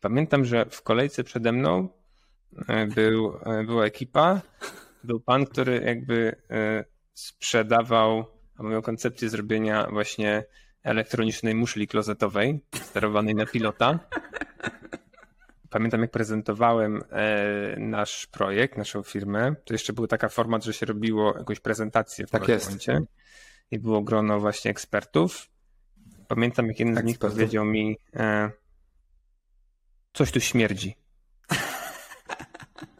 Pamiętam, że w kolejce przede mną e, był, e, była ekipa, był pan, który jakby e, sprzedawał, a miał koncepcję zrobienia właśnie elektronicznej muszli klozetowej, sterowanej na pilota. Pamiętam, jak prezentowałem nasz projekt, naszą firmę, to jeszcze była taka format, że się robiło jakąś prezentację w tak jest. i było grono właśnie ekspertów. Pamiętam, jak jeden z nich powiedział mi, Coś tu śmierdzi.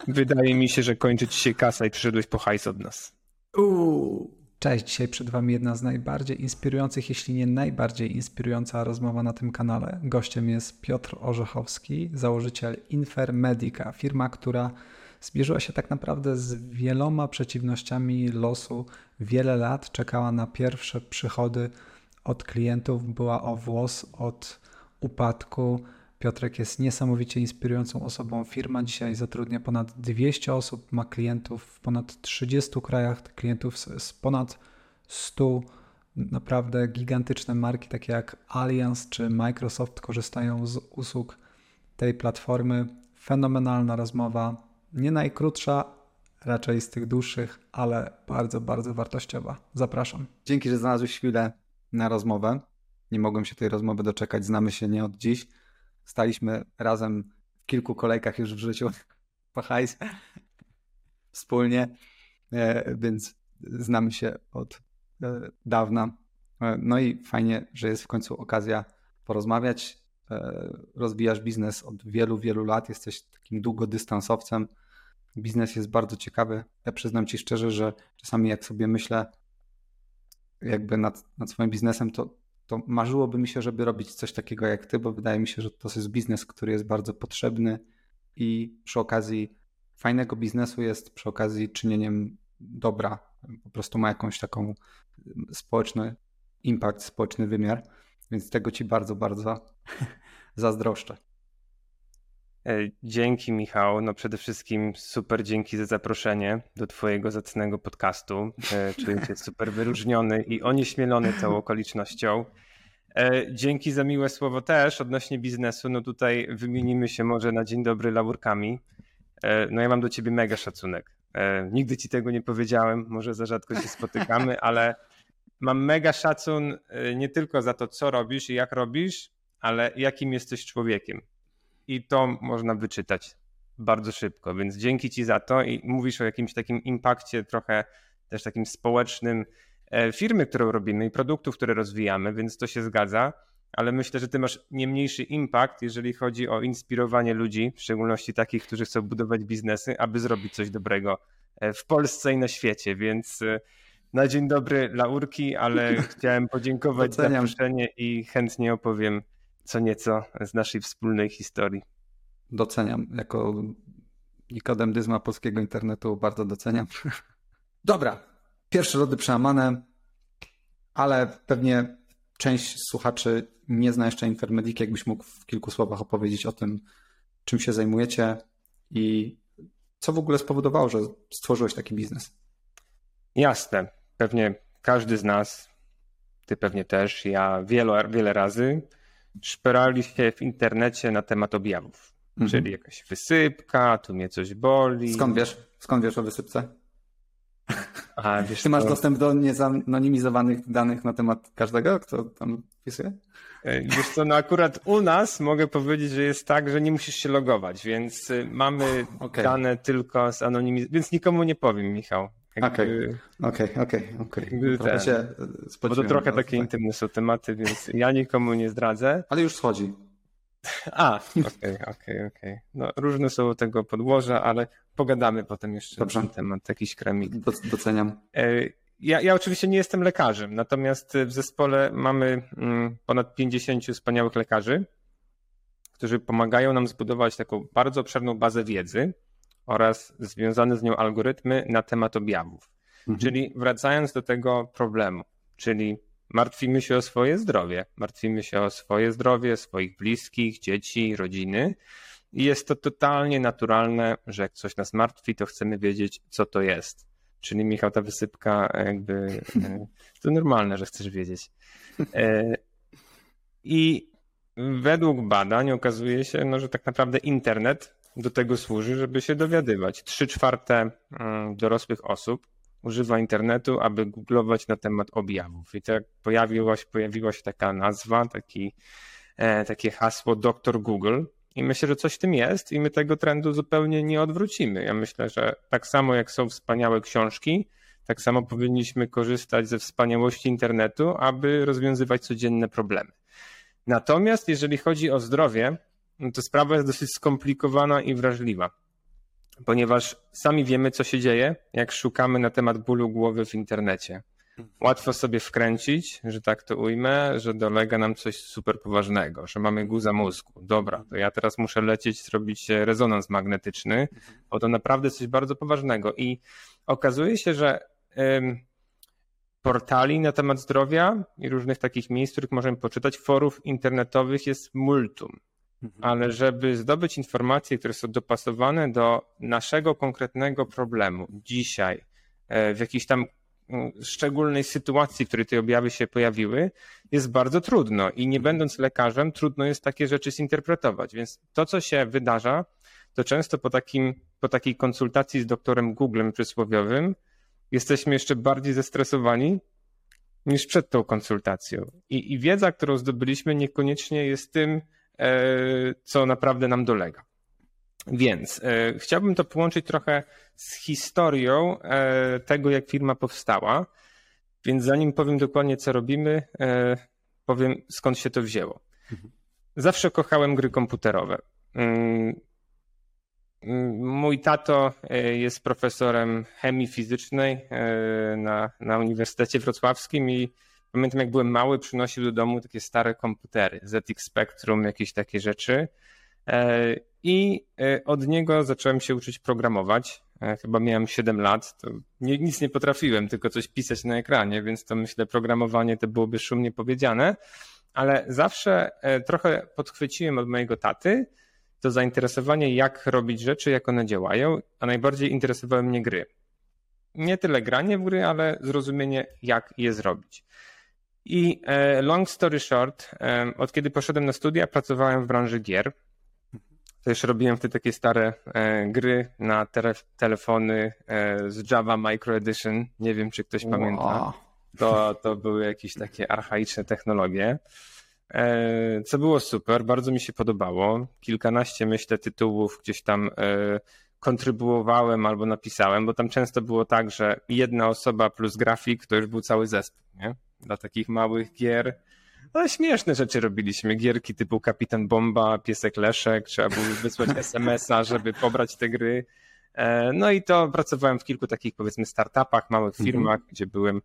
Wydaje mi się, że kończy ci się kasa i przyszedłeś po hajs od nas. Uuu. Cześć, dzisiaj przed Wami jedna z najbardziej inspirujących, jeśli nie najbardziej inspirująca rozmowa na tym kanale. Gościem jest Piotr Orzechowski, założyciel Infermedica, firma, która zbierzyła się tak naprawdę z wieloma przeciwnościami losu. Wiele lat czekała na pierwsze przychody od klientów, była o włos od upadku Piotrek jest niesamowicie inspirującą osobą. Firma dzisiaj zatrudnia ponad 200 osób, ma klientów w ponad 30 krajach, klientów z, ponad 100. Naprawdę gigantyczne marki, takie jak Allianz czy Microsoft, korzystają z usług tej platformy. Fenomenalna rozmowa, nie najkrótsza, raczej z tych dłuższych, ale bardzo, bardzo wartościowa. Zapraszam. Dzięki, że znalazłeś chwilę na rozmowę. Nie mogłem się tej rozmowy doczekać, znamy się nie od dziś. Staliśmy razem w kilku kolejkach już w życiu po hajs wspólnie, e, więc znamy się od e, dawna. E, no i fajnie, że jest w końcu okazja porozmawiać. Rozwijasz biznes od wielu, wielu lat, jesteś takim długodystansowcem. Biznes jest bardzo ciekawy. Ja przyznam Ci szczerze, że czasami jak sobie myślę jakby nad, nad swoim biznesem, to to marzyłoby mi się, żeby robić coś takiego jak ty, bo wydaje mi się, że to jest biznes, który jest bardzo potrzebny i przy okazji fajnego biznesu jest przy okazji czynieniem dobra. Po prostu ma jakąś taką społeczny impact, społeczny wymiar, więc tego ci bardzo, bardzo zazdroszczę. E, dzięki Michał. No przede wszystkim super dzięki za zaproszenie do twojego zacnego podcastu. E, czuję się super wyróżniony i onieśmielony tą okolicznością. E, dzięki za miłe słowo też odnośnie biznesu. No tutaj wymienimy się może na dzień dobry laurkami. No ja mam do ciebie mega szacunek. Nigdy ci tego nie powiedziałem, może za rzadko się spotykamy, ale mam mega szacun nie tylko za to, co robisz i jak robisz, ale jakim jesteś człowiekiem i to można wyczytać bardzo szybko, więc dzięki Ci za to i mówisz o jakimś takim impakcie trochę też takim społecznym e, firmy, którą robimy i produktów, które rozwijamy, więc to się zgadza, ale myślę, że Ty masz nie mniejszy impact, jeżeli chodzi o inspirowanie ludzi, w szczególności takich, którzy chcą budować biznesy, aby zrobić coś dobrego e, w Polsce i na świecie, więc e, na dzień dobry laurki, ale chciałem podziękować Doceniam. za zaproszenie i chętnie opowiem co nieco z naszej wspólnej historii. Doceniam. Jako Nikodem Dyzma polskiego internetu bardzo doceniam. Dobra, pierwsze lody przełamane, ale pewnie część słuchaczy nie zna jeszcze Infermediki. Jakbyś mógł w kilku słowach opowiedzieć o tym, czym się zajmujecie i co w ogóle spowodowało, że stworzyłeś taki biznes? Jasne. Pewnie każdy z nas, ty pewnie też, ja wiele, wiele razy szperali się w internecie na temat objawów. Mhm. Czyli jakaś wysypka, tu mnie coś boli. Skąd wiesz? Skąd wiesz o wysypce? A, wiesz Ty masz to... dostęp do niezanonimizowanych danych na temat każdego, kto tam wpisuje? E, wiesz co, no akurat u nas mogę powiedzieć, że jest tak, że nie musisz się logować, więc y, mamy okay. dane tylko z anonimizacji, więc nikomu nie powiem, Michał. Okej, okej, okej, okej. Bo to trochę takie tak. intymne są tematy, więc ja nikomu nie zdradzę. Ale już schodzi. A, okej, okej, okej. No różne są tego podłoża, ale pogadamy potem jeszcze Dobrze. na ten temat, jakiś kremik. Doceniam. E, ja, ja oczywiście nie jestem lekarzem, natomiast w zespole mamy mm, ponad 50 wspaniałych lekarzy, którzy pomagają nam zbudować taką bardzo obszerną bazę wiedzy, oraz związane z nią algorytmy na temat objawów. Mhm. Czyli wracając do tego problemu, czyli martwimy się o swoje zdrowie, martwimy się o swoje zdrowie, swoich bliskich, dzieci, rodziny. I jest to totalnie naturalne, że jak coś nas martwi, to chcemy wiedzieć, co to jest. Czyli Michał, ta wysypka, jakby e, to normalne, że chcesz wiedzieć. E, I według badań okazuje się, no, że tak naprawdę internet do tego służy, żeby się dowiadywać. Trzy czwarte mm, dorosłych osób używa internetu, aby googlować na temat objawów. I tak pojawiła się, pojawiła się taka nazwa, taki, e, takie hasło Dr Google. I myślę, że coś w tym jest i my tego trendu zupełnie nie odwrócimy. Ja myślę, że tak samo jak są wspaniałe książki, tak samo powinniśmy korzystać ze wspaniałości internetu, aby rozwiązywać codzienne problemy. Natomiast jeżeli chodzi o zdrowie, to sprawa jest dosyć skomplikowana i wrażliwa, ponieważ sami wiemy, co się dzieje, jak szukamy na temat bólu głowy w internecie. Łatwo sobie wkręcić, że tak to ujmę, że dolega nam coś super poważnego, że mamy guza mózgu. Dobra, to ja teraz muszę lecieć, zrobić rezonans magnetyczny, bo to naprawdę coś bardzo poważnego. I okazuje się, że portali na temat zdrowia i różnych takich miejsc, w których możemy poczytać, forów internetowych jest multum. Mhm. Ale żeby zdobyć informacje, które są dopasowane do naszego konkretnego problemu dzisiaj, e, w jakiejś tam mm, szczególnej sytuacji, w której te objawy się pojawiły, jest bardzo trudno i nie mhm. będąc lekarzem, trudno jest takie rzeczy zinterpretować. Więc to, co się wydarza, to często po, takim, po takiej konsultacji z doktorem Googlem przysłowiowym, jesteśmy jeszcze bardziej zestresowani niż przed tą konsultacją. I, i wiedza, którą zdobyliśmy, niekoniecznie jest tym, e, co naprawdę nam dolega. Więc e, chciałbym to połączyć trochę z historią e, tego, jak firma powstała. Więc zanim powiem dokładnie, co robimy, e, powiem skąd się to wzięło. Mhm. Zawsze kochałem gry komputerowe. Mm, Mój tato e, jest profesorem chemii fizycznej e, na, na Uniwersytecie Wrocławskim i pamiętam jak byłem mały, przynosił do domu takie stare komputery, ZX Spectrum, jakieś takie rzeczy. E, I od niego zacząłem się uczyć programować. Chyba miałem 7 lat, to nic nie potrafiłem, tylko coś pisać na ekranie, więc to myślę, programowanie to byłoby szumnie powiedziane, ale zawsze trochę podchwyciłem od mojego taty, to zainteresowanie, jak robić rzeczy, jak one działają, a najbardziej interesowały mnie gry. Nie tyle granie w gry, ale zrozumienie, jak je zrobić. I e, long story short, e, od kiedy poszedłem na studia, pracowałem w branży gier. Też robiłem wtedy takie stare e, gry na telefony z Java Micro Edition. Nie wiem, czy ktoś wow. pamięta. To, to były jakieś takie archaiczne technologie. Co było super, bardzo mi się podobało. Kilkanaście, myślę, tytułów gdzieś tam kontrybuowałem albo napisałem, bo tam często było tak, że jedna osoba plus grafik to już był cały zespół, nie? Dla takich małych gier. No śmieszne rzeczy robiliśmy. Gierki typu Kapitan Bomba, Piesek Leszek, trzeba było wysłać SMS-a, żeby pobrać te gry. E, no i to pracowałem w kilku takich powiedzmy startupach, małych mhm. firmach, mhm. gdzie byłem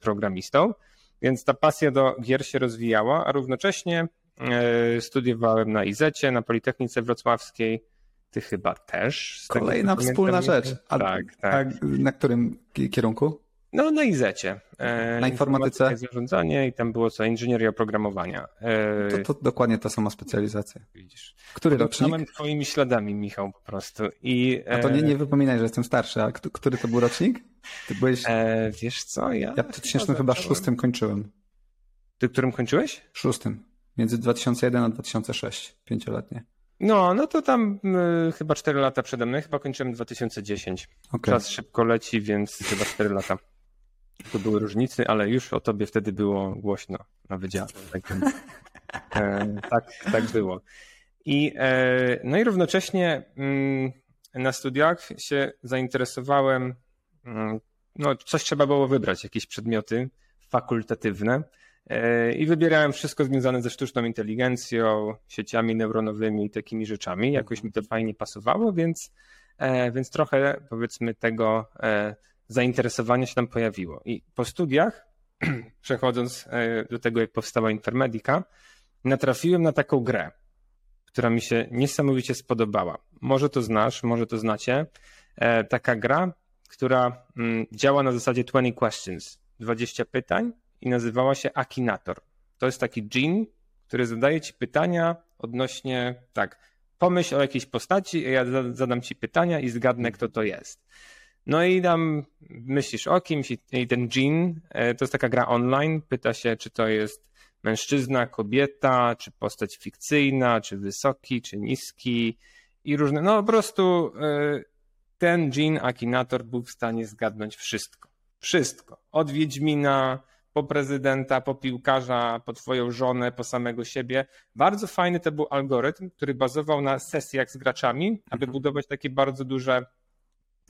programistą. Więc ta pasja do gier się rozwijała, a równocześnie e, studiowałem na IZECie, na Politechnice Wrocławskiej. Ty chyba też. Kolejna wspólna rzecz. A, tak, tak. A na którym kierunku? No na IZECie. E, na informatyce? Zarządzanie i tam było co, inżynieria oprogramowania. E, to, to dokładnie ta sama specjalizacja. Widzisz. Który rocznik? Podążałem twoimi śladami, Michał, po prostu. I, a to nie, nie wypominaj, że jestem starszy, a który to był rocznik? Ty byłeś... E, wiesz co, ja... Ja w 2006 kończyłem. Ty którym kończyłeś? Szóstym. Między 2001 a 2006. Pięcioletnie. No, no to tam y, chyba 4 lata przede mną. Chyba kończyłem 2010. Okay. Czas szybko leci, więc chyba 4 lata. To były różnice, ale już o tobie wtedy było głośno na wydziale. Tak, e, tak, tak było. I, e, no i równocześnie mm, na studiach się zainteresowałem, mm, no coś trzeba było wybrać, jakieś przedmioty fakultatywne e, i wybierałem wszystko związane ze sztuczną inteligencją, sieciami neuronowymi i takimi rzeczami. Jakoś mi to fajnie pasowało, więc, więc trochę powiedzmy tego zainteresowanie się tam pojawiło. I po studiach, przechodząc e, do tego, jak powstała Intermedica, natrafiłem na taką grę, która mi się niesamowicie spodobała. Może to znasz, może to znacie. E, taka gra, która mm, działa na zasadzie 20 questions, 20 pytań i nazywała się Akinator. To jest taki dżin, który zadaje ci pytania odnośnie, tak, pomyśl o jakiejś postaci, ja zadam ci pytania i zgadnę, kto to jest. No i tam myślisz o kimś i ten Jean, e, to jest taka gra online, pyta się, czy to jest mężczyzna, kobieta, czy postać fikcyjna, czy wysoki, czy niski i różne. No po prostu e, ten Jean Akinator był w stanie zgadnąć wszystko. Wszystko. Od Wiedźmina, po prezydenta, po piłkarza, po twoją żonę, po samego siebie. Bardzo fajny to był algorytm, który bazował na sesjach z graczami, aby mhm. budować takie bardzo duże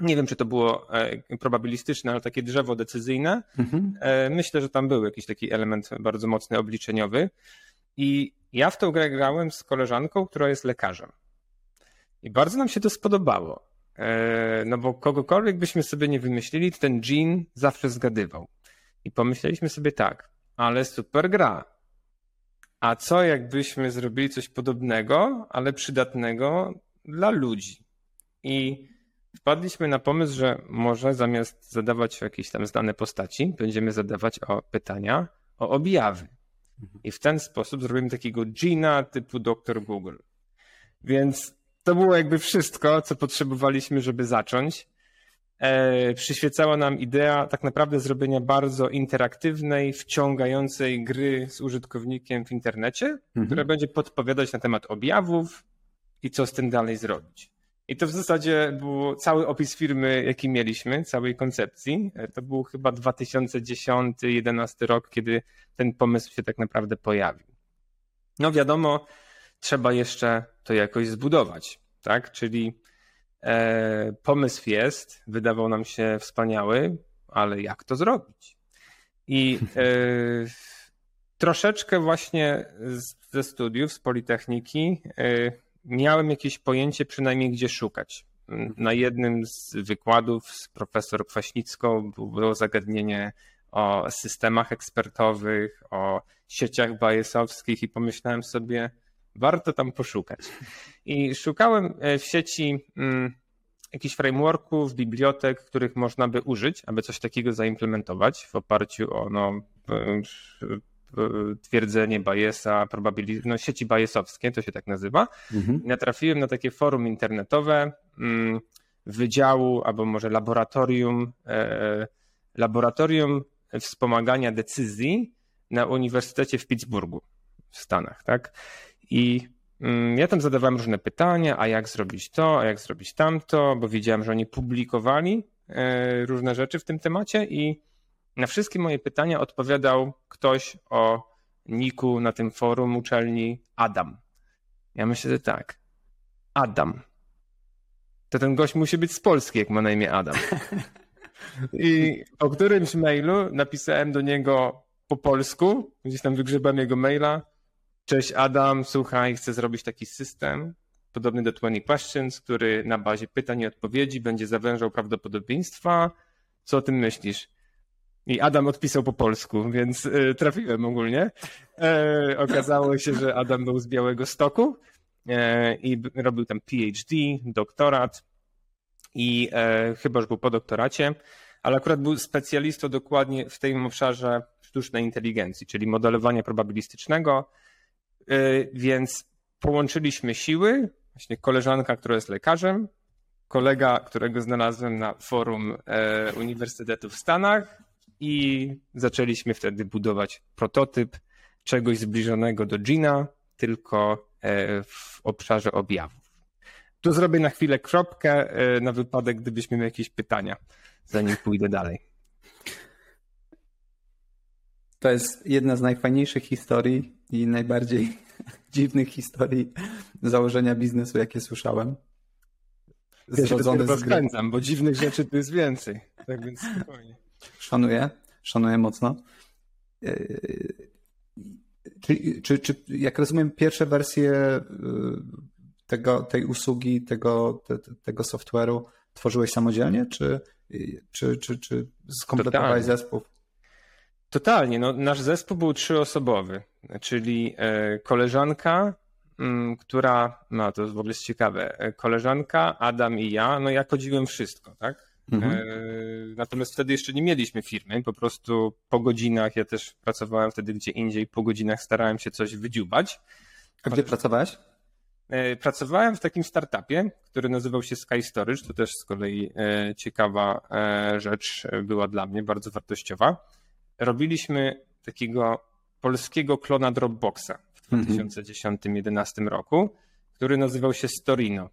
nie wiem, czy to było e, probabilistyczne, ale takie drzewo decyzyjne. Mhm. E, myślę, że tam był jakiś taki element bardzo mocny, obliczeniowy. I ja w tą grę grałem z koleżanką, która jest lekarzem. I bardzo nam się to spodobało. E, no bo kogokolwiek byśmy sobie nie wymyślili, to ten Jean zawsze zgadywał. I pomyśleliśmy sobie tak, ale super gra. A co jakbyśmy zrobili coś podobnego, ale przydatnego dla ludzi? I wpadliśmy na pomysł, że może zamiast zadawać jakieś tam znane postaci, będziemy zadawać o pytania o objawy. I w ten sposób zrobimy takiego Gina typu Dr. Google. Więc to było jakby wszystko, co potrzebowaliśmy, żeby zacząć. E, przyświecała nam idea tak naprawdę zrobienia bardzo interaktywnej, wciągającej gry z użytkownikiem w internecie, mhm. która będzie podpowiadać na temat objawów i co z tym dalej zrobić. I to w zasadzie był cały opis firmy, jaki mieliśmy, całej koncepcji. E, to był chyba 2010-2011 rok, kiedy ten pomysł się tak naprawdę pojawił. No wiadomo, trzeba jeszcze to jakoś zbudować, tak? Czyli e, pomysł jest, wydawał nam się wspaniały, ale jak to zrobić? I e, troszeczkę właśnie ze studiów, z Politechniki e, miałem jakieś pojęcie przynajmniej gdzie szukać. Na jednym z wykładów z profesor Kwaśnicką było zagadnienie o systemach ekspertowych, o sieciach bajesowskich i pomyślałem sobie, warto tam poszukać. I szukałem e, w sieci mm, jakichś frameworków, bibliotek, których można by użyć, aby coś takiego zaimplementować w oparciu o no, twierdzenie Bayesa, no, sieci bajesowskie, to się tak nazywa. Mhm. Natrafiłem na takie forum internetowe mm, wydziału albo może laboratorium, e, laboratorium wspomagania decyzji na Uniwersytecie w Pittsburghu w Stanach, tak? I mm, ja tam zadawałem różne pytania, a jak zrobić to, a jak zrobić tamto, bo widziałem, że oni publikowali e, różne rzeczy w tym temacie i na wszystkie moje pytania odpowiadał ktoś o niku na tym forum uczelni Adam. Ja myślę, że tak. Adam. To ten gość musi być z Polski, jak ma na imię Adam. I po którymś mailu napisałem do niego po polsku, gdzieś tam wygrzebałem jego maila. Cześć Adam, słuchaj, chcę zrobić taki system podobny do 20 Questions, który na bazie pytań i odpowiedzi będzie zawężał prawdopodobieństwa. Co o tym myślisz? I Adam odpisał po polsku, więc y, trafiłem ogólnie. E, okazało się, że Adam był z Białego Stoku e, i robił tam PhD, doktorat i e, chyba już był po doktoracie, ale akurat był specjalistą dokładnie w tym obszarze sztucznej inteligencji, czyli modelowania probabilistycznego, więc połączyliśmy siły, właśnie koleżanka, która jest lekarzem, kolega, którego znalazłem na forum Uniwersytetu w Stanach, i zaczęliśmy wtedy budować prototyp czegoś zbliżonego do Gina, tylko e, w obszarze objawów. Tu zrobię na chwilę kropkę e, na wypadek, gdybyśmy mieli jakieś pytania, zanim pójdę dalej. To jest jedna z najfajniejszych historii i najbardziej dziwnych historii założenia biznesu, jakie słyszałem. Zrodzony ja się rozkręcam, bo dziwnych rzeczy tu jest więcej. Tak więc spokojnie. Szanuję, szanuję mocno. E, czy, czy, czy jak rozumiem, pierwsze wersje e, tego, tej usługi, tego, te, tego software'u tworzyłeś samodzielnie, czy, czy, czy, czy skompletowałeś zespół? Totalnie. No, nasz zespół był trzyosobowy, czyli e, koleżanka, mm, która, no to w ogóle jest ciekawe, koleżanka, Adam i ja, no ja kodziłem wszystko, tak? Mhm. E, natomiast wtedy jeszcze nie mieliśmy firmy, po prostu po godzinach, ja też pracowałem wtedy gdzie indziej, po godzinach starałem się coś wydziubać. A gdzie pracowałeś? E, pracowałem w takim startupie, który nazywał się Sky Storage. To też z kolei e, ciekawa rzecz była dla mnie, bardzo wartościowa. Robiliśmy takiego polskiego klona Dropboxa w 2010-2011 mhm. roku, który nazywał się Storino.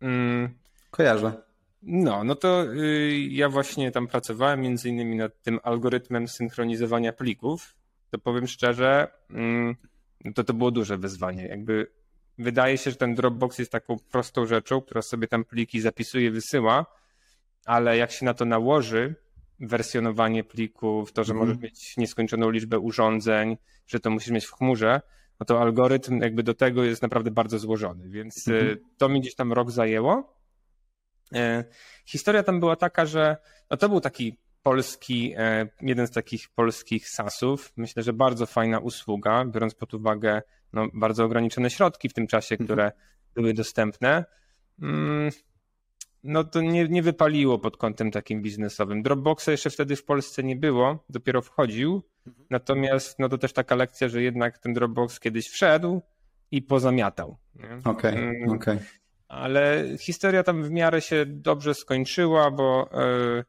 Mm. Kojarzę. No, no to y, ja właśnie tam pracowałem między innymi nad tym algorytmem synchronizowania plików. To powiem szczerze, mm, to to było duże wyzwanie. Jakby wydaje się, że ten Dropbox jest taką prostą rzeczą, która sobie tam pliki zapisuje, wysyła, ale jak się na to nałoży, wersjonowanie plików, to, że mm. możesz mieć nieskończoną liczbę urządzeń, że to musisz mieć w chmurze, no to algorytm jakby do tego jest naprawdę bardzo złożony, więc mm. to mi gdzieś tam rok zajęło. E, historia tam była taka, że no to był taki polski, e, jeden z takich polskich SaaSów. Myślę, że bardzo fajna usługa, biorąc pod uwagę no, bardzo ograniczone środki w tym czasie, mhm. które były dostępne. Mm, no to nie, nie wypaliło pod kątem takim biznesowym. Dropboxa jeszcze wtedy w Polsce nie było, dopiero wchodził. Mhm. Natomiast no to też taka lekcja, że jednak ten Dropbox kiedyś wszedł i pozamiatał. Okej, okay, mm, okej. Okay. Ale historia tam w miarę się dobrze skończyła, bo e,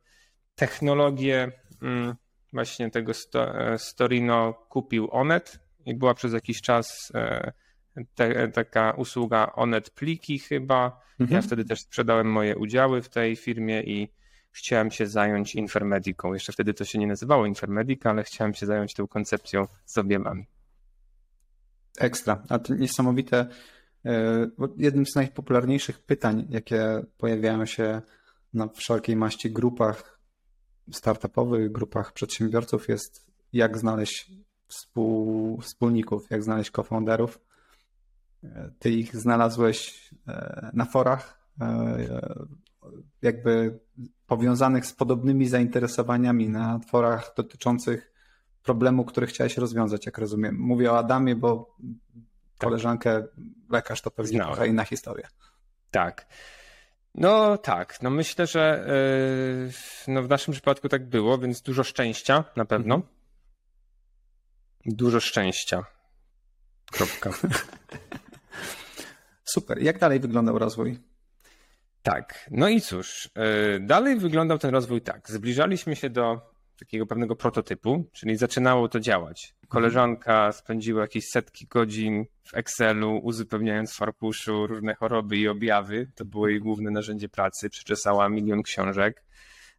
technologię mm, właśnie tego e, Storino kupił Onet i była przez jakiś czas e, te, taka usługa Onet Pliki chyba. Mhm. Ja wtedy też sprzedałem moje udziały w tej firmie i chciałem się zająć Infermediką. Jeszcze wtedy to się nie nazywało Infermedica, ale chciałem się zająć tą koncepcją z objemami. Ekstra. A to niesamowite. E, jednym z najpopularniejszych pytań, jakie pojawiają się na wszelkiej maści grupach startupowych, grupach przedsiębiorców jest jak znaleźć współ, wspólników, jak znaleźć co-founderów. Ty ich znalazłeś e, na forach, e, jakby powiązanych z podobnymi zainteresowaniami na forach dotyczących problemu, który chciałeś rozwiązać, jak rozumiem. Mówię o Adamie, bo. Koleżankę lekarz to pewnie Znałem. trochę inna historia. Tak. No tak, no myślę, że yy, no w naszym przypadku tak było, więc dużo szczęścia na pewno. Mhm. Dużo szczęścia. Kropka. Super. Jak dalej wyglądał rozwój? Tak. No i cóż, yy, dalej wyglądał ten rozwój tak. Zbliżaliśmy się do takiego pewnego prototypu, czyli zaczynało to działać. Koleżanka spędziła jakieś setki godzin w Excelu, uzupełniając w arkuszu różne choroby i objawy. To było jej główne narzędzie pracy. Przeczesała milion książek.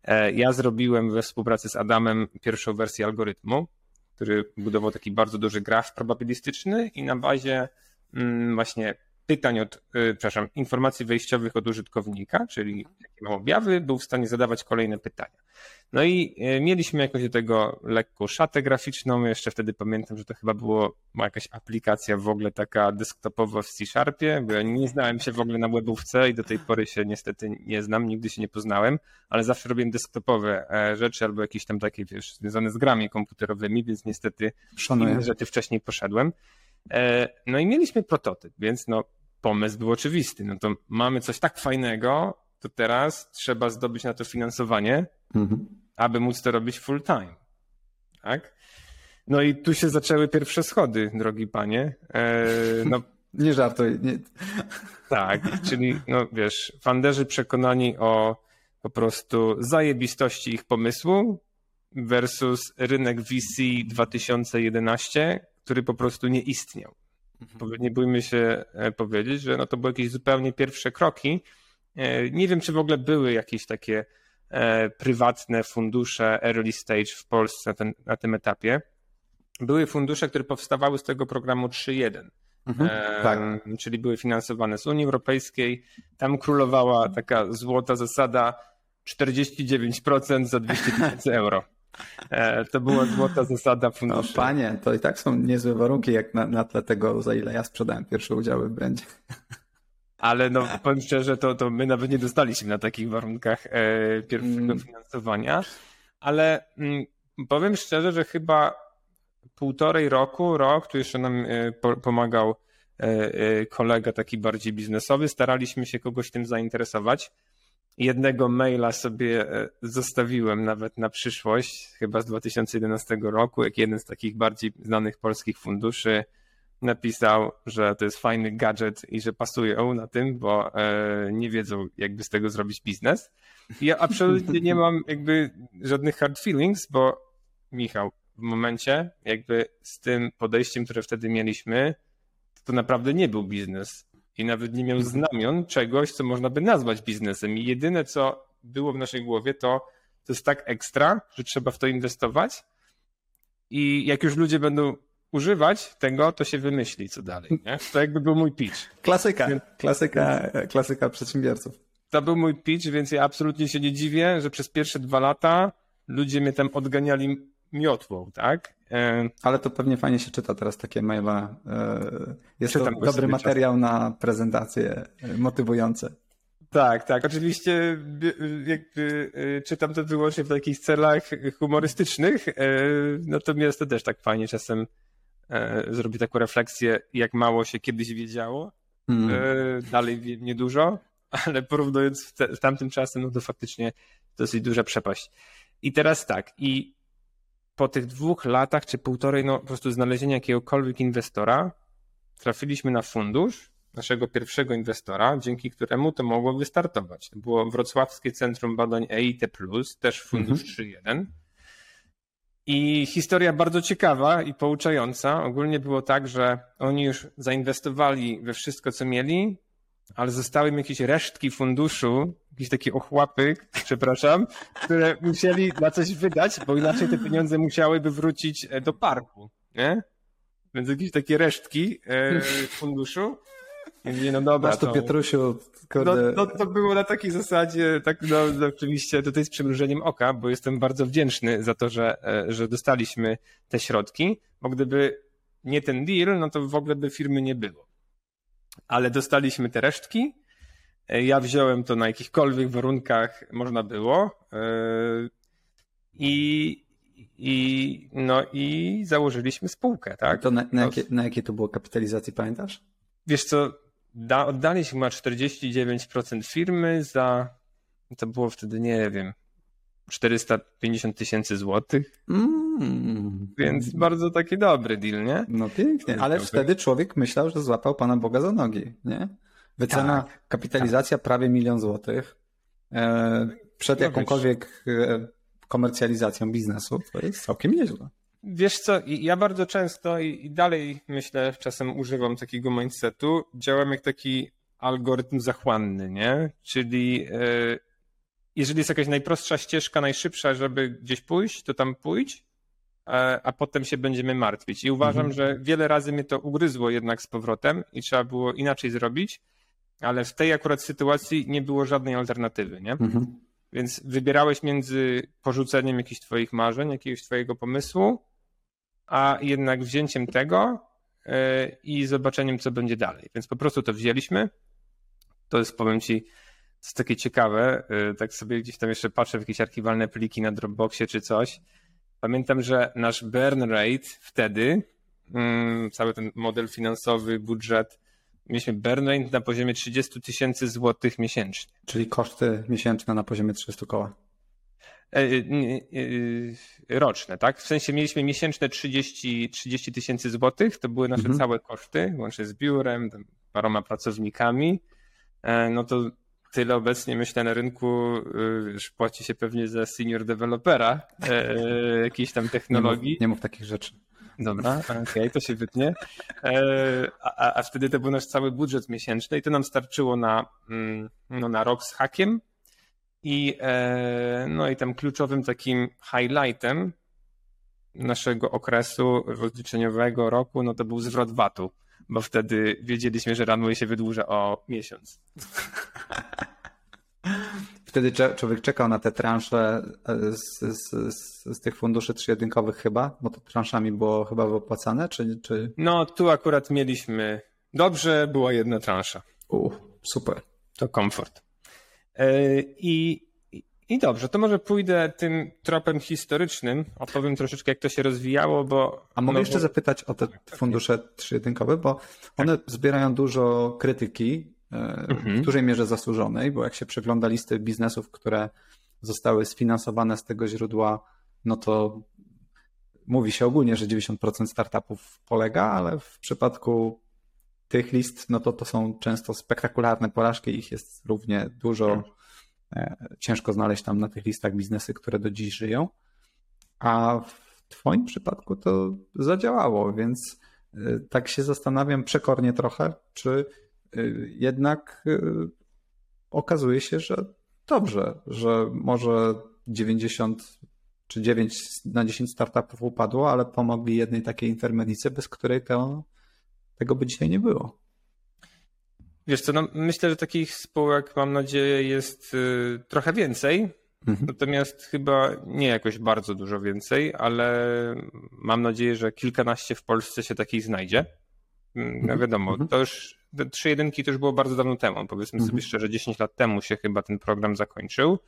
E, ja zrobiłem we współpracy z Adamem pierwszą wersję algorytmu, który budował taki bardzo duży graf probabilistyczny i na bazie mm, właśnie pytań od, y, przepraszam, informacji wejściowych od użytkownika, czyli jakie ma objawy, był w stanie zadawać kolejne pytania. No i y, mieliśmy jakoś do tego lekką szatę graficzną. Jeszcze wtedy pamiętam, że to chyba było jakaś aplikacja w ogóle taka desktopowa w C-Sharpie, bo ja nie znałem się w ogóle na webówce i do tej pory się niestety nie znam, nigdy się nie poznałem, ale zawsze robiłem desktopowe e, rzeczy albo jakieś tam takie, wiesz, związane z grami komputerowymi, więc niestety Szanuję. inne rzeczy wcześniej poszedłem. E, no i mieliśmy prototyp, więc no pomysł był oczywisty. No to mamy coś tak fajnego, to teraz trzeba zdobyć na to finansowanie, mhm. aby móc to robić full time. Tak? No i tu się zaczęły pierwsze schody, drogi panie. E, no, nie żartuj. Nie. Tak, czyli no wiesz, fanderzy przekonani o po prostu zajebistości ich pomysłu versus rynek VC 2011, który po prostu nie istniał. Mhm. Nie bójmy się e, powiedzieć, że no to były jakieś zupełnie pierwsze kroki. E, nie wiem, czy w ogóle były jakieś takie e, prywatne fundusze early stage w Polsce na, ten, na tym etapie. Były fundusze, które powstawały z tego programu 3.1. Mhm, tak. Czyli były finansowane z Unii Europejskiej. Tam królowała taka złota zasada 49% za 200 tysięcy euro. E, to była złota zasada funduszy. No panie, to i tak są niezłe warunki jak na, na tle tego, za ile ja sprzedałem pierwsze udziały w brandzie. Ale no powiem szczerze, to, to my nawet nie dostaliśmy na takich warunkach e, pierwszego mm. finansowania. Ale mm, powiem szczerze, że chyba półtorej roku, rok, tu jeszcze nam e, po, pomagał e, e, kolega taki bardziej biznesowy, staraliśmy się kogoś tym zainteresować. Jednego maila sobie e, zostawiłem nawet na przyszłość, chyba z 2011 roku, jak jeden z takich bardziej znanych polskich funduszy napisał, że to jest fajny gadżet i że pasują na tym, bo e, nie wiedzą, jakby z tego zrobić biznes. Ja absolutnie nie mam jakby żadnych hard feelings, bo Michał, w momencie, jakby z tym podejściem, które wtedy mieliśmy, to naprawdę nie był biznes i nawet nie miał znamion czegoś, co można by nazwać biznesem. I jedyne, co było w naszej głowie, to to jest tak ekstra, że trzeba w to inwestować. I jak już ludzie będą używać tego, to się wymyśli, co dalej. Nie? To jakby był mój pitch. Klasyka, klasyka, klasyka przedsiębiorców. To był mój pitch, więc ja absolutnie się nie dziwię, że przez pierwsze dwa lata ludzie mnie tam odganiali miotłą, tak? E, Ale to pewnie fajnie się czyta teraz takie maile. Jest Czytam to dobry materiał czasem. na prezentacje motywujące. Tak, tak. Oczywiście jakby y, czytam to wyłącznie w takich celach humorystycznych, e, natomiast to też tak fajnie czasem e, zrobi taką refleksję, jak mało się kiedyś wiedziało. Mm. Dalej wiem niedużo, ale porównując w tamtym czasem, no to faktycznie dosyć duża przepaść. I teraz tak, i po tych dwóch latach czy półtorej, no po prostu znalezienia jakiegokolwiek inwestora, trafiliśmy na fundusz naszego pierwszego inwestora, dzięki któremu to mogło wystartować. To było Wrocławskie Centrum Badań EIT+, też fundusz mhm. 3.1. I historia bardzo ciekawa i pouczająca. Ogólnie było tak, że oni już zainwestowali we wszystko, co mieli, ale zostały mi jakieś resztki funduszu, jakieś takie ochłapy, przepraszam, które musieli na coś wydać, bo inaczej te pieniądze musiałyby wrócić e, do parku, nie? Więc jakieś takie resztki e, funduszu. I mówię, no dobra. Masz to, Pietrusiu, no, no, to było na takiej zasadzie, tak no, no, oczywiście tutaj z przymrużeniem oka, bo jestem bardzo wdzięczny za to, że, e, że dostaliśmy te środki, bo gdyby nie ten deal, no to w ogóle by firmy nie było ale dostaliśmy te resztki. E, ja wziąłem to na jakichkolwiek warunkach można było. E, I, i, no i założyliśmy spółkę, tak? To na, na, jakie, na jakie to było kapitalizacji, pamiętasz? Wiesz co, da, oddaliśmy 49% firmy za, to było wtedy, nie wiem, 450 tysięcy złotych. Mm. Więc bardzo taki dobry deal, nie? No pięknie, ale wtedy człowiek myślał, że złapał Pana Boga za nogi, nie? Wycena, tak, kapitalizacja tak. prawie milion złotych. E, przed no jakąkolwiek e, komercjalizacją biznesu to jest całkiem nieźle. Wiesz co, ja bardzo często i, i dalej myślę, czasem używam takiego mindsetu, działam jak taki algorytm zachłanny, nie? Czyli e, jeżeli jest jakaś najprostsza ścieżka, najszybsza, żeby gdzieś pójść, to tam pójdź, a potem się będziemy martwić. I uważam, mhm. że wiele razy mnie to ugryzło jednak z powrotem i trzeba było inaczej zrobić, ale w tej akurat sytuacji nie było żadnej alternatywy, nie? Mhm. Więc wybierałeś między porzuceniem jakichś twoich marzeń, jakiegoś twojego pomysłu, a jednak wzięciem tego e, i zobaczeniem, co będzie dalej. Więc po prostu to wzięliśmy. To jest, powiem ci, jest takie ciekawe, y, tak sobie gdzieś tam jeszcze patrzę w jakieś archiwalne pliki na Dropboxie czy coś. Pamiętam, że nasz burn rate wtedy, mm, cały ten model finansowy, budżet, mieliśmy burn rate na poziomie 30 tysięcy złotych miesięcznie. Czyli koszty miesięczne na poziomie 300 koła. E, e, e, roczne, tak? W sensie mieliśmy miesięczne 30 tysięcy złotych, to były nasze mhm. całe koszty, łącznie z biurem, paroma pracownikami. No to tyle obecnie myślę na rynku, y, że płaci się pewnie za senior dewelopera e, jakiejś tam technologii. Nie mów, nie mów takich rzeczy. Dobra, okej, okay, to się wytnie. E, a, a, wtedy to był nasz cały budżet miesięczny i to nam starczyło na, mm, no, na rok z hakiem. I, e, no i tam kluczowym takim highlightem naszego okresu rozliczeniowego roku, no to był zwrot VAT-u bo wtedy wiedzieliśmy, że runway się wydłuża o miesiąc. Wtedy człowiek czekał na te transze e, z, z, z, z tych funduszy trzyjedynkowych chyba, bo to transzami było chyba wypłacane, czy, czy... No, tu akurat mieliśmy... Dobrze, była jedna transza. U, super. To komfort. E, I i dobrze, to może pójdę tym tropem historycznym, opowiem troszeczkę, jak to się rozwijało, bo... A mogę no, jeszcze bo... zapytać o te tak, fundusze trzyjedynkowe, bo one tak. zbierają dużo krytyki. W dużej mierze zasłużonej, bo jak się przegląda listy biznesów, które zostały sfinansowane z tego źródła, no to mówi się ogólnie, że 90% startupów polega, ale w przypadku tych list, no to to są często spektakularne porażki, ich jest równie dużo. Mhm. E, ciężko znaleźć tam na tych listach biznesy, które do dziś żyją. A w Twoim przypadku to zadziałało, więc y, tak się zastanawiam przekornie trochę, czy jednak y, okazuje się, że dobrze, że może 90 czy 9 na 10 startupów upadło, ale pomogli jednej takiej intermedicy, bez której to, tego by dzisiaj nie było. Wiesz co, no myślę, że takich spółek mam nadzieję jest y, trochę więcej, mhm. natomiast chyba nie jakoś bardzo dużo więcej, ale mam nadzieję, że kilkanaście w Polsce się takich znajdzie. Mm, no mhm. wiadomo, mhm. to już trzy jedynki to już było bardzo dawno temu, powiedzmy sobie szczerze, 10 lat temu się chyba ten program zakończył.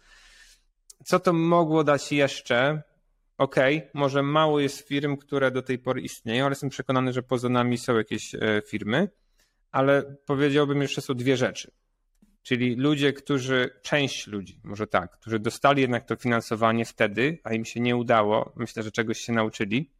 Co to mogło dać jeszcze? Okej, okay, może mało jest firm, które do tej pory istnieją, ale jestem przekonany, że poza nami są jakieś e, firmy ale powiedziałbym jeszcze są dwie rzeczy. Czyli ludzie, którzy, część ludzi, może tak, którzy dostali jednak to finansowanie wtedy, a im się nie udało, myślę, że czegoś się nauczyli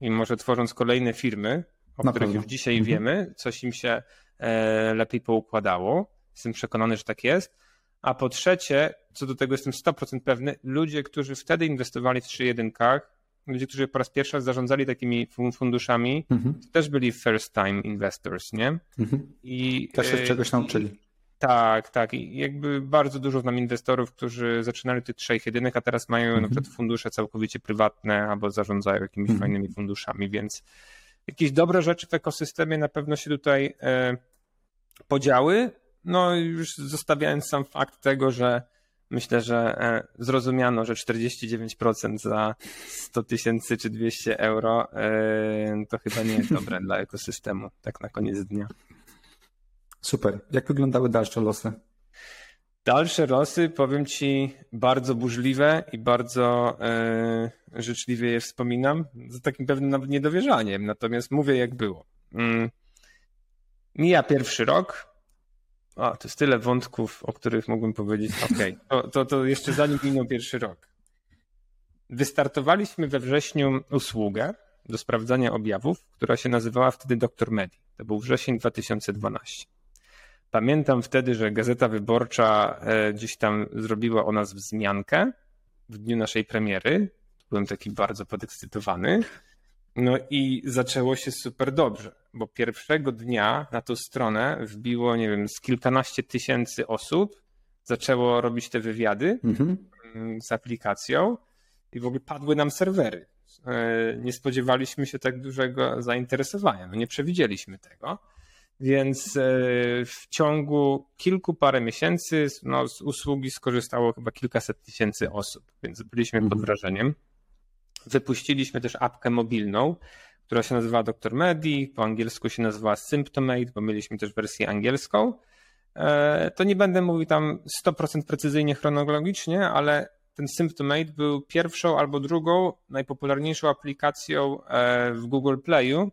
i może tworząc kolejne firmy, o Na których pewno. już dzisiaj mhm. wiemy, coś im się e, lepiej poukładało. Jestem przekonany, że tak jest. A po trzecie, co do tego jestem 100% pewny, ludzie, którzy wtedy inwestowali w trzy jedynkach, ludzie, którzy po raz pierwszy zarządzali takimi funduszami, mhm. też byli first time investors, nie? Mhm. I też się czegoś nauczyli. Tak, tak. I jakby bardzo dużo znam inwestorów, którzy zaczynali tych trzech jedynek, a teraz mają mhm. na przykład fundusze całkowicie prywatne albo zarządzają jakimiś mhm. fajnymi funduszami, więc jakieś dobre rzeczy w ekosystemie na pewno się tutaj e, podziały. No już zostawiając sam fakt tego, że myślę, że e, zrozumiano, że 49% za 100 tysięcy czy 200 euro e, to chyba nie jest dobre dla ekosystemu, tak na koniec dnia. Super. Jak wyglądały dalsze losy? Dalsze losy, powiem Ci, bardzo burzliwe i bardzo e, życzliwie je wspominam, z takim pewnym nawet niedowierzaniem, natomiast mówię jak było. Mm. Mija pierwszy rok, a, to jest tyle wątków, o których mógłbym powiedzieć. Okej, okay. to, to, to jeszcze zanim minął pierwszy rok. Wystartowaliśmy we wrześniu usługę do sprawdzania objawów, która się nazywała wtedy Dr Medi. To był wrzesień 2012. Pamiętam wtedy, że Gazeta Wyborcza e, gdzieś tam zrobiła o nas wzmiankę w dniu naszej premiery. Byłem taki bardzo podekscytowany. No i zaczęło się super dobrze, bo pierwszego dnia na tą stronę wbiło, nie wiem, z kilkanaście tysięcy osób, zaczęło robić te wywiady mhm. Mm, z aplikacją i w ogóle padły nam serwery. E, nie spodziewaliśmy się tak dużego zainteresowania, no nie przewidzieliśmy tego. Więc e, w ciągu kilku parę miesięcy no, z usługi skorzystało chyba kilkaset tysięcy osób, więc byliśmy pod mhm. wrażeniem. Wypuściliśmy też apkę mobilną, która się nazywa Dr. Medi, po angielsku się nazywa Symptomate, bo mieliśmy też wersję angielską. E, to nie będę mówił tam 100% precyzyjnie chronologicznie, ale ten Symptomate był pierwszą albo drugą najpopularniejszą aplikacją e, w Google Playu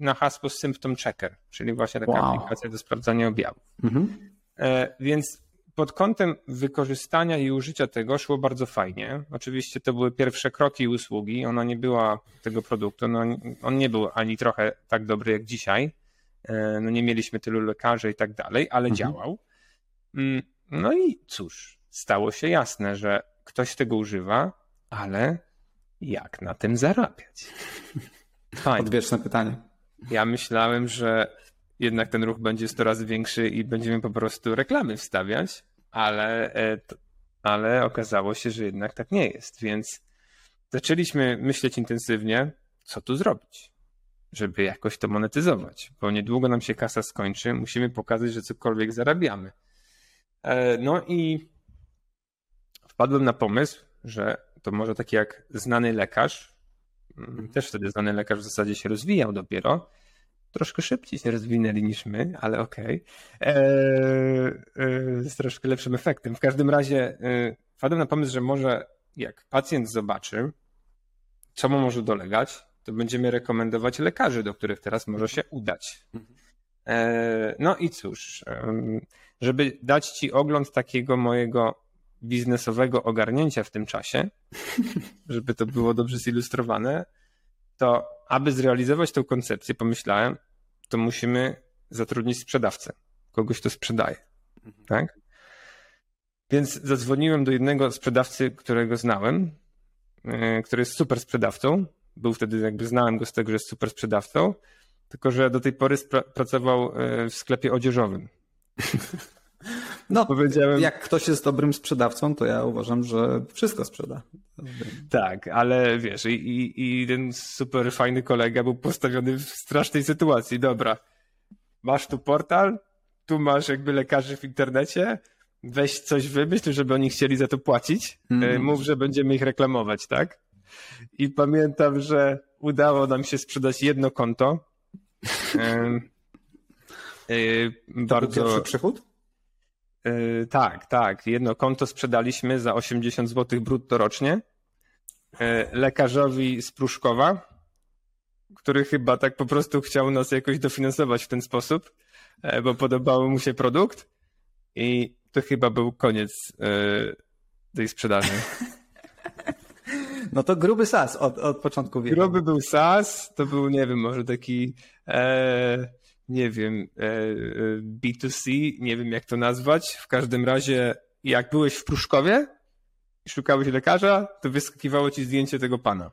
na hasło Symptom Checker, czyli właśnie taka wow. aplikacja do sprawdzania objawów. Mhm. E, więc pod kątem wykorzystania i użycia tego szło bardzo fajnie. Oczywiście to były pierwsze kroki usługi. Ona nie była tego produktu. No, on nie był ani trochę tak dobry jak dzisiaj. E, no, nie mieliśmy tylu lekarzy i tak dalej, ale mhm. działał. Mm, no i cóż, stało się jasne, że ktoś tego używa, ale jak na tym zarabiać? Fajnie. Odwieczne pytanie. Ja myślałem, że jednak ten ruch będzie 100 razy większy i będziemy po prostu reklamy wstawiać, ale, e, ale okazało się, że jednak tak nie jest, więc zaczęliśmy myśleć intensywnie, co tu zrobić, żeby jakoś to monetyzować, bo niedługo nam się kasa skończy, musimy pokazać, że cokolwiek zarabiamy. E, no i wpadłem na pomysł, że to może taki jak znany lekarz, też wtedy znany lekarz w zasadzie się rozwijał dopiero, troszkę szybciej się rozwinęli niż my, ale okej. Okay. Eee, z troszkę lepszym efektem. W każdym razie e, wpadłem na pomysł, że może jak pacjent zobaczy, co mu może dolegać, to będziemy rekomendować lekarzy, do których teraz może się udać. E, no i cóż, żeby dać ci ogląd takiego mojego biznesowego ogarnięcia w tym czasie, żeby to było dobrze zilustrowane, to aby zrealizować tę koncepcję, pomyślałem, to musimy zatrudnić sprzedawcę, kogoś, kto sprzedaje. Mhm. Tak? Więc zadzwoniłem do jednego sprzedawcy, którego znałem, e, który jest super sprzedawcą. był wtedy jakby znałem go z tego, że jest super sprzedawcą, tylko że do tej pory pracował w sklepie odzieżowym. No, powiedziałem. Jak ktoś jest dobrym sprzedawcą, to ja uważam, że wszystko sprzeda. Tak, ale wiesz, i, i, i ten super fajny kolega był postawiony w strasznej sytuacji. Dobra, masz tu portal, tu masz jakby lekarzy w internecie, weź coś wymyśl, żeby oni chcieli za to płacić, mm. mów, że będziemy ich reklamować, tak? I pamiętam, że udało nam się sprzedać jedno konto. Yy, to bardzo... pierwszy przychód? Yy, tak, tak. Jedno konto sprzedaliśmy za 80 zł brutto rocznie yy, lekarzowi z Pruszkowa, który chyba tak po prostu chciał nas jakoś dofinansować w ten sposób, yy, bo podobał mu się produkt i to chyba był koniec tej sprzedaży. No to gruby SAS od, od początku wieku. Gruby był SAS, to był, nie wiem, może taki e, nie wiem, e, e, B2C, nie wiem jak to nazwać. W każdym razie, jak byłeś w Pruszkowie i szukałeś lekarza, to wyskakiwało ci zdjęcie tego pana.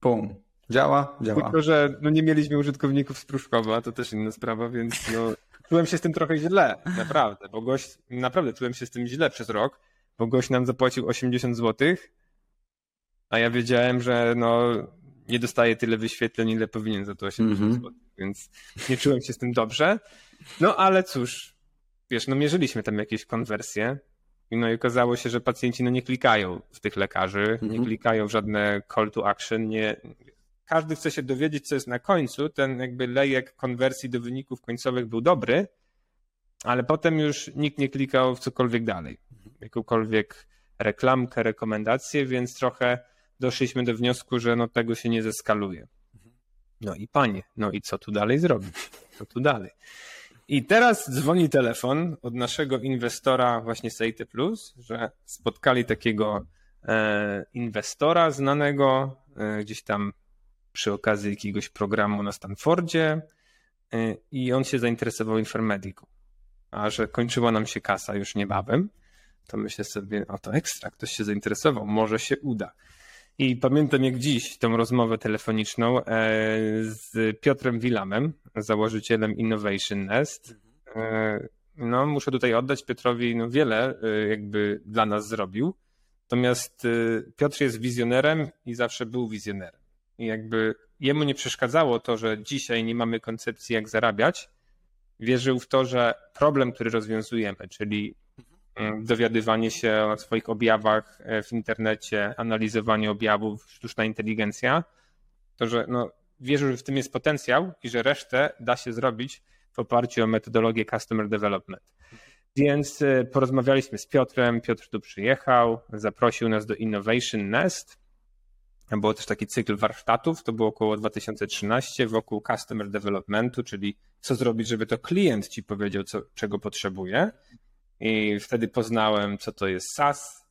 Pum. Działa? Działa. Tylko, że no nie mieliśmy użytkowników z Pruszkowa, to też inna sprawa, więc no, czułem się z tym trochę źle, naprawdę, bo gość, naprawdę czułem się z tym źle przez rok, bo gość nam zapłacił 80 zł, a ja wiedziałem, że no nie dostaje tyle wyświetleń, ile powinien za to 80 mm -hmm. zł, więc nie czułem się z tym dobrze. No ale cóż, wiesz, no mierzyliśmy tam jakieś konwersje, no i okazało się, że pacjenci no nie klikają w tych lekarzy, -hmm. nie mhm. klikają w żadne call to action, nie... Każdy chce się dowiedzieć, co jest na końcu. Ten jakby lejek konwersji do wyników końcowych był dobry, ale potem już nikt nie klikał w cokolwiek dalej. Jakąkolwiek reklamkę, rekomendację, więc trochę doszliśmy do wniosku, że no tego się nie zeskaluje. No i panie, no i co tu dalej zrobić? Co tu dalej? I teraz dzwoni telefon od naszego inwestora właśnie Seite Plus, że spotkali takiego e, inwestora znanego e, gdzieś tam przy okazji jakiegoś programu na Stanfordzie e, i on się zainteresował Infermediką. A że kończyła nam się kasa już niebawem, to myślę sobie, o to ekstra, ktoś się zainteresował, może się uda. I pamiętam jak dziś tą rozmowę telefoniczną e, z Piotrem Wilamem, założycielem Innovation Nest. E, no, muszę tutaj oddać Piotrowi no, wiele e, jakby dla nas zrobił. Natomiast Piotr jest wizjonerem i zawsze był wizjonerem. I jakby jemu nie przeszkadzało to, że dzisiaj nie mamy koncepcji jak zarabiać. Wierzył w to, że problem, który rozwiązujemy, czyli dowiadywanie się o swoich objawach e, w internecie, analizowanie objawów, sztuczna inteligencja, to że no, wierzę, że w tym jest potencjał i że resztę da się zrobić w oparciu o metodologię Customer Development. Więc e, porozmawialiśmy z Piotrem, Piotr tu przyjechał, zaprosił nas do Innovation Nest. Było też taki cykl warsztatów, to było około 2013 wokół Customer Developmentu, czyli co zrobić, żeby to klient ci powiedział, co, czego potrzebuje. I wtedy poznałem, co to jest SAS.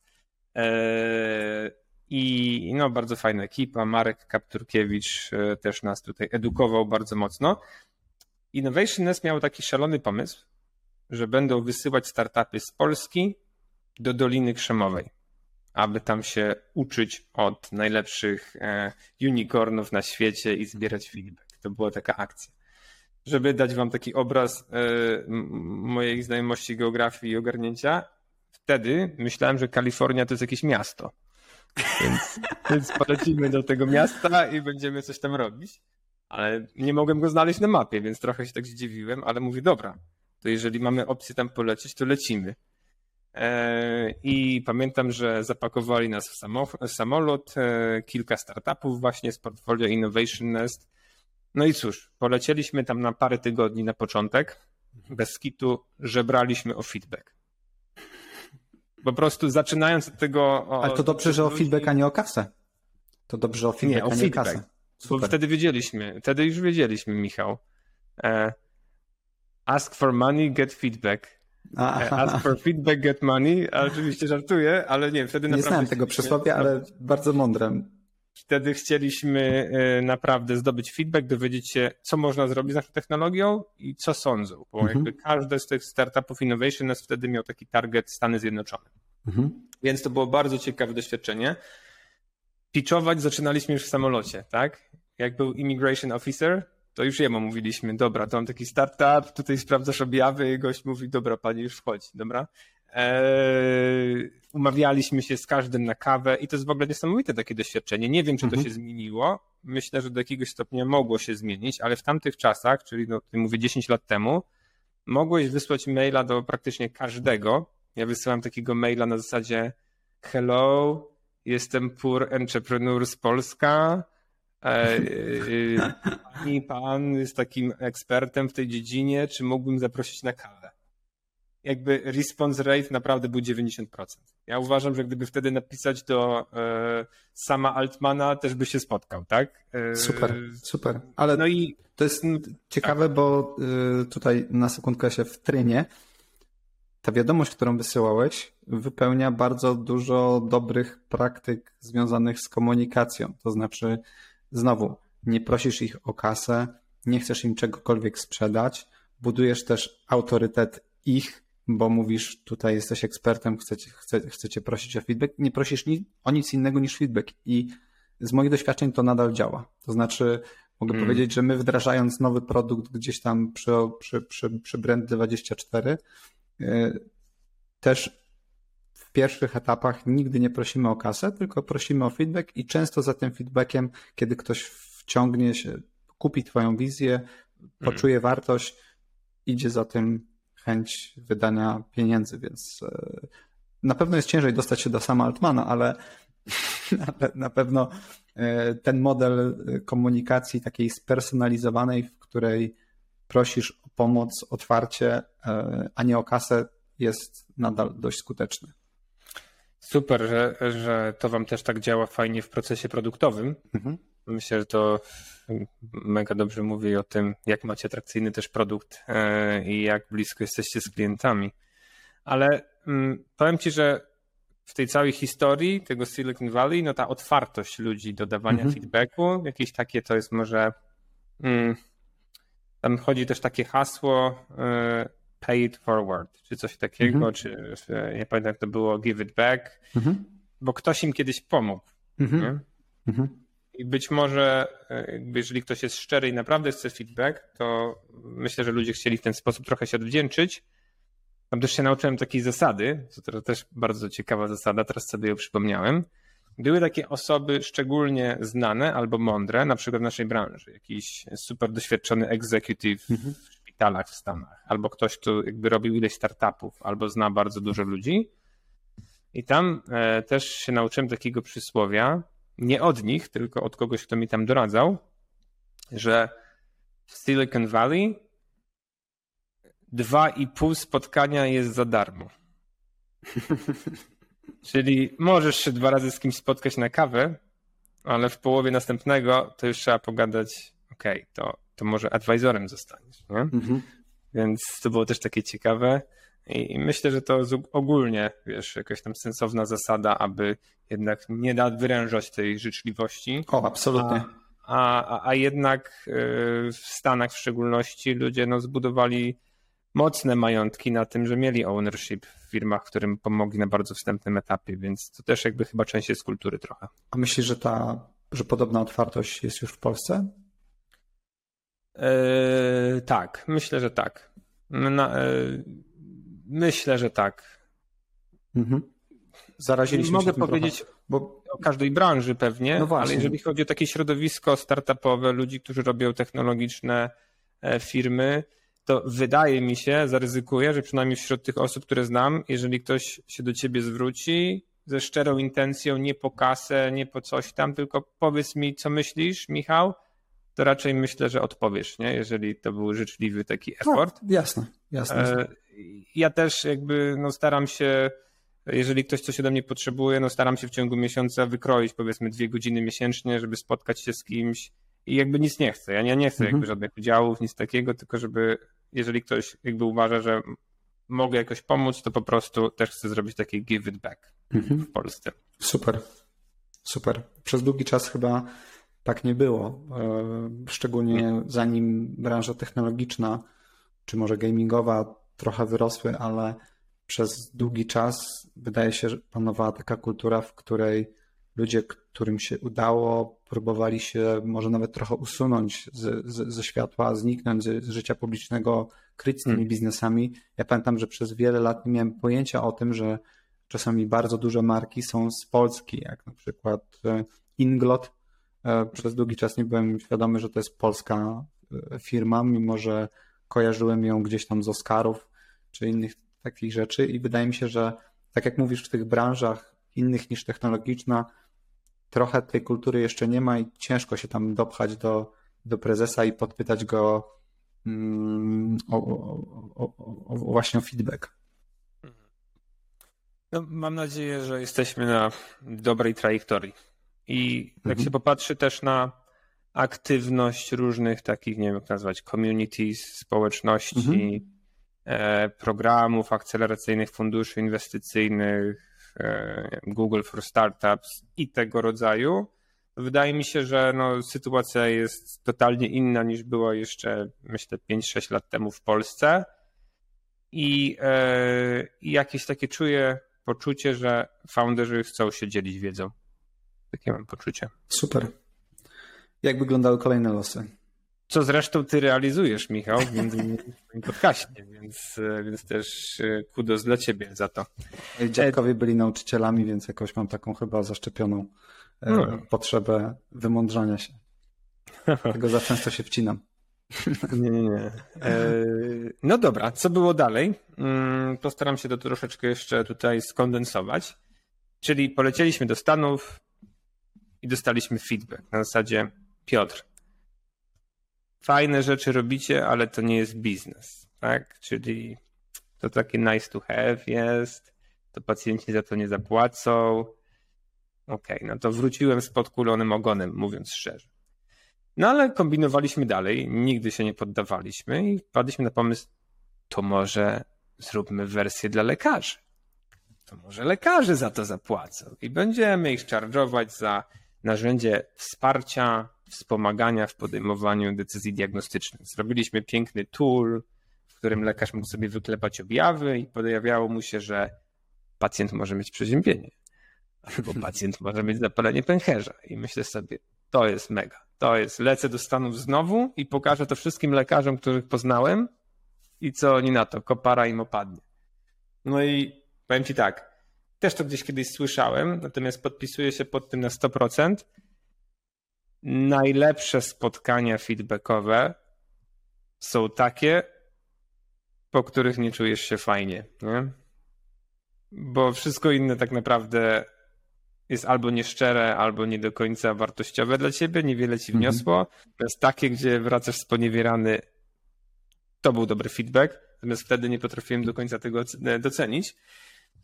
E, I no, bardzo fajna ekipa. Marek Kapturkiewicz e, też nas tutaj edukował bardzo mocno. Innovation Nest miał taki szalony pomysł, że będą wysyłać startupy z Polski do Doliny Krzemowej, aby tam się uczyć od najlepszych e, unicornów na świecie i zbierać feedback. To była taka akcja żeby dać wam taki obraz e, mojej znajomości geografii i ogarnięcia, wtedy myślałem, że Kalifornia to jest jakieś miasto. Więc, więc polecimy do tego miasta i będziemy coś tam robić. Ale nie mogłem go znaleźć na mapie, więc trochę się tak zdziwiłem, ale mówię, dobra, to jeżeli mamy opcję tam polecieć, to lecimy. E, I pamiętam, że zapakowali nas w samolot, e, kilka startupów właśnie z portfolio Innovation Nest no i cóż, polecieliśmy tam na parę tygodni na początek. Bez kitu żebraliśmy o feedback. Po prostu zaczynając od tego. O, Ale to dobrze, że o feedback, a nie o kasę. To dobrze o feedback, nie, o a nie feedback. o kasę. Super. Bo wtedy wiedzieliśmy, wtedy już wiedzieliśmy, Michał. E, ask for money, get feedback. E, ask for feedback, get money. A oczywiście żartuję, ale nie, wtedy nie naprawdę. Nie znałem tego przysłowia, ale bardzo mądre. Wtedy chcieliśmy e, naprawdę zdobyć feedback, dowiedzieć się, co można zrobić z naszą technologią i co sądzą, bo mhm. jakby każdy z tych startupów innovation nas wtedy miał taki target Stany Zjednoczone. Mhm. Więc to było bardzo ciekawe doświadczenie. pitchować zaczynaliśmy już w samolocie, tak? Jak był immigration officer, to już jemu mówiliśmy, dobra, to mam taki startup, tutaj sprawdzasz objawy gość mówi, dobra, pani już wchodzi, dobra? Eee, umawialiśmy się z każdym na kawę i to jest w ogóle niesamowite takie doświadczenie. Nie wiem, czy to mhm. się zmieniło. Myślę, że do jakiegoś stopnia mogło się zmienić, ale w tamtych czasach, czyli no, mówię 10 lat temu, mogłeś wysłać maila do praktycznie każdego. Ja wysyłam takiego maila na zasadzie hello, jestem Pur Entrepreneur z Polska, e, e, pani pan jest takim ekspertem w tej dziedzinie, czy mógłbym zaprosić na kawę? Jakby response rate naprawdę był 90%. Ja uważam, że gdyby wtedy napisać do e, sama Altmana, też by się spotkał, tak? E, super, super. Ale no i to jest ciekawe, tak. bo e, tutaj na sekundkę się wtrynie. Ta wiadomość, którą wysyłałeś, wypełnia bardzo dużo dobrych praktyk związanych z komunikacją. To znaczy, znowu, nie prosisz ich o kasę, nie chcesz im czegokolwiek sprzedać, budujesz też autorytet ich bo mówisz, tutaj jesteś ekspertem, chcecie, chce, chcecie prosić o feedback, nie prosisz ni, o nic innego niż feedback. I z moich doświadczeń to nadal działa. To znaczy, mogę mm. powiedzieć, że my wdrażając nowy produkt gdzieś tam przy, przy, przy, przy Brand24, yy, też w pierwszych etapach nigdy nie prosimy o kasę, tylko prosimy o feedback i często za tym feedbackiem, kiedy ktoś wciągnie się, kupi Twoją wizję, poczuje mm. wartość, idzie za tym chęć wydania pieniędzy, więc e, na pewno jest ciężej dostać się do sama Altmana, ale na pewno e, ten model komunikacji takiej spersonalizowanej, w której prosisz o pomoc otwarcie, e, a nie o kasę, jest nadal dość skuteczny. Super, że, że to Wam też tak działa fajnie w procesie produktowym. Mhm. Myślę, że to mega dobrze mówi o tym, jak macie atrakcyjny też produkt e, i jak blisko jesteście z klientami. Ale mm, powiem Ci, że w tej całej historii tego Silicon Valley, no ta otwartość ludzi do dawania mhm. feedbacku, jakieś takie to jest może. Mm, tam chodzi też takie hasło y, pay it forward, czy coś takiego, mhm. czy nie pamiętam jak to było, give it back, mhm. bo ktoś im kiedyś pomógł. Mhm. I być może, e, jeżeli ktoś jest szczery i naprawdę chce feedback, to myślę, że ludzie chcieli w ten sposób trochę się odwdzięczyć. Tam też się nauczyłem takiej zasady, co to też bardzo ciekawa zasada, teraz sobie ją przypomniałem. Były takie osoby szczególnie znane albo mądre, na przykład w naszej branży, jakiś super doświadczony executive mhm. w szpitalach w Stanach, albo ktoś, kto jakby robił ileś startupów, albo zna bardzo dużo ludzi. I tam e, też się nauczyłem takiego przysłowia, nie od nich, tylko od kogoś, kto mi tam doradzał, że w Silicon Valley dwa i pół spotkania jest za darmo. Czyli możesz się dwa razy z kimś spotkać na kawę, ale w połowie następnego to już trzeba pogadać, okej, okay, to, to może advisorem zostaniesz. Nie? Mhm. Więc to było też takie ciekawe. I myślę, że to ogólnie, wiesz, jakaś tam sensowna zasada, aby jednak nie nadwyrężać tej życzliwości. O, absolutnie. A, a, a jednak y, w Stanach w szczególności ludzie no, zbudowali mocne majątki na tym, że mieli ownership w firmach, którym pomogli na bardzo wstępnym etapie, więc to też jakby chyba część jest kultury trochę. A myślisz, że ta, że podobna otwartość jest już w Polsce? Yy, tak, myślę, że tak. Na, yy, Myślę, że tak. Mhm. Zaraziliśmy Mogę się powiedzieć trochę, bo... o każdej branży pewnie, no ale jeżeli chodzi o takie środowisko startupowe, ludzi, którzy robią technologiczne e, firmy, to wydaje mi się, zaryzykuję, że przynajmniej wśród tych osób, które znam, jeżeli ktoś się do ciebie zwróci ze szczerą intencją, nie po kasę, nie po coś tam, tylko powiedz mi, co myślisz, Michał, to raczej myślę, że odpowiesz, nie? jeżeli to był życzliwy taki no, effort. No, jasne, jasne. E, ja też jakby no, staram się, jeżeli ktoś coś ode mnie potrzebuje, no staram się w ciągu miesiąca wykroić powiedzmy dwie godziny miesięcznie, żeby spotkać się z kimś i jakby nic nie chcę. Ja nie, nie chcę mhm. jakby żadnych udziałów, nic takiego, tylko żeby jeżeli ktoś jakby uważa, że mogę jakoś pomóc, to po prostu też chcę zrobić taki give it back mhm. w Polsce. Super, super. Przez długi czas chyba tak nie było. E, szczególnie zanim branża technologiczna, czy może gamingowa trochę wyrosły, ale przez długi czas wydaje się, że panowała taka kultura, w której ludzie, którym się udało, próbowali się może nawet trochę usunąć z, z, ze światła, zniknąć z, z życia publicznego, kryć z tymi hmm. biznesami. Ja pamiętam, że przez wiele lat nie miałem pojęcia o tym, że czasami bardzo duże marki są z Polski, jak na przykład e, Inglot. E, przez długi czas nie byłem świadomy, że to jest polska e, firma, mimo że kojarzyłem ją gdzieś tam z Oscarów czy innych takich rzeczy i wydaje mi się, że tak jak mówisz w tych branżach innych niż technologiczna, trochę tej kultury jeszcze nie ma i ciężko się tam dopchać do, do prezesa i podpytać go mm, o, o, o, właśnie o feedback. No, mam nadzieję, że jesteśmy na dobrej trajektorii. I jak mhm. się popatrzy też na aktywność różnych takich, nie wiem jak nazwać, communities, społeczności, mhm. E, programów akceleracyjnych, funduszy inwestycyjnych, e, Google for Startups i tego rodzaju, wydaje mi się, że no, sytuacja jest totalnie inna niż była jeszcze, myślę, 5-6 lat temu w Polsce. I, e, I jakieś takie czuję poczucie, że founderzy chcą się dzielić wiedzą. Takie mam poczucie. Super. Jak wyglądały kolejne losy? Co zresztą ty realizujesz, Michał, między innymi w moim podcaście, więc, więc też e, kudos dla ciebie za to. Dziadkowie byli nauczycielami, więc jakoś mam taką chyba zaszczepioną e, no. potrzebę wymądrzania się. Tego za często się wcinam. Nie, nie, nie. E, no dobra, co było dalej? Mm, postaram się to troszeczkę jeszcze tutaj skondensować. Czyli polecieliśmy do Stanów i dostaliśmy feedback na zasadzie Piotr, fajne rzeczy robicie, ale to nie jest biznes, tak? Czyli to takie nice to have jest, to pacjenci za to nie zapłacą. Okej, okay, no to wróciłem z podkulonym ogonem, mówiąc szczerze. No ale kombinowaliśmy dalej, nigdy się nie poddawaliśmy i wpadliśmy na pomysł, to może zróbmy wersję dla lekarzy. To może lekarze za to zapłacą i będziemy ich charge'ować za narzędzie wsparcia, wspomagania w podejmowaniu decyzji diagnostycznych. Zrobiliśmy piękny tool, w którym lekarz mógł sobie wyklepać objawy i pojawiało mu się, że pacjent może mieć przeziębienie albo pacjent może mieć zapalenie pęcherza. I myślę sobie, to jest mega. To jest, lecę do Stanów znowu i pokażę to wszystkim lekarzom, których poznałem i co oni na to, kopara im opadnie. No i powiem ci tak, też to gdzieś kiedyś słyszałem, natomiast podpisuję się pod tym na 100%. Najlepsze spotkania feedbackowe są takie, po których nie czujesz się fajnie. Nie? Bo wszystko inne tak naprawdę jest albo nieszczere, albo nie do końca wartościowe dla ciebie, niewiele ci mhm. wniosło. To jest takie, gdzie wracasz sponiewierany. To był dobry feedback, natomiast wtedy nie potrafiłem do końca tego docenić.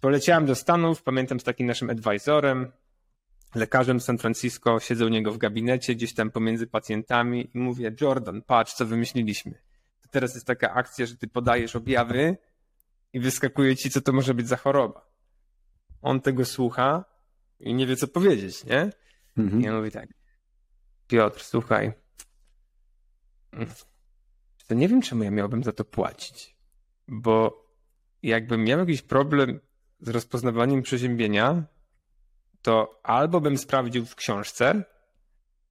Poleciałem do Stanów, pamiętam z takim naszym advisorem, lekarzem San Francisco, siedzę u niego w gabinecie, gdzieś tam pomiędzy pacjentami i mówię, Jordan, patrz, co wymyśliliśmy. To teraz jest taka akcja, że ty podajesz objawy i wyskakuje ci, co to może być za choroba. On tego słucha i nie wie, co powiedzieć, nie? Mhm. I ja mówię tak, Piotr, słuchaj, to nie wiem, czemu ja miałbym za to płacić, bo jakbym miał jakiś problem z rozpoznawaniem przeziębienia, to albo bym sprawdził w książce,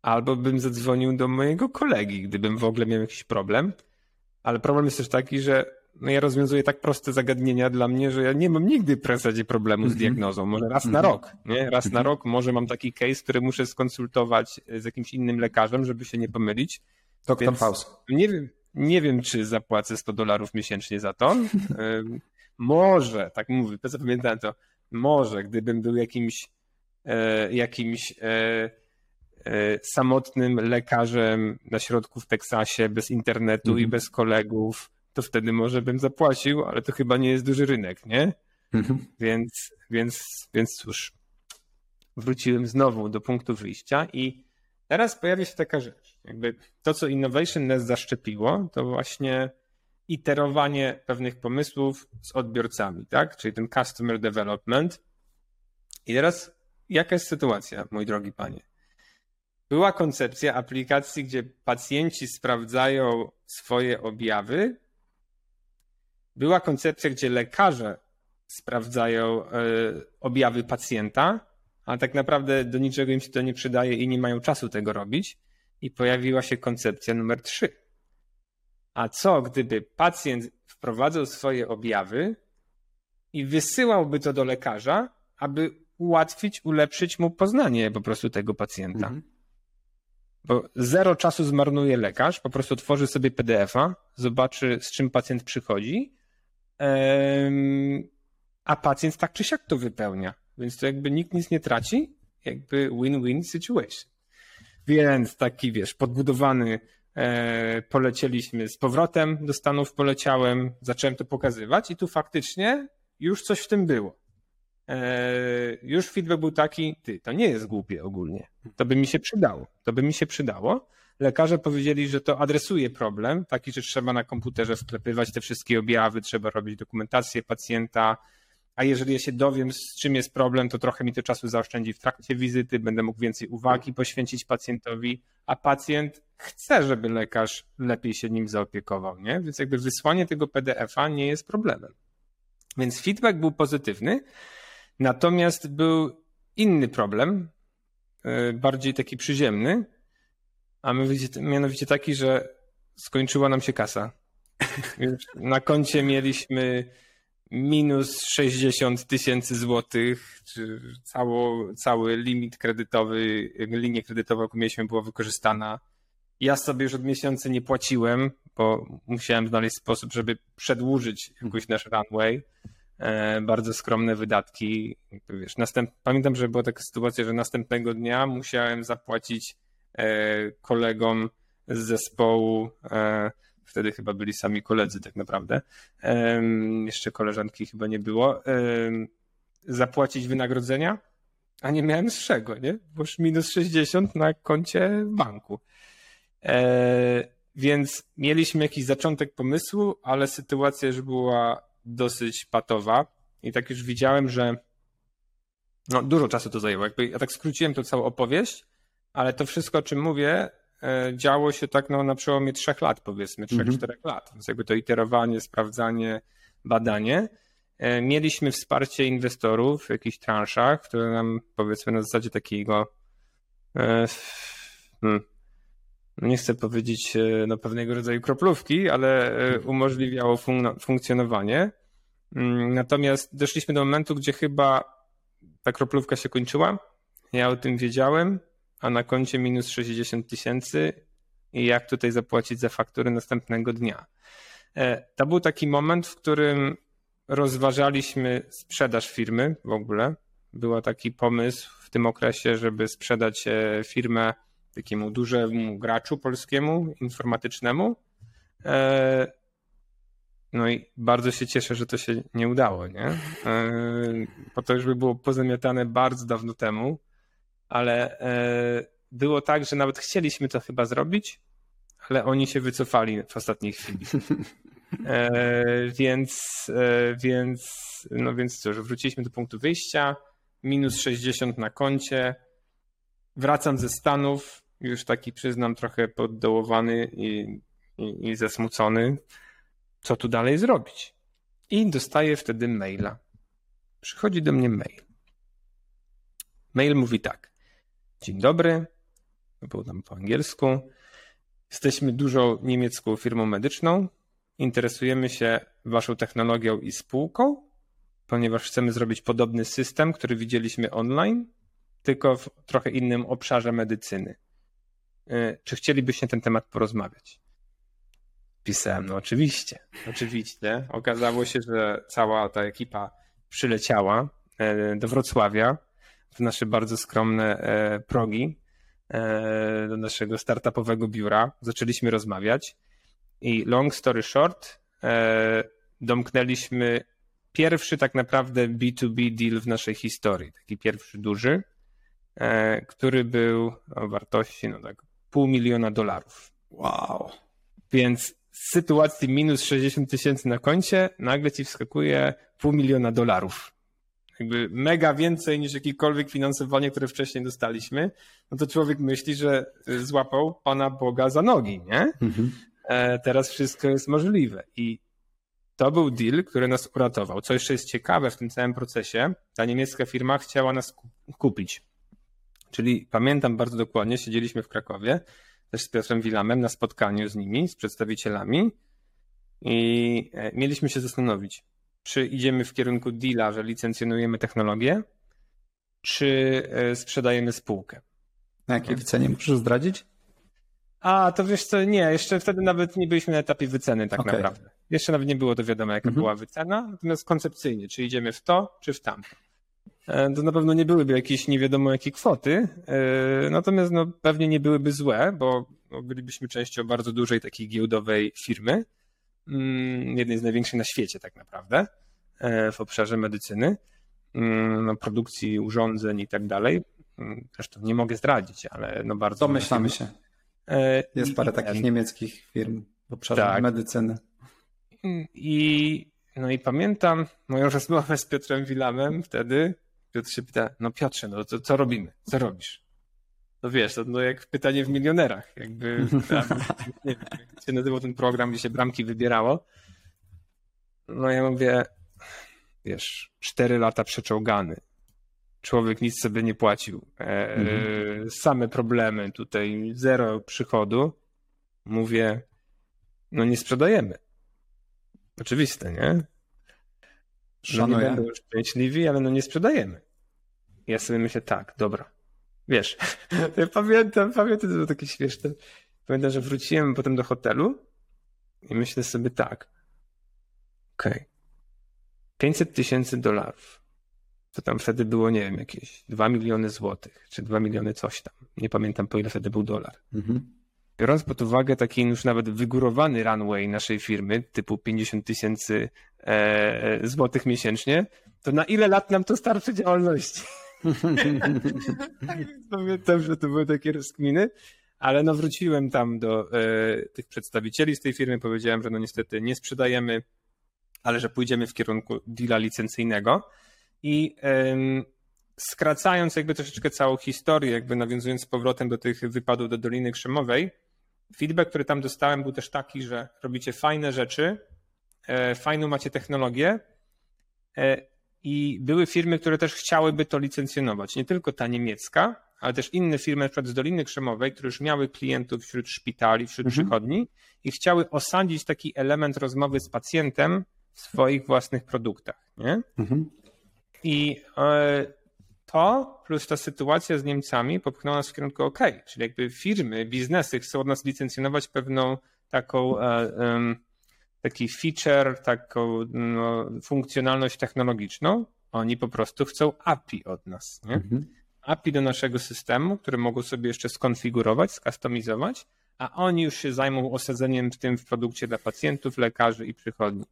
albo bym zadzwonił do mojego kolegi, gdybym w ogóle miał jakiś problem. Ale problem jest też taki, że no ja rozwiązuję tak proste zagadnienia dla mnie, że ja nie mam nigdy w zasadzie problemu z mhm. diagnozą. Może raz na mhm. rok, nie? Raz na mhm. rok może mam taki case, który muszę skonsultować z jakimś innym lekarzem, żeby się nie pomylić. Doktor Faust. Nie wiem, nie wiem, czy zapłacę 100 dolarów miesięcznie za to. Może, tak mówię, zapamiętałem to, może gdybym był jakimś, e, jakimś e, e, samotnym lekarzem na środku w Teksasie, bez internetu i mhm. bez kolegów, to wtedy może bym zapłacił, ale to chyba nie jest duży rynek, nie? Mhm. Więc, więc, więc cóż, wróciłem znowu do punktu wyjścia i teraz pojawia się taka rzecz. Jakby to, co Innovation nas zaszczepiło, to właśnie iterowanie pewnych pomysłów z odbiorcami, tak? Czyli ten customer development. I teraz jaka jest sytuacja, mój drogi panie? Była koncepcja aplikacji, gdzie pacjenci sprawdzają swoje objawy. Była koncepcja, gdzie lekarze sprawdzają y, objawy pacjenta. a tak naprawdę do niczego im się to nie przydaje i nie mają czasu tego robić. I pojawiła się koncepcja numer trzy. A co, gdyby pacjent wprowadzał swoje objawy i wysyłałby to do lekarza, aby ułatwić, ulepszyć mu poznanie po prostu tego pacjenta? Mhm. Bo zero czasu zmarnuje lekarz, po prostu tworzy sobie PDF-a, zobaczy z czym pacjent przychodzi, a pacjent tak czy siak to wypełnia. Więc to jakby nikt nic nie traci, jakby win-win situation. Więc taki, wiesz, podbudowany e, polecieliśmy z powrotem do Stanów, poleciałem, zacząłem to pokazywać i tu faktycznie już coś w tym było. E, już feedback był taki, ty, to nie jest głupie ogólnie. To by mi się przydało. To by mi się przydało. Lekarze powiedzieli, że to adresuje problem, taki, że trzeba na komputerze wklepywać te wszystkie objawy, trzeba robić dokumentację pacjenta, a jeżeli ja się dowiem, z czym jest problem, to trochę mi to czasu zaoszczędzi w trakcie wizyty, będę mógł więcej uwagi poświęcić pacjentowi, a pacjent chce, żeby lekarz lepiej się nim zaopiekował, nie? Więc jakby wysłanie tego PDF-a nie jest problemem. Więc feedback był pozytywny, natomiast był inny problem, e, bardziej taki przyziemny, a mianowicie taki, że skończyła nam się kasa. Na koncie mieliśmy minus 60 tysięcy złotych, czy cało, cały limit kredytowy, linię kredytową, jaką mieliśmy, była wykorzystana. Ja sobie już od miesiąca nie płaciłem, bo musiałem znaleźć sposób, żeby przedłużyć jakoś nasz runway. E, bardzo skromne wydatki. Wiesz, następ... Pamiętam, że była taka sytuacja, że następnego dnia musiałem zapłacić e, kolegom z zespołu e, Wtedy chyba byli sami koledzy tak naprawdę. Jeszcze koleżanki chyba nie było. Zapłacić wynagrodzenia, a nie miałem z czego, nie? Bo minus 60 na koncie banku. Więc mieliśmy jakiś zaczątek pomysłu, ale sytuacja już była dosyć patowa i tak już widziałem, że no, dużo czasu to zajęło. Jakby ja tak skróciłem to całą opowieść, ale to wszystko, o czym mówię, E, działo się tak no, na przełomie trzech lat, powiedzmy, trzech, mhm. czterech lat. Więc jakby to iterowanie, sprawdzanie, badanie. E, mieliśmy wsparcie inwestorów w jakichś transzach, które nam powiedzmy na zasadzie takiego e, hmm, nie chcę powiedzieć no, pewnego rodzaju kroplówki, ale mhm. umożliwiało fun funkcjonowanie. Mm, natomiast doszliśmy do momentu, gdzie chyba ta kroplówka się kończyła. Ja o tym wiedziałem a na koncie minus 60 tysięcy i jak tutaj zapłacić za faktury następnego dnia. E, to był taki moment, w którym rozważaliśmy sprzedaż firmy w ogóle. Był taki pomysł w tym okresie, żeby sprzedać e, firmę takiemu dużemu graczu polskiemu, informatycznemu. E, no i bardzo się cieszę, że to się nie udało, nie? Bo to już by było pozamiatane bardzo dawno temu ale e, było tak, że nawet chcieliśmy to chyba zrobić, ale oni się wycofali w ostatniej chwili. E, więc, e, więc, no więc cóż, wróciliśmy do punktu wyjścia, minus 60 na koncie, wracam ze Stanów, już taki przyznam trochę poddołowany i, i, i zasmucony, co tu dalej zrobić. I dostaję wtedy maila. Przychodzi do mnie mail. Mail mówi tak. Dzień dobry. Był tam po angielsku. Jesteśmy dużą niemiecką firmą medyczną. Interesujemy się Waszą technologią i spółką, ponieważ chcemy zrobić podobny system, który widzieliśmy online, tylko w trochę innym obszarze medycyny. E, czy chcielibyście na ten temat porozmawiać? Pisałem, no oczywiście, oczywiście. Okazało się, że cała ta ekipa przyleciała e, do Wrocławia w nasze bardzo skromne e, progi do naszego startupowego biura. Zaczęliśmy rozmawiać i long story short, domknęliśmy pierwszy tak naprawdę B2B deal w naszej historii. Taki pierwszy duży, który był o wartości no tak, pół miliona dolarów. Wow. Więc z sytuacji minus 60 tysięcy na koncie nagle ci wskakuje pół miliona dolarów jakby mega więcej niż jakiekolwiek finansowanie, które wcześniej dostaliśmy, no to człowiek myśli, że y, złapał Pana Boga za nogi, nie? Mhm. E, teraz wszystko jest możliwe i to był deal, który nas uratował. Co jeszcze jest ciekawe w tym całym procesie, ta niemiecka firma chciała nas kupić. Czyli pamiętam bardzo dokładnie, siedzieliśmy w Krakowie, też z Piotrem Wilamem na spotkaniu z nimi, z przedstawicielami i e, mieliśmy się zastanowić, czy idziemy w kierunku deala, że licencjonujemy technologię, czy e, sprzedajemy spółkę. Na jakiej cenie możesz zdradzić? A, to wiesz co, nie, jeszcze wtedy nawet nie byliśmy na etapie wyceny tak okay. naprawdę. Jeszcze nawet nie było to wiadomo, jaka mhm. była wycena, natomiast koncepcyjnie, czy idziemy w to, czy w tamto. E, to na pewno nie byłyby jakieś nie wiadomo jakie kwoty, e, natomiast no, pewnie nie byłyby złe, bo bylibyśmy częścią bardzo dużej takiej giełdowej firmy, mm, jednej z największych na świecie tak naprawdę, e, w obszarze medycyny, mm, no, produkcji urządzeń i tak dalej. Mm, zresztą nie mogę zdradzić, ale no bardzo... Domyślamy się. Jest parę takich niemieckich firm w obszarze tak. medycyny. I, no i pamiętam moją rozmowę z Piotrem Wilamem wtedy. Piotr się pyta, no Piotrze, no to co robimy? Co robisz? No wiesz, to no jak pytanie w milionerach. Jakby, nie wiem, jak się nazywał ten program, gdzie się bramki wybierało. No ja mówię, wiesz, cztery lata przeczołgany. Człowiek nic sobie nie płacił. E, mhm. Same problemy tutaj, zero przychodu. Mówię, no nie sprzedajemy. Oczywiste, nie? Szanuję. No nie będą szczęśliwi, ale no nie sprzedajemy. Ja sobie myślę, tak, dobra. Wiesz, ja pamiętam, pamiętam, to było takie śmieszne. Pamiętam, że wróciłem potem do hotelu i myślę sobie tak. Okej. Okay. 500 tysięcy dolarów. To tam wtedy było, nie wiem, jakieś 2 miliony złotych, czy 2 miliony coś tam. Nie pamiętam, po ile wtedy był dolar. Mhm biorąc pod uwagę taki już nawet wygórowany runway naszej firmy, typu 50 tysięcy e, złotych miesięcznie, to na ile lat nam to starczy działalności? tak pamiętam, że to były takie rozkminy, ale no wróciłem tam do e, tych przedstawicieli z tej firmy, powiedziałem, że no niestety nie sprzedajemy, ale że pójdziemy w kierunku deala licencyjnego i skracając jakby troszeczkę całą historię, jakby nawiązując z powrotem do tych wypadów do Doliny Krzemowej, feedback, który tam dostałem, był też taki, że robicie fajne rzeczy, e, fajną macie technologię e, i były firmy, które też chciałyby to licencjonować. Nie tylko ta niemiecka, ale też inne firmy, na przykład z Doliny Krzemowej, które już miały klientów wśród szpitali, wśród mhm. przychodni i chciały osadzić taki element rozmowy z pacjentem w swoich własnych produktach. Nie? Mhm. I e, to plus ta sytuacja z Niemcami popchnęła nas w kierunku OK, czyli jakby firmy, biznesy chcą od nas licencjonować pewną taką um, taki feature, taką no, funkcjonalność technologiczną. Oni po prostu chcą API od nas. Nie? Mhm. API do naszego systemu, które mogą sobie jeszcze skonfigurować, skustomizować, a oni już się zajmą osadzeniem w tym w produkcie dla pacjentów, lekarzy i przychodni.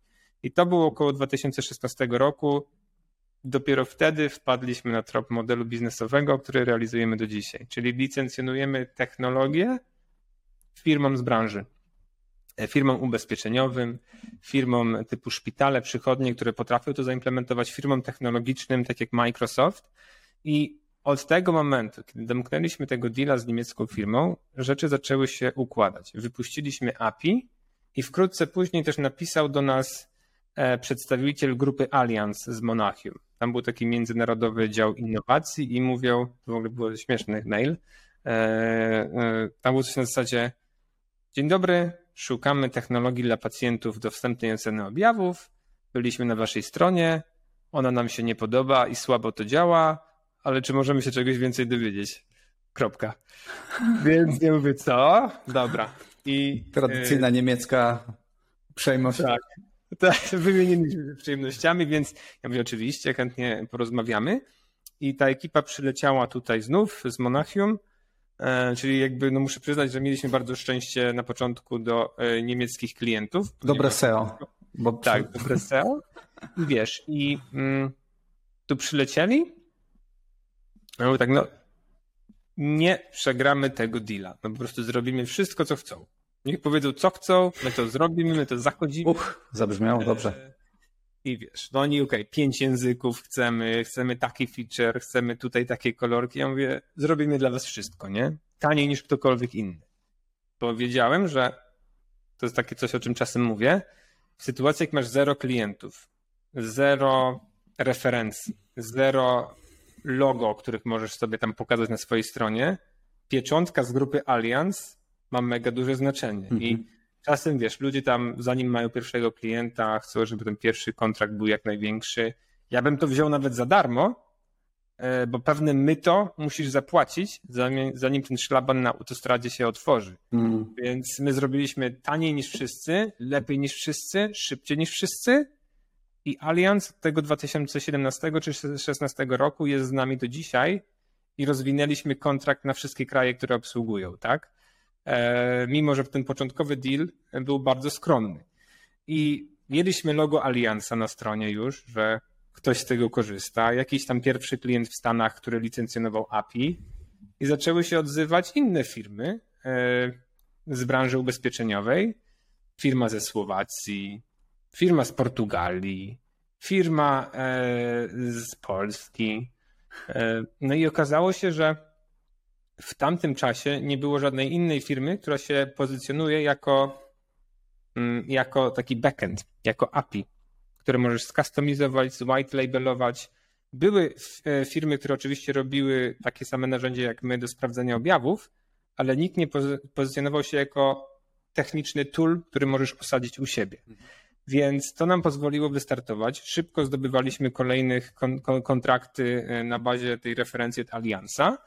I to było około 2016 roku dopiero wtedy wpadliśmy na trop modelu biznesowego, który realizujemy do dzisiaj. Czyli licencjonujemy technologię firmom z branży. E, firmom ubezpieczeniowym, firmom typu szpitale, przychodnie, które potrafią to zaimplementować, firmom technologicznym, tak jak Microsoft. I od tego momentu, kiedy domknęliśmy tego deala z niemiecką firmą, rzeczy zaczęły się układać. Wypuściliśmy API i wkrótce później też napisał do nas e, przedstawiciel grupy Allianz z Monachium. Tam był taki międzynarodowy dział innowacji i mówią, to w ogóle było śmieszny mail, e, e, tam było coś na zasadzie Dzień dobry, szukamy technologii dla pacjentów do wstępnej oceny objawów, byliśmy na waszej stronie, ona nam się nie podoba i słabo to działa, ale czy możemy się czegoś więcej dowiedzieć? Kropka. Więc nie mówię, co? Dobra. I, Tradycyjna y niemiecka uprzejmość. Tak. Tak, wymieniliśmy się przyjemnościami, więc ja mówię, oczywiście, chętnie porozmawiamy. I ta ekipa przyleciała tutaj znów z Monachium, e, czyli jakby, no muszę przyznać, że mieliśmy bardzo szczęście na początku do e, niemieckich klientów. Dobre SEO. Bo... Tak, dobre SEO. I wiesz, i mm, tu przylecieli, no tak, no nie przegramy tego deala. No po prostu zrobimy wszystko, co chcą. Niech powiedzą, co chcą, my to zrobimy, my to zachodzimy. Uch, zabrzmiało dobrze. E, I wiesz, no oni, okej, okay, pięć języków chcemy, chcemy taki feature, chcemy tutaj takie kolorki. Ja mówię, zrobimy dla was wszystko, nie? Taniej niż ktokolwiek inny. Powiedziałem, że to jest takie coś, o czym czasem mówię. W sytuacji, jak masz zero klientów, zero referencji, zero logo, których możesz sobie tam pokazać na swojej stronie, pieczątka z grupy Allianz ma mega duże znaczenie. Mhm. I czasem wiesz, ludzie tam, zanim mają pierwszego klienta, chcą, żeby ten pierwszy kontrakt był jak największy. Ja bym to wziął nawet za darmo, e, bo pewne myto musisz zapłacić, zanim ten szlaban na autostradzie się otworzy. Mm. Więc my zrobiliśmy taniej niż wszyscy, lepiej niż wszyscy, szybciej niż wszyscy. I Allianz tego 2017 czy 2016 roku jest z nami do dzisiaj i rozwinęliśmy kontrakt na wszystkie kraje, które obsługują, tak? E, mimo, że ten początkowy deal był bardzo skromny. I mieliśmy logo Alianza na stronie już, że ktoś z tego korzysta. Jakiś tam pierwszy klient w Stanach, który licencjonował API i zaczęły się odzywać inne firmy e, z branży ubezpieczeniowej. Firma ze Słowacji, firma z Portugalii, firma e, z Polski. No i okazało się, że w tamtym czasie nie było żadnej innej firmy, która się pozycjonuje jako, mm, jako taki backend, jako API, które możesz skustomizować, white labelować. Były e, firmy, które oczywiście robiły takie same narzędzie jak my do sprawdzania objawów, ale nikt nie pozycjonował się jako techniczny tool, który możesz osadzić u siebie. Więc to nam pozwoliło wystartować. Szybko zdobywaliśmy kolejnych kon kontrakty e, na bazie tej referencji od Alianza.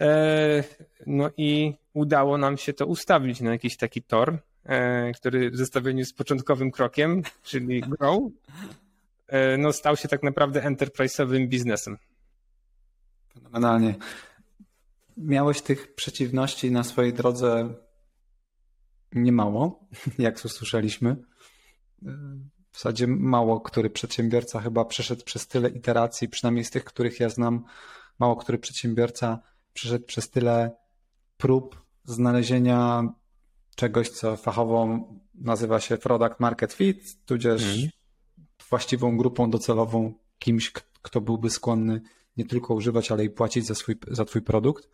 E, no i udało nam się to ustawić na jakiś taki tor, e, który w zestawieniu z początkowym krokiem, czyli Grow, e, no stał się tak naprawdę enterprise'owym biznesem. Fenomenalnie. Miałeś tych przeciwności na swojej drodze niemało, jak usłyszeliśmy. W zasadzie mało który przedsiębiorca chyba przeszedł przez tyle iteracji, przynajmniej z tych, których ja znam, mało który przedsiębiorca przeszedł przez tyle prób znalezienia czegoś, co fachowo nazywa się product market fit, tudzież mm. właściwą grupą docelową, kimś, kto byłby skłonny nie tylko używać, ale i płacić za, swój, za twój produkt.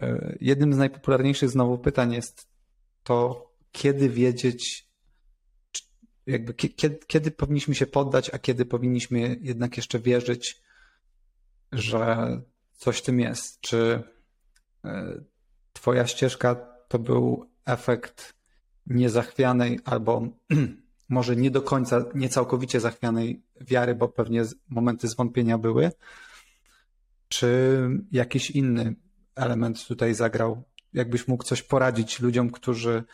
E, jednym z najpopularniejszych znowu pytań jest to, kiedy wiedzieć, jakby kiedy, kiedy powinniśmy się poddać, a kiedy powinniśmy jednak jeszcze wierzyć, że coś w tym jest. Czy e, Twoja ścieżka to był efekt niezachwianej albo może nie do końca, nie całkowicie zachwianej wiary, bo pewnie momenty zwątpienia były? Czy jakiś inny element tutaj zagrał? Jakbyś mógł coś poradzić ludziom, którzy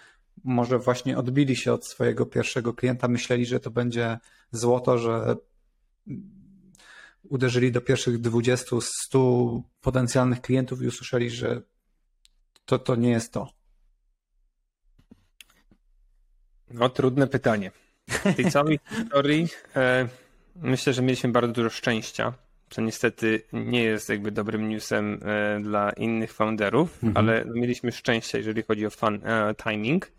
może właśnie odbili się od swojego pierwszego klienta, myśleli, że to będzie złoto, że uderzyli do pierwszych 20, 100 potencjalnych klientów i usłyszeli, że to, to nie jest to? No, trudne pytanie. W tej całej historii e, myślę, że mieliśmy bardzo dużo szczęścia, co niestety nie jest jakby dobrym newsem e, dla innych founderów, mhm. ale mieliśmy szczęście, jeżeli chodzi o fun, e, timing,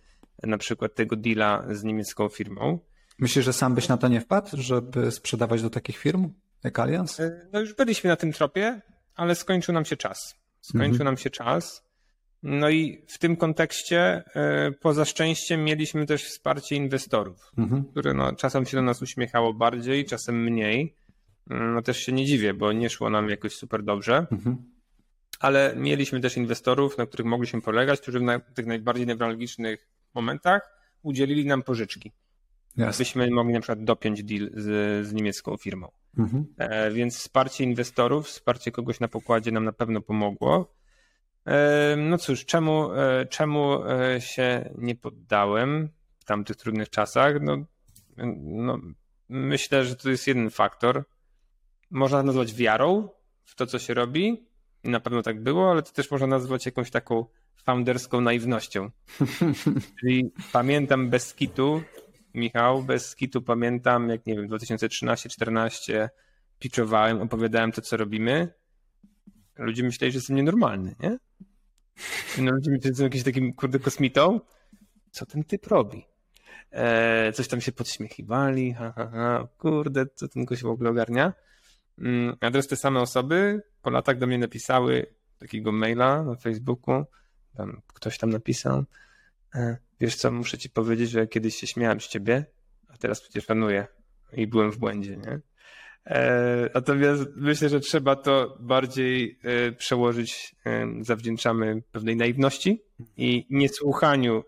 na przykład tego deala z niemiecką firmą. Myślisz, że sam byś na to nie wpadł, żeby sprzedawać do takich firm? Jak Allianz? E, no już byliśmy na tym tropie, ale skończył nam się czas. Skończył mhm. nam się czas. No i w tym kontekście, e, poza szczęściem, mieliśmy też wsparcie inwestorów, mhm. które no, czasem się do nas uśmiechało bardziej, czasem mniej. No też się nie dziwię, bo nie szło nam jakoś super dobrze. Mhm. Ale mieliśmy też inwestorów, na których mogliśmy polegać, którzy w tych najbardziej newralgicznych momentach udzielili nam pożyczki. Byśmy mogli na przykład dopiąć deal z, z niemiecką firmą. Mhm. E, więc wsparcie inwestorów, wsparcie kogoś na pokładzie nam na pewno pomogło. E, no cóż, czemu, e, czemu się nie poddałem w tamtych trudnych czasach? No, no, myślę, że to jest jeden faktor. Można nazwać wiarą w to, co się robi. Na pewno tak było, ale to też można nazwać jakąś taką founderską naiwnością. Czyli pamiętam bez kitu, Michał, bez kitu pamiętam, jak nie wiem, 2013-14 pitchowałem, opowiadałem to, co robimy. Ludzie myśleli, że jestem nienormalny, nie? No, ludzie myśleli, że jestem jakimś takim, kurde, kosmitą. Co ten typ robi? E, coś tam się podśmiechiwali, ha, ha, ha, kurde, co ten gość w ogóle ogarnia? Mm, a teraz te same osoby po latach do mnie napisały takiego maila na Facebooku, tam ktoś tam napisał, e, Wiesz co, muszę ci powiedzieć, że kiedyś się śmiałem z ciebie, a teraz przecież szanuję i byłem w błędzie, nie? E, natomiast myślę, że trzeba to bardziej e, przełożyć, e, zawdzięczamy pewnej naiwności i niesłuchaniu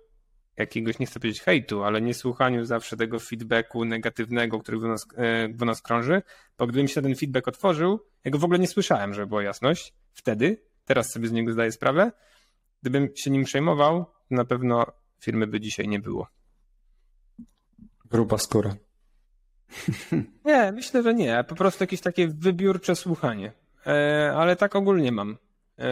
jakiegoś, nie chcę powiedzieć hejtu, ale niesłuchaniu zawsze tego feedbacku negatywnego, który w nas, w nas krąży, bo gdybym się ten feedback otworzył, ja go w ogóle nie słyszałem, żeby była jasność, wtedy, teraz sobie z niego zdaję sprawę, gdybym się nim przejmował, na pewno firmy by dzisiaj nie było. Gruba skóra. Nie, myślę, że nie. Po prostu jakieś takie wybiórcze słuchanie. E, ale tak ogólnie mam. E,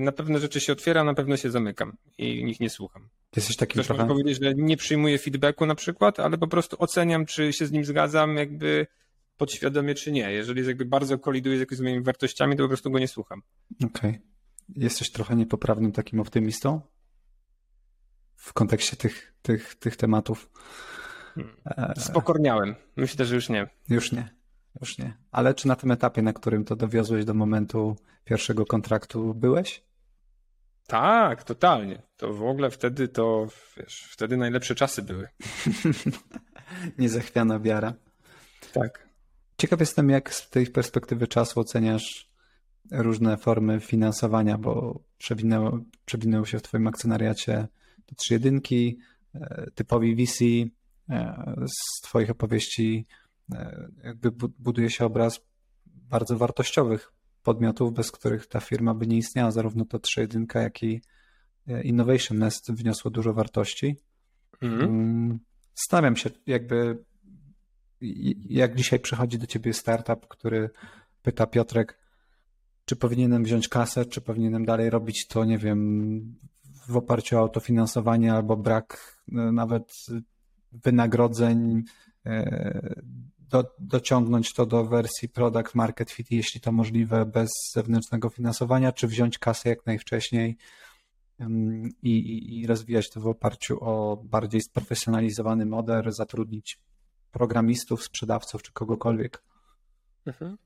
na pewne rzeczy się otwieram, na pewno się zamykam i nich nie słucham. Jesteś takim Ktoś trochę... może powiedzieć, że nie przyjmuję feedbacku na przykład, ale po prostu oceniam, czy się z nim zgadzam, jakby podświadomie, czy nie. Jeżeli jest jakby bardzo koliduje z jakimiś moimi wartościami, to po prostu go nie słucham. Okej. Okay. Jesteś trochę niepoprawnym takim optymistą w kontekście tych, tych, tych tematów. Hmm. Spokorniałem. Myślę, że już nie. Już nie. Już nie. Ale czy na tym etapie, na którym to dowiozłeś do momentu pierwszego kontraktu, byłeś? Tak, totalnie. To w ogóle wtedy to, wiesz, wtedy najlepsze czasy były. Niezachwiana wiara. Tak. Ciekaw jestem, jak z tej perspektywy czasu oceniasz różne formy finansowania, bo przewinęło, przewinęło się w Twoim akcjonariacie do trzy jedynki, e, typowi VC. E, z Twoich opowieści e, jakby buduje się obraz bardzo wartościowych podmiotów, bez których ta firma by nie istniała. Zarówno to trzy jedynka, jak i Innovation Nest wniosło dużo wartości. Mhm. Stawiam się jakby jak dzisiaj przychodzi do ciebie startup, który pyta Piotrek, czy powinienem wziąć kasę, czy powinienem dalej robić to, nie wiem, w oparciu o autofinansowanie albo brak e, nawet wynagrodzeń, e, do, dociągnąć to do wersji product market fit, jeśli to możliwe, bez zewnętrznego finansowania, czy wziąć kasę jak najwcześniej i, i, i rozwijać to w oparciu o bardziej sprofesjonalizowany model, zatrudnić programistów, sprzedawców czy kogokolwiek. Mhm.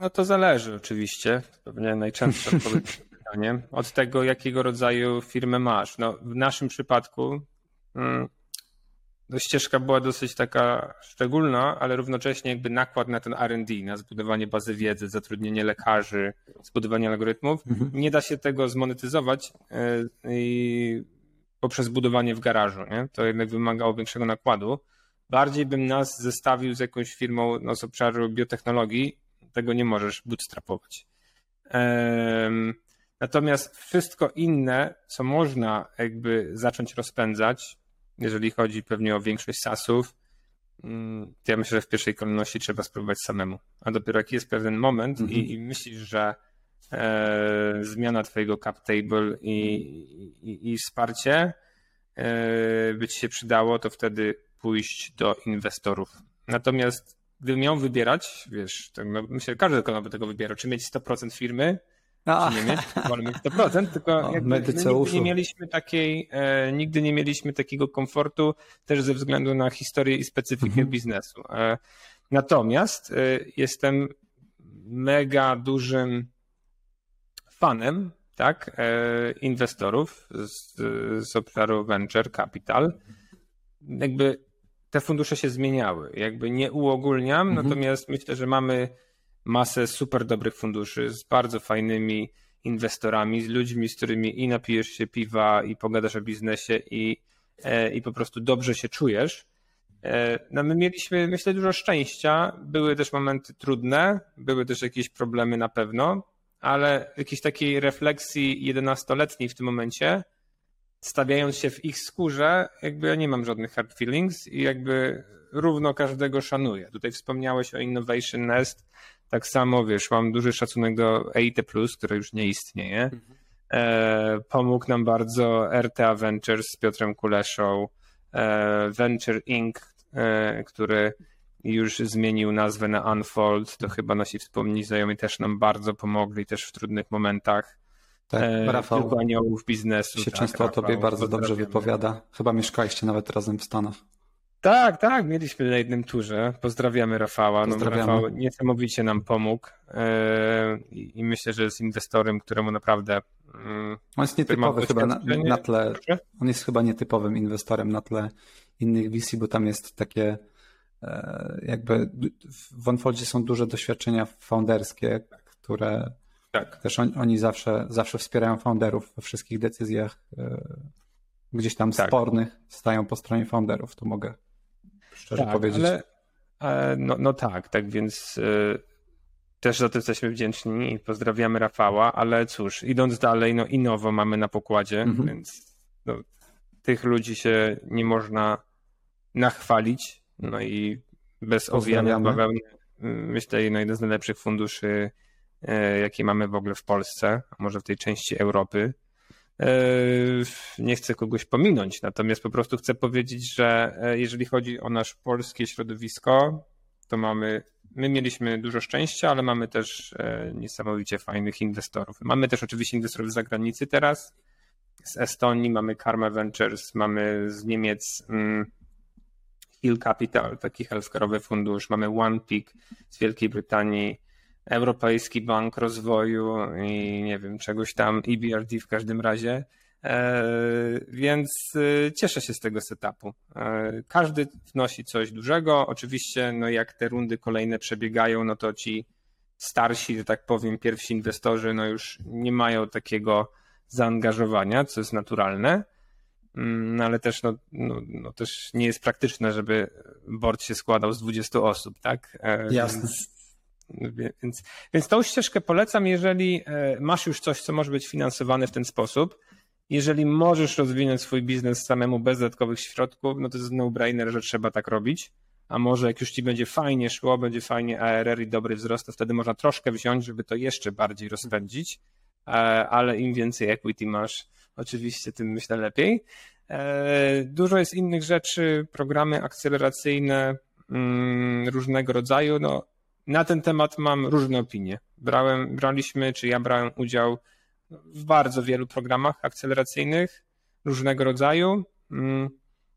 No to zależy oczywiście. Pewnie najczęstsze odpowiedź pytanie. Od tego, jakiego rodzaju firmę masz. No, w naszym przypadku hmm, no, ścieżka była dosyć taka szczególna, ale równocześnie jakby nakład na ten RD, na zbudowanie bazy wiedzy, zatrudnienie lekarzy, zbudowanie algorytmów, mhm. nie da się tego zmonetyzować yy, poprzez budowanie w garażu. Nie? To jednak wymagało większego nakładu. Bardziej bym nas zestawił z jakąś firmą no, z obszaru biotechnologii, tego nie możesz bootstrapować. Natomiast wszystko inne, co można jakby zacząć rozpędzać, jeżeli chodzi pewnie o większość SASów, mm, to ja myślę, że w pierwszej kolejności trzeba spróbować samemu. A dopiero jak jest pewien moment mm -hmm. i, mhm. i, myślisz, że e, zmiana twojego cap table i, i, i wsparcie e, by ci się przydało, to wtedy pójść do inwestorów. Natomiast gdybym miał wybierać, wiesz, tak, no, myślę, że każdy dokonałby by tego wybierał, czy mieć 100% firmy, A. czy nie mieć, wolę mieć 100%, tylko o, jakby, nigdy nie mieliśmy takiej, e, nigdy nie mieliśmy takiego komfortu też ze względu na historię i specyfikę mhm. biznesu. E, natomiast e, jestem mega dużym fanem tak, e, inwestorów z, z obszaru venture capital. Jakby te fundusze się zmieniały. Jakby nie uogólniam, mhm. natomiast myślę, że mamy masę super dobrych funduszy z bardzo fajnymi inwestorami, z ludźmi, z którymi i napijesz się piwa, i pogadasz o biznesie, i, e, i po prostu dobrze się czujesz. E, no my mieliśmy, myślę, dużo szczęścia. Były też momenty trudne, były też jakieś problemy na pewno, ale jakiejś takiej refleksji jedenastoletniej w tym momencie, stawiając się w ich skórze, jakby ja nie mam żadnych hard feelings i jakby równo każdego szanuję. Tutaj wspomniałeś o Innovation Nest, tak samo wiesz, mam duży szacunek do EIT+, które już nie istnieje. Mhm. E, pomógł nam bardzo RTA Ventures z Piotrem Kuleszą, e, Venture Inc., e, który już zmienił nazwę na Unfold, to chyba nasi wspomnieni znajomi też nam bardzo pomogli też w trudnych momentach. Tak, e, Rafał kilku aniołów biznesu. się tak, często Rafał, o tobie bardzo dobrze wypowiada. Chyba mieszkaliście nawet razem w Stanach. Tak, tak, mieliśmy na jednym turze. Pozdrawiamy Rafała. No, Pozdrawiamy. No, Rafał niesamowicie nam pomógł e, i myślę, że jest inwestorem, któremu naprawdę. Mm, on jest nietypowy chyba na, na, tle. On jest chyba nietypowym inwestorem na tle innych VC, bo tam jest takie e, jakby w OneFoldzie są duże doświadczenia founderskie, które tak. też on, oni zawsze, zawsze wspierają founderów we wszystkich decyzjach e, gdzieś tam tak. spornych, stają po stronie founderów, to mogę szczerze tak, powiedzieć. Ale, no, no tak, tak więc też za to jesteśmy wdzięczni i pozdrawiamy Rafała, ale cóż, idąc dalej, no i nowo mamy na pokładzie, mhm. więc no, tych ludzi się nie można nachwalić, no i bez owijania bawełny, myślę, no jeden z najlepszych funduszy, e, jakie mamy w ogóle w Polsce, a może w tej części Europy. E, nie chcę kogoś pominąć, natomiast po prostu chcę powiedzieć, że e, jeżeli chodzi o nasze polskie środowisko, to mamy my mieliśmy dużo szczęścia, ale mamy też e, niesamowicie fajnych inwestorów. Mamy też oczywiście inwestorów z zagranicy teraz. Z Estonii mamy Karma Ventures, mamy z Niemiec mm, Hill Capital, taki healthcare'owy fundusz, mamy OnePeak z Wielkiej Brytanii, Europejski Bank Rozwoju i nie wiem, czegoś tam, EBRD w każdym razie. E, więc e, cieszę się z tego setupu. E, każdy wnosi coś dużego. Oczywiście, no jak te rundy kolejne przebiegają, no to ci starsi, że tak powiem, pierwsi inwestorzy, no już nie mają takiego zaangażowania, co jest naturalne. No ale też, no, no, no, też nie jest praktyczne, żeby board się składał z 20 osób, tak? Jasne. Więc, więc, więc tą ścieżkę polecam, jeżeli masz już coś, co może być finansowane w ten sposób jeżeli możesz rozwinąć swój biznes samemu bez dodatkowych środków, no to jest no-brainer, że trzeba tak robić. A może jak już ci będzie fajnie szło, będzie fajnie ARR i dobry wzrost, to wtedy można troszkę wziąć, żeby to jeszcze bardziej rozpędzić. E, ale im więcej equity masz, oczywiście, tym myślę lepiej. E, dużo jest innych rzeczy, programy akceleracyjne mm, różnego rodzaju. No, na ten temat mam różne opinie. Brałem, braliśmy, czy ja brałem udział w bardzo wielu programach akceleracyjnych różnego rodzaju. Mm,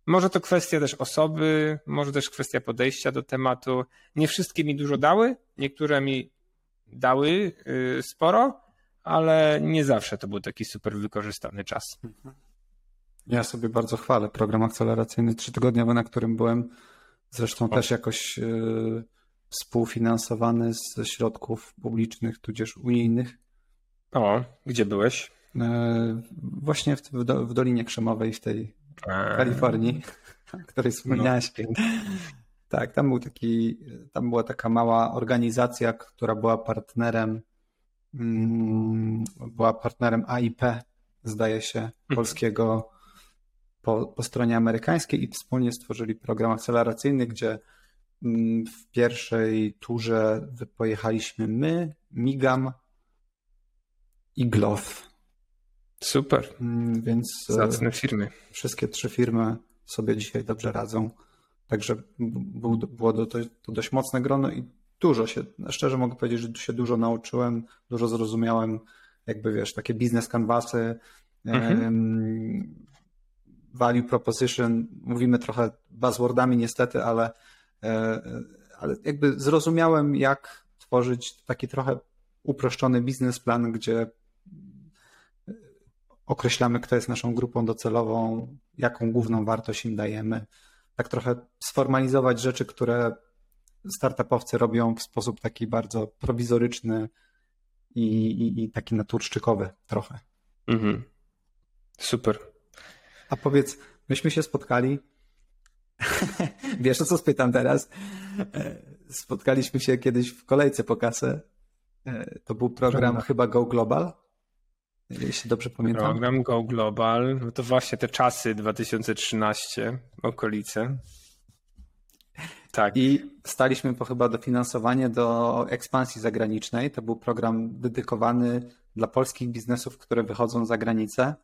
może to kwestia też osoby, może też kwestia podejścia do tematu. Nie wszystkie mi dużo dały, niektóre mi dały y, sporo, ale nie zawsze to był taki super wykorzystany czas. Ja sobie bardzo chwalę program akceleracyjny trzytygodniowy, na którym byłem. Zresztą o. też jakoś y, współfinansowany ze środków publicznych, tudzież unijnych. O, gdzie byłeś? E, właśnie w, w, w, Dolinie Krzemowej, w tej A. Kalifornii, o której wspomniałeś. No. Tak, tam był taki, tam była taka mała organizacja, która była partnerem, mm, była partnerem AIP, zdaje się, mhm. polskiego po, po stronie amerykańskiej i wspólnie stworzyli program akceleracyjny, gdzie w pierwszej turze pojechaliśmy my, Migam, i Gloth. Super. Mm, więc e, zacne firmy. Wszystkie trzy firmy sobie dzisiaj dobrze radzą. Także było to, to dość mocne grono i dużo się, szczerze mogę powiedzieć, że się dużo nauczyłem, dużo zrozumiałem, jakby wiesz, takie biznes canvasy, mhm. value proposition, mówimy trochę buzzwordami niestety, ale, ale jakby zrozumiałem, jak tworzyć taki trochę uproszczony biznesplan, gdzie określamy, kto jest naszą grupą docelową, jaką główną wartość im dajemy. Tak trochę sformalizować rzeczy, które startupowcy robią w sposób taki bardzo prowizoryczny i, i, i taki naturszczykowy trochę. Mhm. Super. A powiedz, myśmy się spotkali. Wiesz, o co spytam teraz? Spotkaliśmy się kiedyś w kolejce po kasę. To był program Prawda. chyba Go Global jeśli dobrze pamiętam. Program Go Global, no to właśnie te czasy 2013, okolice. Tak. I staliśmy po chyba dofinansowanie do ekspansji zagranicznej. To był program dedykowany dla polskich biznesów, które wychodzą za granicę.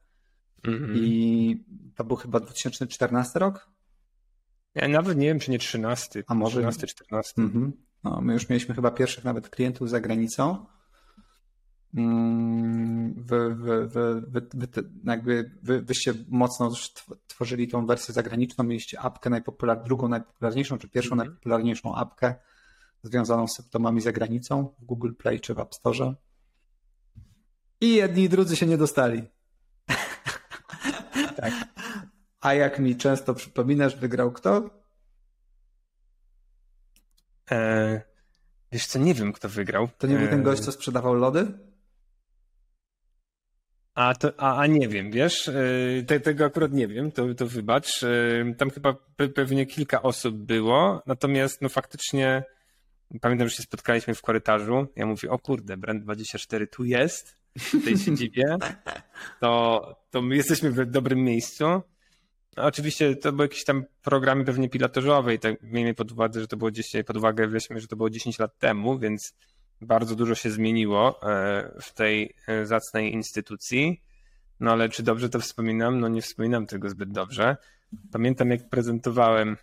Mm -hmm. I to był chyba 2014 rok? Ja nawet nie wiem, czy nie 13. A może 13, 14. Mm -hmm. no, my już mieliśmy chyba pierwszych nawet klientów za granicą. Mm, wy, wy, wy, wy, jakby wy, wyście mocno tworzyli tą wersję zagraniczną, mieliście apkę najpopular, drugą najpopularniejszą, czy pierwszą -hmm. najpopularniejszą apkę związaną z symptomami za granicą w Google Play czy w App Store. I jedni i drudzy się nie dostali. tak. A jak mi często przypominasz, wygrał kto? E, wiesz co, nie wiem kto wygrał. To nie był ten gość, co sprzedawał lody? A, to, a, a nie wiem, wiesz, te, tego akurat nie wiem, to, to wybacz. Tam chyba pe, pewnie kilka osób było, natomiast no faktycznie pamiętam, że się spotkaliśmy w korytarzu. Ja mówię, o kurde, Brand24 tu jest, w tej siedzibie, to, to my jesteśmy w dobrym miejscu. Oczywiście to były jakieś tam programy pewnie pilotażowe i tak miejmy pod uwagę, że to było gdzieś pod uwagę, weźmy, że to było 10 lat temu, więc bardzo dużo się zmieniło e, w tej e, zacnej instytucji. No ale czy dobrze to wspominam? No nie wspominam tego zbyt dobrze. Pamiętam jak prezentowałem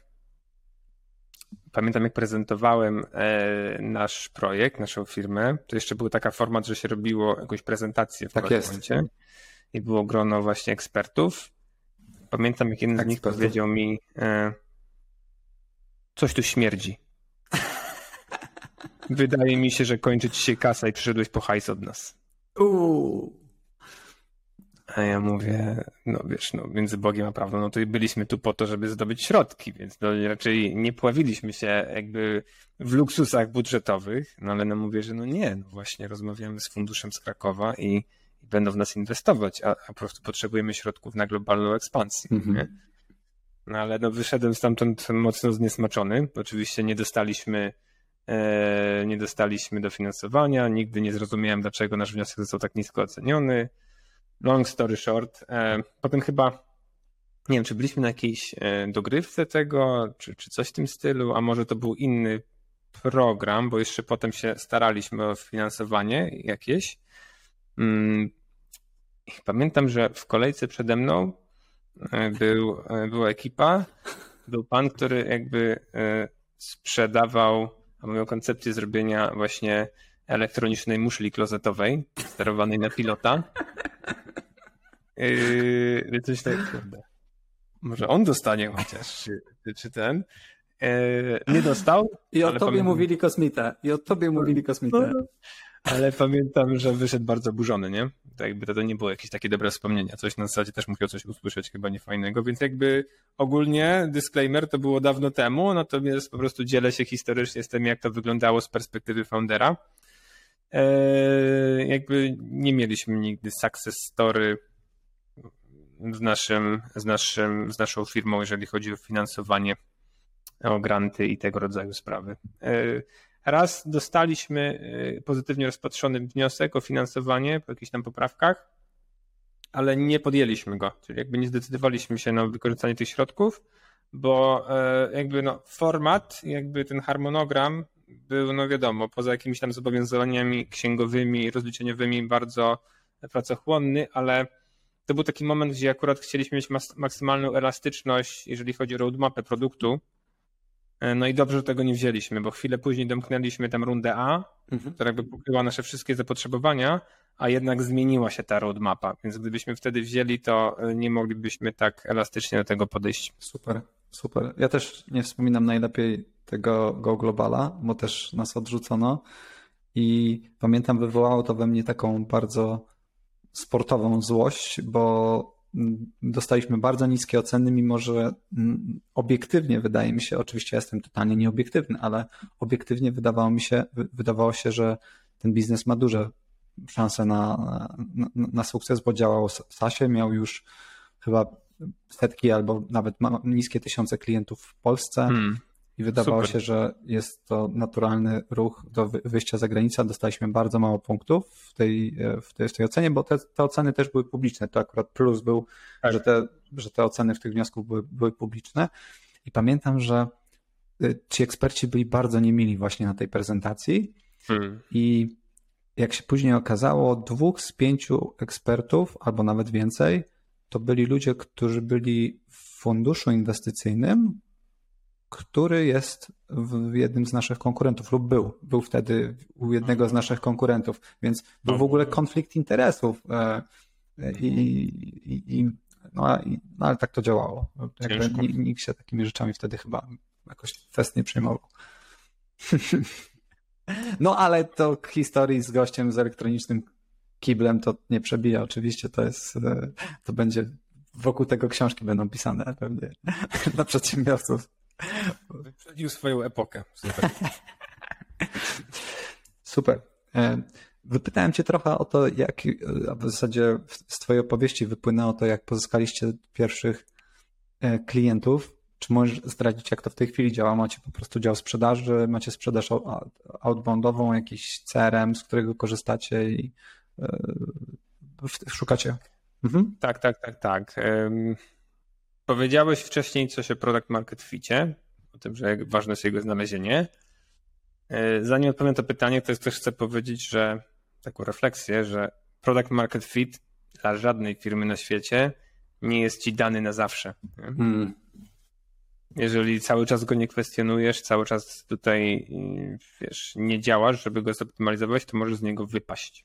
pamiętam jak prezentowałem e, nasz projekt, naszą firmę, to jeszcze był taka format, że się robiło jakąś prezentację w tak momencie i było grono właśnie ekspertów. Pamiętam jak jeden z nich powiedział mi coś tu śmierdzi. Wydaje mi się, że kończy ci się kasa i przyszedłeś po hajs od nas. Uuu. A ja mówię, no wiesz, no między Bogiem a prawdą, no to byliśmy tu po to, żeby zdobyć środki, więc no raczej nie pławiliśmy się jakby w luksusach budżetowych, no ale no mówię, że no nie, no właśnie rozmawiamy z funduszem z Krakowa i, i będą w nas inwestować, a, a po prostu potrzebujemy środków na globalną ekspansję. Mhm. No ale no wyszedłem stamtąd mocno zniesmaczony. Oczywiście nie dostaliśmy E, nie dostaliśmy dofinansowania, nigdy nie zrozumiałem, dlaczego nasz wniosek został tak nisko oceniony. Long story short, e, potem chyba, nie wiem, czy byliśmy na jakiejś e, dogrywce tego, czy, czy coś w tym stylu, a może to był inny program, bo jeszcze potem się staraliśmy o finansowanie jakieś. Mm, pamiętam, że w kolejce przede mną był, była ekipa, był pan, który jakby sprzedawał miał koncepcję zrobienia właśnie elektronicznej muszli klozetowej, sterowanej na pilota. Yy, coś tak, kurde. Może on dostanie chociaż, czy, czy ten. Yy, nie dostał. I o tobie pamiętam... mówili kosmita. I o tobie mówili kosmita. Ale pamiętam, że wyszedł bardzo burzony, nie? To jakby to nie było jakieś takie dobre wspomnienia. Coś na zasadzie też musiał coś usłyszeć chyba niefajnego, więc jakby ogólnie disclaimer to było dawno temu, natomiast po prostu dzielę się historycznie z tym, jak to wyglądało z perspektywy foundera. Eee, jakby nie mieliśmy nigdy success story z, naszym, z, naszym, z naszą firmą, jeżeli chodzi o finansowanie, o granty i tego rodzaju sprawy. Eee, Raz dostaliśmy y, pozytywnie rozpatrzony wniosek o finansowanie po jakichś tam poprawkach, ale nie podjęliśmy go, czyli jakby nie zdecydowaliśmy się na wykorzystanie tych środków, bo e, jakby no format, jakby ten harmonogram był, no wiadomo, poza jakimiś tam zobowiązaniami księgowymi, rozliczeniowymi bardzo pracochłonny, ale to był taki moment, gdzie akurat chcieliśmy mieć maksymalną elastyczność, jeżeli chodzi o roadmapę produktu, no i dobrze, że tego nie wzięliśmy, bo chwilę później domknęliśmy tam rundę A, mhm. która jakby pokryła nasze wszystkie zapotrzebowania, a jednak zmieniła się ta roadmapa, więc gdybyśmy wtedy wzięli, to e, nie moglibyśmy tak elastycznie do tego podejść. Super, super. Ja też nie wspominam najlepiej tego Go Globala, bo też nas odrzucono i pamiętam wywołało to we mnie taką bardzo sportową złość, bo dostaliśmy bardzo niskie oceny, mimo że mm, obiektywnie wydaje mi się, oczywiście jestem totalnie nieobiektywny, ale obiektywnie wydawało mi się, wydawało się, że ten biznes ma duże szanse na, na, na sukces, bo działał SASie, miał już chyba setki albo nawet niskie tysiące klientów w Polsce. Hmm. I wydawało Super. się, że jest to naturalny ruch do wyjścia za granicę. Dostaliśmy bardzo mało punktów w tej, w tej, w tej ocenie, bo te, te, oceny też były publiczne. To akurat plus był, tak. że, te, że te oceny w tych wniosków były, były publiczne. I pamiętam, że y, ci eksperci byli bardzo niemili właśnie na tej prezentacji. Hmm. I jak się później okazało, dwóch z pięciu ekspertów, albo nawet więcej, to byli ludzie, którzy byli w funduszu inwestycyjnym, który jest w jednym z naszych konkurentów lub był. Był wtedy u jednego z naszych konkurentów, więc był w ogóle konflikt interesów e, i, i, i no, no, ale tak to działało. Jakby nikt się takimi rzeczami wtedy chyba jakoś fest nie przejmował. No ale to historii z gościem z elektronicznym kiblem to nie przebija. Oczywiście to jest, e, to będzie wokół tego książki będą pisane pewnie dla przedsiębiorców. Wyprzedził swoją epokę. Super. Super. E, wypytałem cię trochę o to, jak a w zasadzie z twojej opowieści wypłynęło to, jak pozyskaliście pierwszych e, klientów. Czy możesz zdradzić, jak to w tej chwili działa? Macie po prostu dział sprzedaży, macie sprzedaż outboundową, jakiś CRM, z którego korzystacie i szukacie? Mhm. Tak, tak, tak, tak. Powiedziałeś wcześniej coś o product market ficie, o tym, że ważne jest jego znalezienie. E, zanim odpowiem to pytanie, to też chcę powiedzieć, że taką refleksję, że product market fit dla żadnej firmy na świecie nie jest ci dany na zawsze. Hmm. Jeżeli cały czas go nie kwestionujesz, cały czas tutaj wiesz, nie działasz, żeby go zoptymalizować, to możesz z niego wypaść.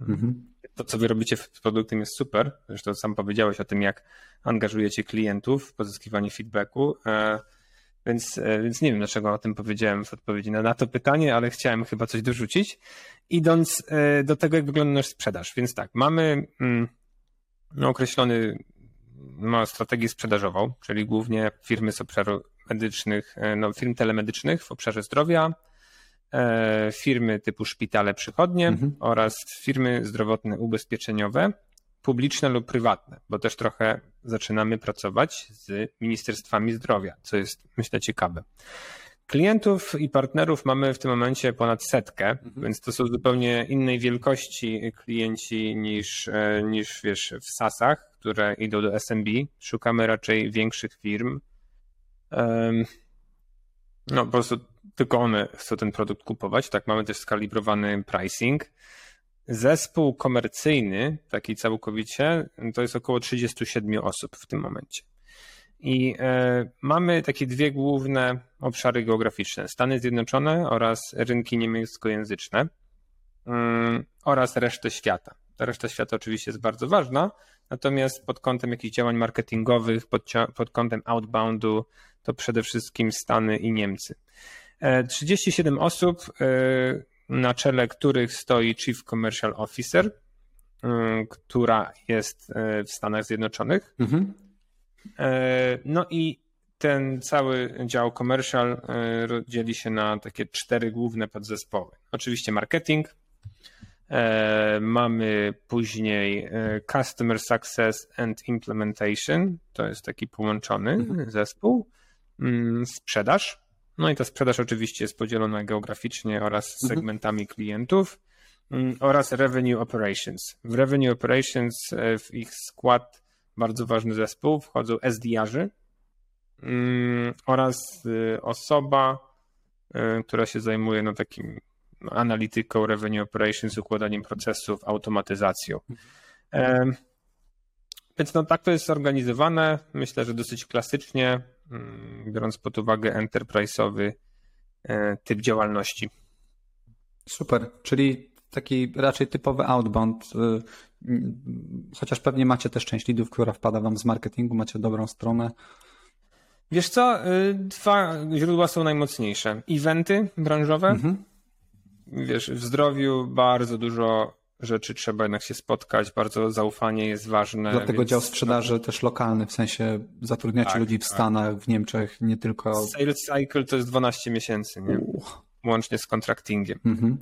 Mhm. To, co wy robicie z produktem jest super. Zresztą sam powiedziałeś o tym, jak angażujecie klientów w pozyskiwanie feedbacku. E, więc, e, więc nie wiem, dlaczego o tym powiedziałem w odpowiedzi na, na to pytanie, ale chciałem chyba coś dorzucić. Idąc e, do tego, jak wygląda nasz sprzedaż. Więc tak, mamy mm, no, określony no, strategię sprzedażową, czyli głównie firmy z obszaru medycznych, no, firm telemedycznych w obszarze zdrowia, firmy typu szpitale, przychodnie mhm. oraz firmy zdrowotne ubezpieczeniowe, publiczne lub prywatne, bo też trochę zaczynamy pracować z ministerstwami zdrowia, co jest myślę ciekawe. Klientów i partnerów mamy w tym momencie ponad setkę, mhm. więc to są zupełnie innej wielkości klienci niż, e, niż wiesz, w SASach, które idą do SMB. Szukamy raczej większych firm. No po prostu tylko one chcą ten produkt kupować. Tak, mamy też skalibrowany pricing. Zespół komercyjny, taki całkowicie, to jest około 37 osób w tym momencie. I e, mamy takie dwie główne obszary geograficzne: Stany Zjednoczone oraz rynki niemieckojęzyczne mm, oraz resztę świata. Ta reszta świata oczywiście jest bardzo ważna, natomiast pod kątem jakichś działań marketingowych, pod, pod kątem outboundu, to przede wszystkim Stany i Niemcy. 37 e, osób, e, na czele których stoi Chief Commercial Officer, e, która jest w Stanach Zjednoczonych. Mhm. No i ten cały dział commercial dzieli się na takie cztery główne podzespoły. Oczywiście marketing, mamy później Customer Success and Implementation, to jest taki połączony mhm. zespół, mm, sprzedaż, no i ta sprzedaż oczywiście jest podzielona geograficznie oraz mhm. segmentami klientów mm, oraz revenue operations. W revenue operations e, w ich skład bardzo ważny zespół wchodzą SDR-zy mm, oraz e, osoba, e, która się zajmuje no, takim no, analityką revenue operations, układaniem procesów, automatyzacją. Mhm. Więc no tak to jest zorganizowane. Myślę, że dosyć klasycznie. Mm, biorąc pod uwagę enterprise'owy e, typ działalności. Super, czyli taki raczej typowy outbound, y, chociaż pewnie macie też część leadów, która wpada wam z marketingu, macie dobrą stronę. Wiesz co, y, dwa źródła są najmocniejsze. Eventy branżowe. Mhm. Wiesz, w zdrowiu bardzo dużo rzeczy trzeba jednak się spotkać, bardzo zaufanie jest ważne. Dlatego więc... dział sprzedaży też lokalny, w sensie zatrudniacie tak, ludzi w tak. Stanach, w Niemczech, nie tylko... Sales cycle to jest 12 miesięcy, nie? łącznie z kontraktingiem. Mhm.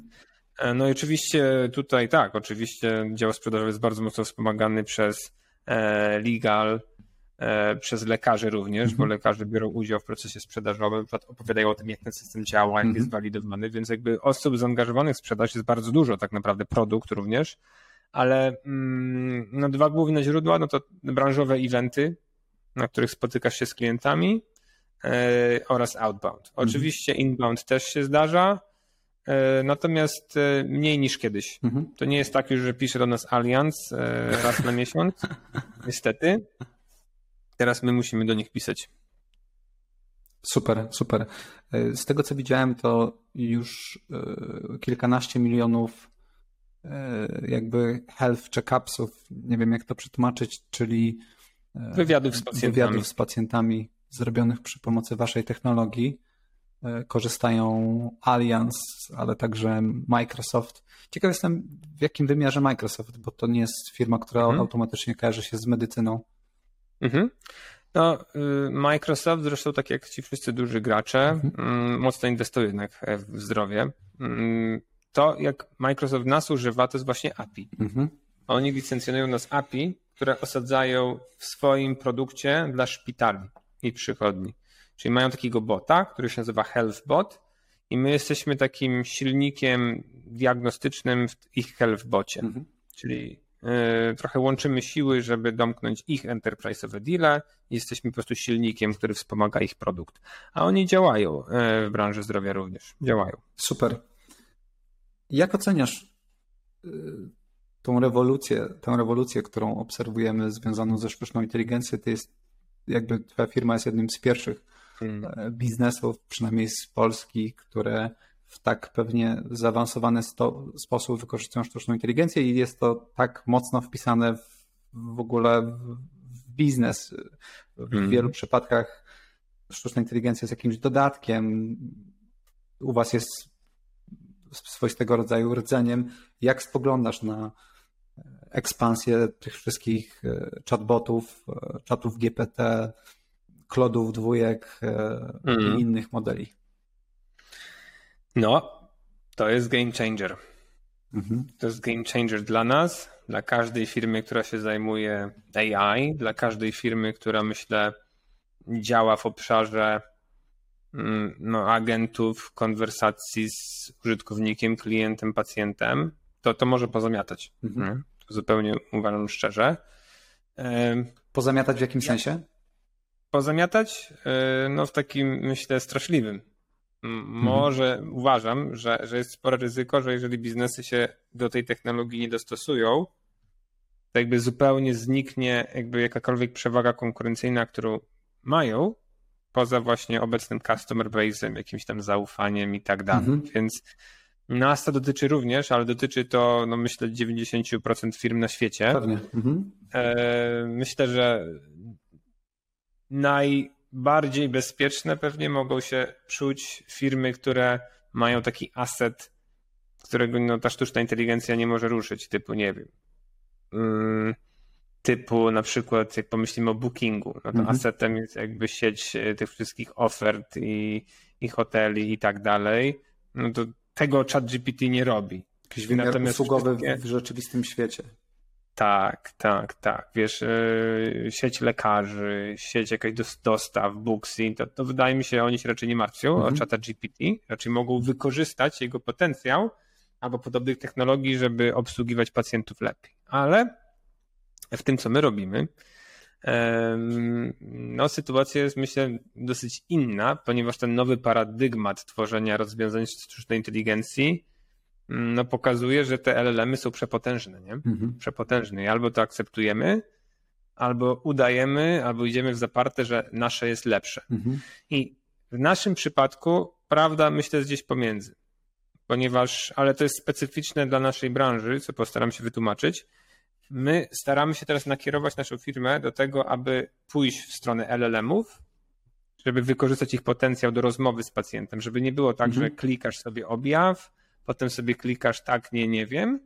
E, no i oczywiście tutaj tak, oczywiście dział sprzedażowy jest bardzo mocno wspomagany przez e, legal, przez lekarzy również, mm -hmm. bo mhm. lekarze biorą udział w procesie sprzedażowym, opowiadają o tym, jak ten system działa, jak mm -hmm. jest walidowany, więc jakby osób zaangażowanych w sprzedaż jest bardzo dużo, tak naprawdę produkt również, ale mm, no, dwa główne źródła, no to branżowe eventy, na których spotykasz się z klientami e, oraz outbound. Mhm. Oczywiście inbound też się zdarza, e, natomiast e, mniej niż kiedyś. -hmm. To nie jest tak już, że pisze do nas Allianz e, raz na miesiąc, niestety. Teraz my musimy do nich pisać. Super, super. E, z tego co widziałem, to już e, kilkanaście milionów e, jakby health check-upsów, nie wiem jak to przetłumaczyć, czyli wywiadów z pacjentami. wywiadów z pacjentami zrobionych przy pomocy waszej technologii. Korzystają Allianz, ale także Microsoft. Ciekaw jestem, w jakim wymiarze Microsoft, bo to nie jest firma, która mhm. automatycznie kojarzy się z medycyną. Mhm. No, y, Microsoft, zresztą tak jak ci wszyscy duży gracze, mhm. Mm, mocno inwestuje jednak w zdrowie. Mm, to, jak Microsoft nas używa, to jest właśnie API. Mhm. Oni licencjonują nas API, które osadzają w swoim produkcie dla szpitali i przychodni. Czyli mają takiego bota, który się nazywa HealthBot i my jesteśmy takim silnikiem diagnostycznym w ich HealthBocie. Mhm. Czyli trochę łączymy siły, żeby domknąć ich enterprise'owe deale jesteśmy po prostu silnikiem, który wspomaga ich produkt. A oni działają y, w branży zdrowia również. Działają. Super. Jak oceniasz y, tą rewolucję, tę rewolucję, którą obserwujemy związaną ze sztuczną inteligencją? To jest jakby twoja firma jest jednym z pierwszych hmm. E, biznesów, przynajmniej z Polski, które w tak pewnie zaawansowany sto, sposób wykorzystują sztuczną inteligencję i jest to tak mocno wpisane w, w ogóle w, w biznes. W hmm. wielu przypadkach sztuczna inteligencja jest jakimś dodatkiem. U was jest swoistego rodzaju rdzeniem. Jak spoglądasz na ekspansję tych wszystkich e, chatbotów, e, czatów GPT, klodów dwójek mm. i mhm. innych modeli? No, to jest game changer. Mhm. To jest game changer dla nas, dla każdej firmy, która się zajmuje AI, dla każdej firmy, która myślę działa w obszarze mm, no, agentów, konwersacji z użytkownikiem, klientem, pacjentem, to to może pozamiatać. Mhm. Zupełnie uważam szczerze. Pozamiatać w jakim sensie? Pozamiatać? E, no w takim, myślę, straszliwym. Mhm. Może mhm. uważam, że, że jest spore ryzyko, że jeżeli biznesy się do tej technologii nie dostosują, to jakby zupełnie zniknie jakby jakakolwiek przewaga konkurencyjna, którą mają, poza właśnie obecnym customer base'em, jakimś tam zaufaniem i tak dalej. Mhm. Więc nas to dotyczy również, ale dotyczy to, no myślę, 90% firm na świecie. Pewnie. Mhm. E, myślę, że najbardziej bezpieczne pewnie mogą się czuć firmy, które mają taki asset, którego no, ta sztuczna inteligencja nie może ruszyć, typu, nie wiem, mm, typu na przykład, jak pomyślimy o bookingu, no to mhm. assetem jest jakby sieć e, tych wszystkich ofert i, i hoteli i tak dalej, no to tego ChatGPT nie robi. Jakiś wymiar Natomiast usługowy wszystkie... w rzeczywistym świecie. Tak, tak, tak. Wiesz, yy, sieć lekarzy, sieć jakaś dostaw, Booksy, to, to wydaje mi się, oni się raczej nie martwią mhm. o czata GPT. Raczej mogą wykorzystać jego potencjał albo podobnych technologii, żeby obsługiwać pacjentów lepiej. Ale w tym, co my robimy, no, sytuacja jest, myślę, dosyć inna, ponieważ ten nowy paradygmat tworzenia rozwiązań sztucznej inteligencji no, pokazuje, że te LLM-y są przepotężne, nie? Mhm. Przepotężne. I albo to akceptujemy, albo udajemy, albo idziemy w zaparte, że nasze jest lepsze. Mhm. I w naszym przypadku prawda, myślę, jest gdzieś pomiędzy. Ponieważ, ale to jest specyficzne dla naszej branży, co postaram się wytłumaczyć, My staramy się teraz nakierować naszą firmę do tego, aby pójść w stronę LLM-ów, żeby wykorzystać ich potencjał do rozmowy z pacjentem, żeby nie było tak, mhm. że klikasz sobie objaw, potem sobie klikasz tak, nie, nie wiem,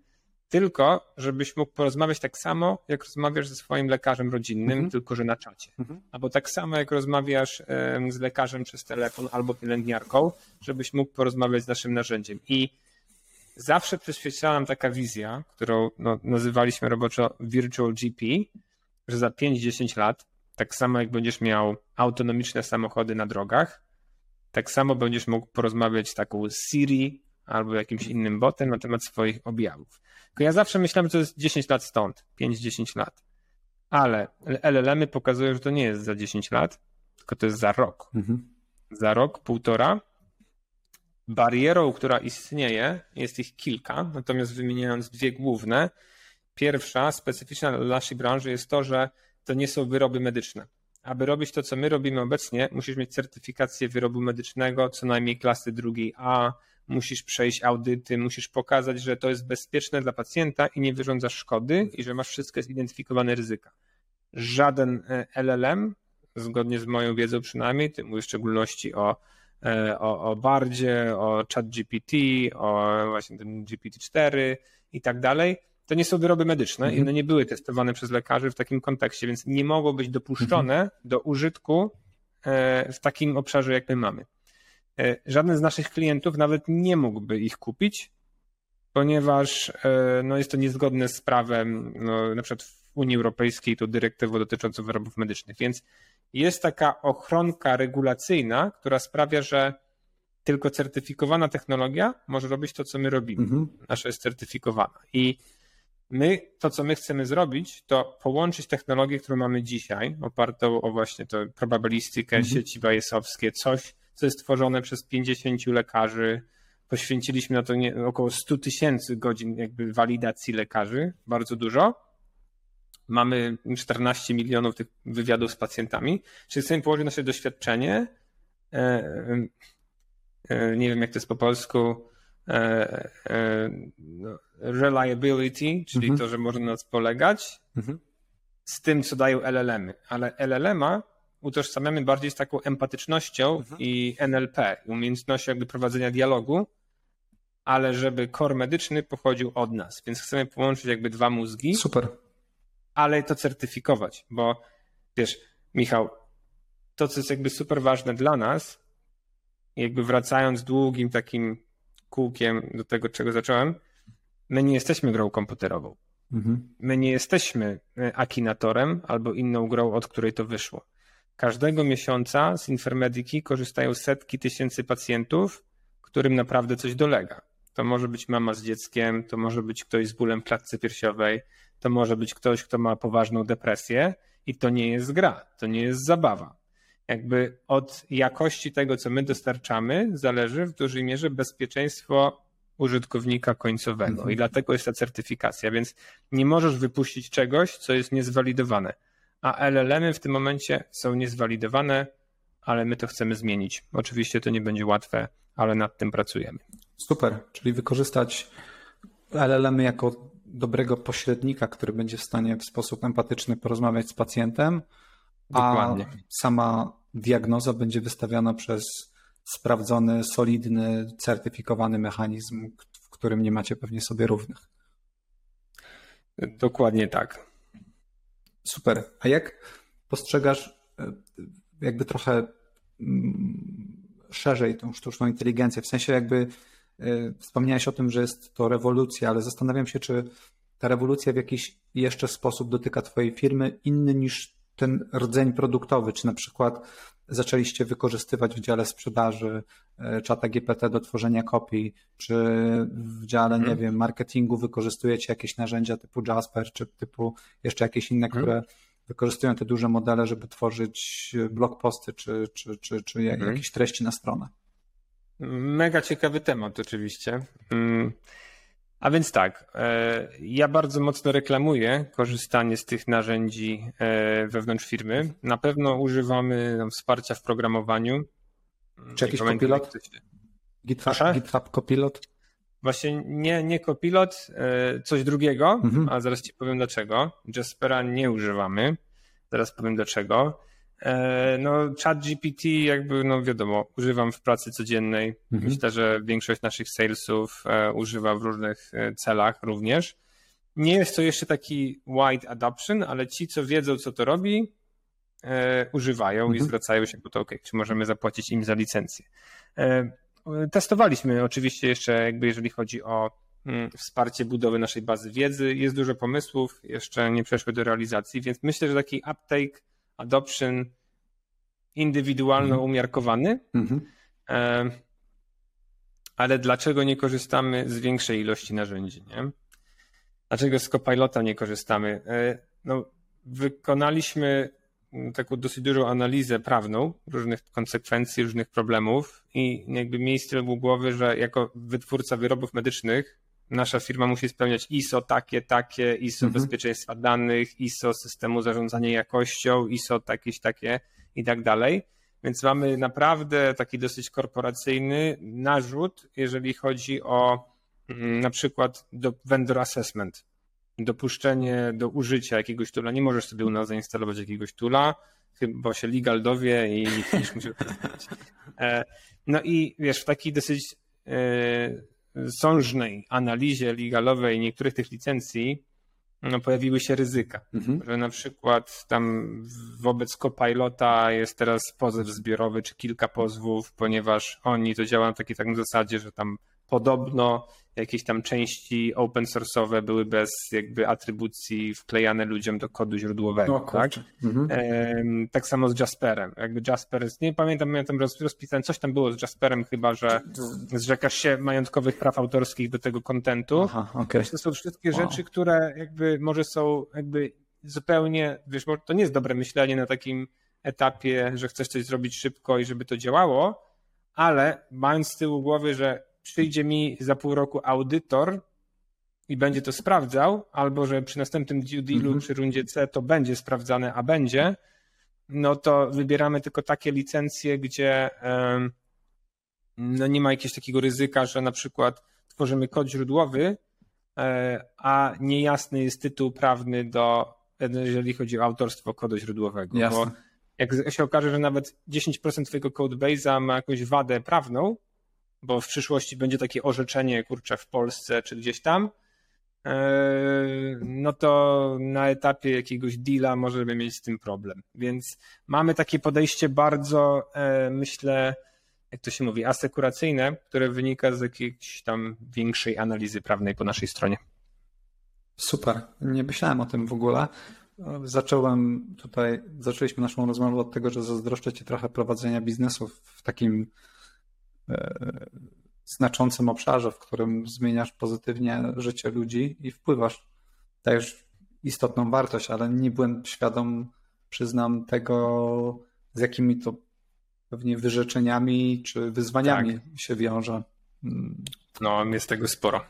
tylko żebyś mógł porozmawiać tak samo, jak rozmawiasz ze swoim lekarzem rodzinnym, mhm. tylko że na czacie. Mhm. Albo tak samo, jak rozmawiasz z lekarzem przez telefon albo pielęgniarką, żebyś mógł porozmawiać z naszym narzędziem. I zawsze przyświecała nam taka wizja, którą no, nazywaliśmy roboczo Virtual GP, że za 5-10 lat, tak samo jak będziesz miał autonomiczne samochody na drogach, tak samo będziesz mógł porozmawiać z taką Siri albo jakimś innym botem na temat swoich objawów. Tylko ja zawsze myślałem, że to jest 10 lat stąd, 5-10 lat. Ale LLM-y pokazują, że to nie jest za 10 lat, tylko to jest za rok. Mhm. Za rok, półtora Barierą, która istnieje, jest ich kilka, natomiast wymieniając dwie główne, pierwsza, specyficzna dla naszej branży jest to, że to nie są wyroby medyczne. Aby robić to, co my robimy obecnie, musisz mieć certyfikację wyrobu medycznego, co najmniej klasy drugiej A, musisz przejść audyty, musisz pokazać, że to jest bezpieczne dla pacjenta i nie wyrządza szkody i że masz wszystkie zidentyfikowane ryzyka. Żaden e, LLM, zgodnie z moją wiedzą przynajmniej, ty mówisz w szczególności o E, o, o Bardzie, o ChatGPT, o właśnie tym GPT-4 i tak dalej, to nie są wyroby medyczne i one nie były testowane przez lekarzy w takim kontekście, więc nie mogą być dopuszczone mhm. do użytku e, w takim obszarze, jak my mamy. E, żaden z naszych klientów nawet nie mógłby ich kupić, ponieważ e, no, jest to niezgodne z prawem, no, na przykład w Unii Europejskiej, to dyrektywą dotyczącą wyrobów medycznych, więc jest taka ochronka regulacyjna, która sprawia, że tylko certyfikowana technologia może robić to, co my robimy. Mhm. Nasza jest certyfikowana. I my, to co my chcemy zrobić, to połączyć technologię, którą mamy dzisiaj, opartą o właśnie to probabilistykę, mhm. sieci Bayesowskie, coś, co jest tworzone przez 50 lekarzy. Poświęciliśmy na to nie, około 100 tysięcy godzin jakby walidacji lekarzy, bardzo dużo. Mamy 14 milionów tych wywiadów z pacjentami. Czyli chcemy położyć nasze doświadczenie, e, e, nie wiem jak to jest po polsku, e, no, reliability, czyli mhm. to, że można na nas polegać, mhm. z tym, co dają LLM-y. Ale LLM-a utożsamiamy bardziej z taką empatycznością mhm. i NLP, umiejętnością jakby prowadzenia dialogu, ale żeby core medyczny pochodził od nas. Więc chcemy połączyć jakby dwa mózgi. Super. Ale to certyfikować, bo wiesz, Michał, to co jest jakby super ważne dla nas, jakby wracając długim takim kółkiem do tego, czego zacząłem, my nie jesteśmy grą komputerową. Mhm. My nie jesteśmy e, Akinatorem albo inną grą, od której to wyszło. Każdego miesiąca z Infermediki korzystają setki tysięcy pacjentów, którym naprawdę coś dolega. To może być mama z dzieckiem, to może być ktoś z bólem klatce piersiowej, to może być ktoś, kto ma poważną depresję i to nie jest gra, to nie jest zabawa. Jakby od jakości tego, co my dostarczamy, zależy w dużej mierze bezpieczeństwo użytkownika końcowego mhm. i dlatego jest ta certyfikacja, więc nie możesz wypuścić czegoś, co jest niezwalidowane a LLM-y w tym momencie są niezwalidowane, ale my to chcemy zmienić. Oczywiście to nie będzie łatwe, ale nad tym pracujemy. Super, czyli wykorzystać LLM-y jako dobrego pośrednika, który będzie w stanie w sposób empatyczny porozmawiać z pacjentem, Dokładnie. a sama diagnoza będzie wystawiana przez sprawdzony, solidny, certyfikowany mechanizm, w którym nie macie pewnie sobie równych. Dokładnie tak. Super. A jak postrzegasz e, jakby trochę mm, szerzej tą sztuczną inteligencję? W sensie jakby e, wspomniałeś o tym, że jest to rewolucja, ale zastanawiam się, czy ta rewolucja w jakiś jeszcze sposób dotyka Twojej firmy inny niż ten rdzeń produktowy, czy na przykład zaczęliście wykorzystywać w dziale sprzedaży e, czata GPT do tworzenia kopii, czy w dziale, nie wiem, marketingu wykorzystujecie jakieś narzędzia typu Jasper, czy typu jeszcze jakieś inne, hmm. które wykorzystują te duże modele, żeby tworzyć blog posty, czy, czy, czy, czy hmm. jakieś treści na stronę. Mega ciekawy temat oczywiście. A więc tak, e, ja bardzo mocno reklamuję korzystanie z tych narzędzi e, wewnątrz firmy. Na pewno używamy wsparcia w programowaniu. Czy jakiś kopilot? GitHub, GitHub Copilot? Właśnie nie, nie Copilot, e, coś drugiego, mhm. a zaraz ci powiem dlaczego. Jaspera nie używamy, zaraz powiem dlaczego. E, no, chat GPT jakby, no wiadomo, używam w pracy codziennej. Mhm. Myślę, że większość naszych salesów e, używa w różnych e, celach również. Nie jest to jeszcze taki wide adoption, ale ci, co wiedzą, co to robi, używają mhm. i zwracają się po to, ok, czy możemy zapłacić im za licencję. Testowaliśmy oczywiście jeszcze, jakby jeżeli chodzi o mm, wsparcie budowy naszej bazy wiedzy. Jest dużo pomysłów, jeszcze nie przeszły do realizacji, więc myślę, że taki uptake adoption indywidualno mhm. umiarkowany. Mhm. Ale dlaczego nie korzystamy z większej ilości narzędzi? Nie? Dlaczego z Copilota nie korzystamy? E, no, wykonaliśmy taką dosyć dużą analizę prawną różnych konsekwencji, różnych problemów i jakby miejsce u głowy, że jako wytwórca wyrobów medycznych nasza firma musi spełniać ISO takie, takie, ISO mhm. bezpieczeństwa danych, ISO systemu zarządzania jakością, ISO jakieś takie i tak dalej. Więc mamy naprawdę taki dosyć korporacyjny narzut, jeżeli chodzi o mm, na przykład do vendor assessment, dopuszczenie do użycia jakiegoś tula. Nie możesz sobie u nas zainstalować jakiegoś tula, chyba się legal dowie i nikt musi. E, no i wiesz, w takiej dosyć e, sążnej analizie legalowej niektórych tych licencji no, pojawiły się ryzyka, mhm. że na przykład tam wobec Copilota jest teraz pozew zbiorowy czy kilka pozwów, ponieważ oni to działa na takiej tak zasadzie, że tam podobno jakieś tam części open source'owe były bez jakby atrybucji wklejane ludziom do kodu źródłowego. No, tak? Mhm. tak samo z Jasperem. Jakby Jasper, nie pamiętam, ja tam rozpisałem, coś tam było z Jasperem chyba, że zrzekasz się majątkowych praw autorskich do tego kontentu. Aha, okay. To są wszystkie wow. rzeczy, które jakby może są jakby zupełnie, wiesz, to nie jest dobre myślenie na takim etapie, że chcesz coś zrobić szybko i żeby to działało, ale mając z tyłu głowy, że przyjdzie mi za pół roku audytor i będzie to sprawdzał, albo że przy następnym due dealu, -hmm. przy rundzie C to będzie sprawdzane, a będzie, no to wybieramy tylko takie licencje, gdzie no nie ma jakiegoś takiego ryzyka, że na przykład tworzymy kod źródłowy, e, a niejasny jest tytuł prawny do, jeżeli chodzi o autorstwo kodu źródłowego. Jasne. Bo jak się okaże, że nawet 10% twojego codebase'a ma jakąś wadę prawną, bo w przyszłości będzie takie orzeczenie, kurczę, w Polsce czy gdzieś tam, e, no to na etapie jakiegoś deala możemy mieć z tym problem. Więc mamy takie podejście bardzo, e, myślę, jak to się mówi, asekuracyjne, które wynika z jakiejś tam większej analizy prawnej po naszej stronie. Super. Nie myślałem o tym w ogóle. Zacząłem tutaj, zaczęliśmy naszą rozmowę od tego, że zazdroszczę Ci trochę prowadzenia biznesu w takim znaczącym obszarze, w którym zmieniasz pozytywnie życie ludzi i wpływasz. Dajesz istotną wartość, ale nie byłem świadom, przyznam, tego, z jakimi to pewnie wyrzeczeniami czy wyzwaniami tak. się wiąże. No, jest tego sporo.